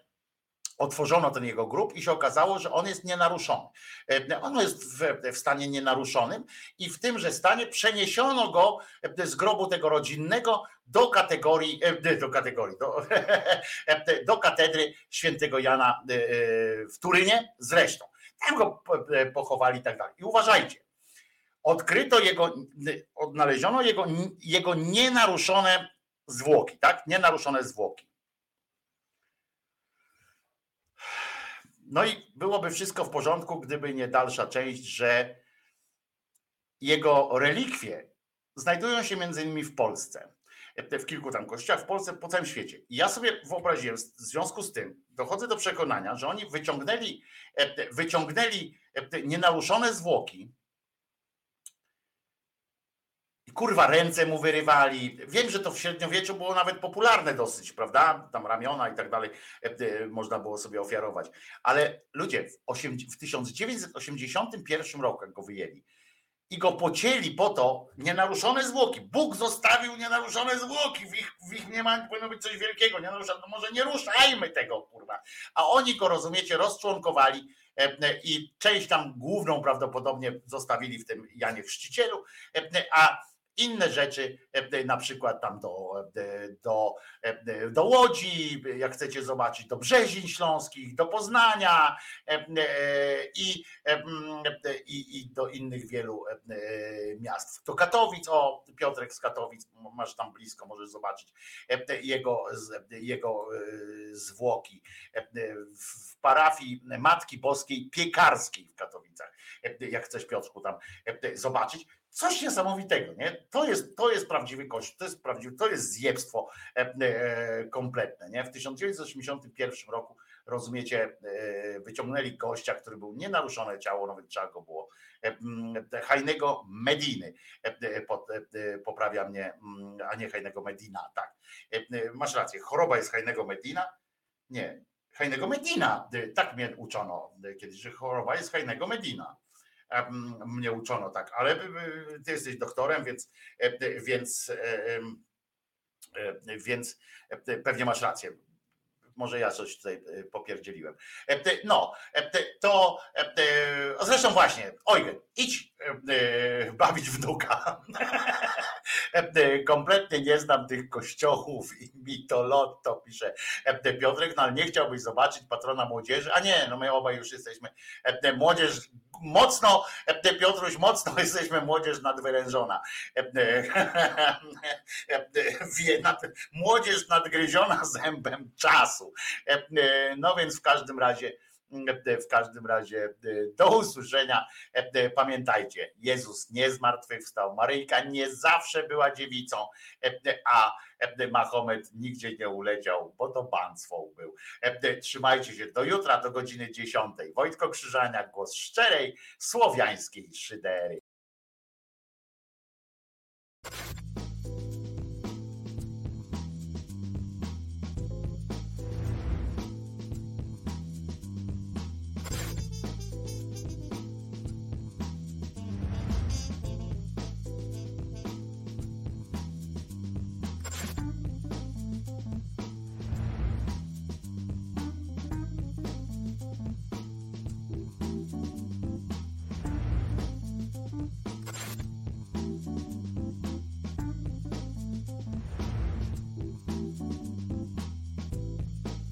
otworzono ten jego grób i się okazało, że on jest nienaruszony. E, On jest w, stanie nienaruszonym i w tymże stanie przeniesiono go e, z grobu tego rodzinnego do kategorii, e, do kategorii, do, do katedry świętego Jana w Turynie z resztą. Tam go po- pochowali i tak dalej. I uważajcie, odkryto jego, odnaleziono jego, jego nienaruszone zwłoki, tak? Nienaruszone zwłoki. No i byłoby wszystko w porządku, gdyby nie dalsza część, że jego relikwie znajdują się między innymi w Polsce, w kilku tam kościołach, w Polsce, po całym świecie. I ja sobie wyobraziłem, w związku z tym dochodzę do przekonania, że oni wyciągnęli, wyciągnęli nienaruszone zwłoki kurwa ręce mu wyrywali. Wiem, że to w średniowieczu było nawet popularne dosyć, prawda? Tam ramiona i tak dalej e, e, można było sobie ofiarować. Ale ludzie, w, w 1981 roku, go wyjęli i go pocięli po to nienaruszone zwłoki. Bóg zostawił nienaruszone zwłoki. W ich, w ich nie ma, powinno być coś wielkiego. Nie naruszane. No może nie ruszajmy tego, kurwa. A oni go, rozumiecie, rozczłonkowali e, i część tam główną prawdopodobnie zostawili w tym Janie Chrzcicielu, a inne rzeczy, e, na przykład tam do, e, do, e, do Łodzi, jak chcecie zobaczyć, do Brzezin Śląskich, do Poznania e, e, i, e, mm, e, i, i do innych wielu e, miast. Do Katowic, o Piotrek z Katowic, masz tam blisko, możesz zobaczyć e, jego, jego e, zwłoki e, w parafii Matki Boskiej Piekarskiej w Katowicach. E, Jak chcesz Piotrku tam e, zobaczyć. Coś niesamowitego, nie? To jest, to jest prawdziwy kościół, to jest prawdziwy, to jest zjebstwo e, e, kompletne, nie? W 1981 roku, rozumiecie, e, wyciągnęli gościa, który był nienaruszone ciało, nawet trzeba go było, e, m, Hajnego Mediny, poprawia mnie, mm, a nie Hajnego Medina, tak. Masz rację, choroba jest Hajnego Medina? Nie, Hajnego Medina, tak mnie uczono kiedyś, że choroba jest Hajnego Medina mnie uczono tak, ale e, ty jesteś doktorem, więc, e, więc, e, e, więc pewnie masz rację. Może ja coś tutaj popierdzieliłem. No, to zresztą właśnie, Eugen, idź bawić wnuka. E, Kompletnie nie znam tych kościołów i mi to lotto, pisze e, Piotrek, no ale nie chciałbyś zobaczyć patrona młodzieży, a nie, no my obaj już jesteśmy e, młodzież mocno, e, Piotruś, mocno jesteśmy młodzież nadwyrężona. E, e, e, młodzież nadgryziona zębem czasu. E, e, No więc w każdym razie e, w każdym razie e, do usłyszenia. E, e, Pamiętajcie, Jezus nie zmartwychwstał, Maryjka nie zawsze była dziewicą, e, e, a e, Mahomet nigdzie nie uleciał, bo to banstwo był. E, e, Trzymajcie się do jutra, do godziny 10. Wojtko Krzyżania, głos szczerej, słowiańskiej szydery.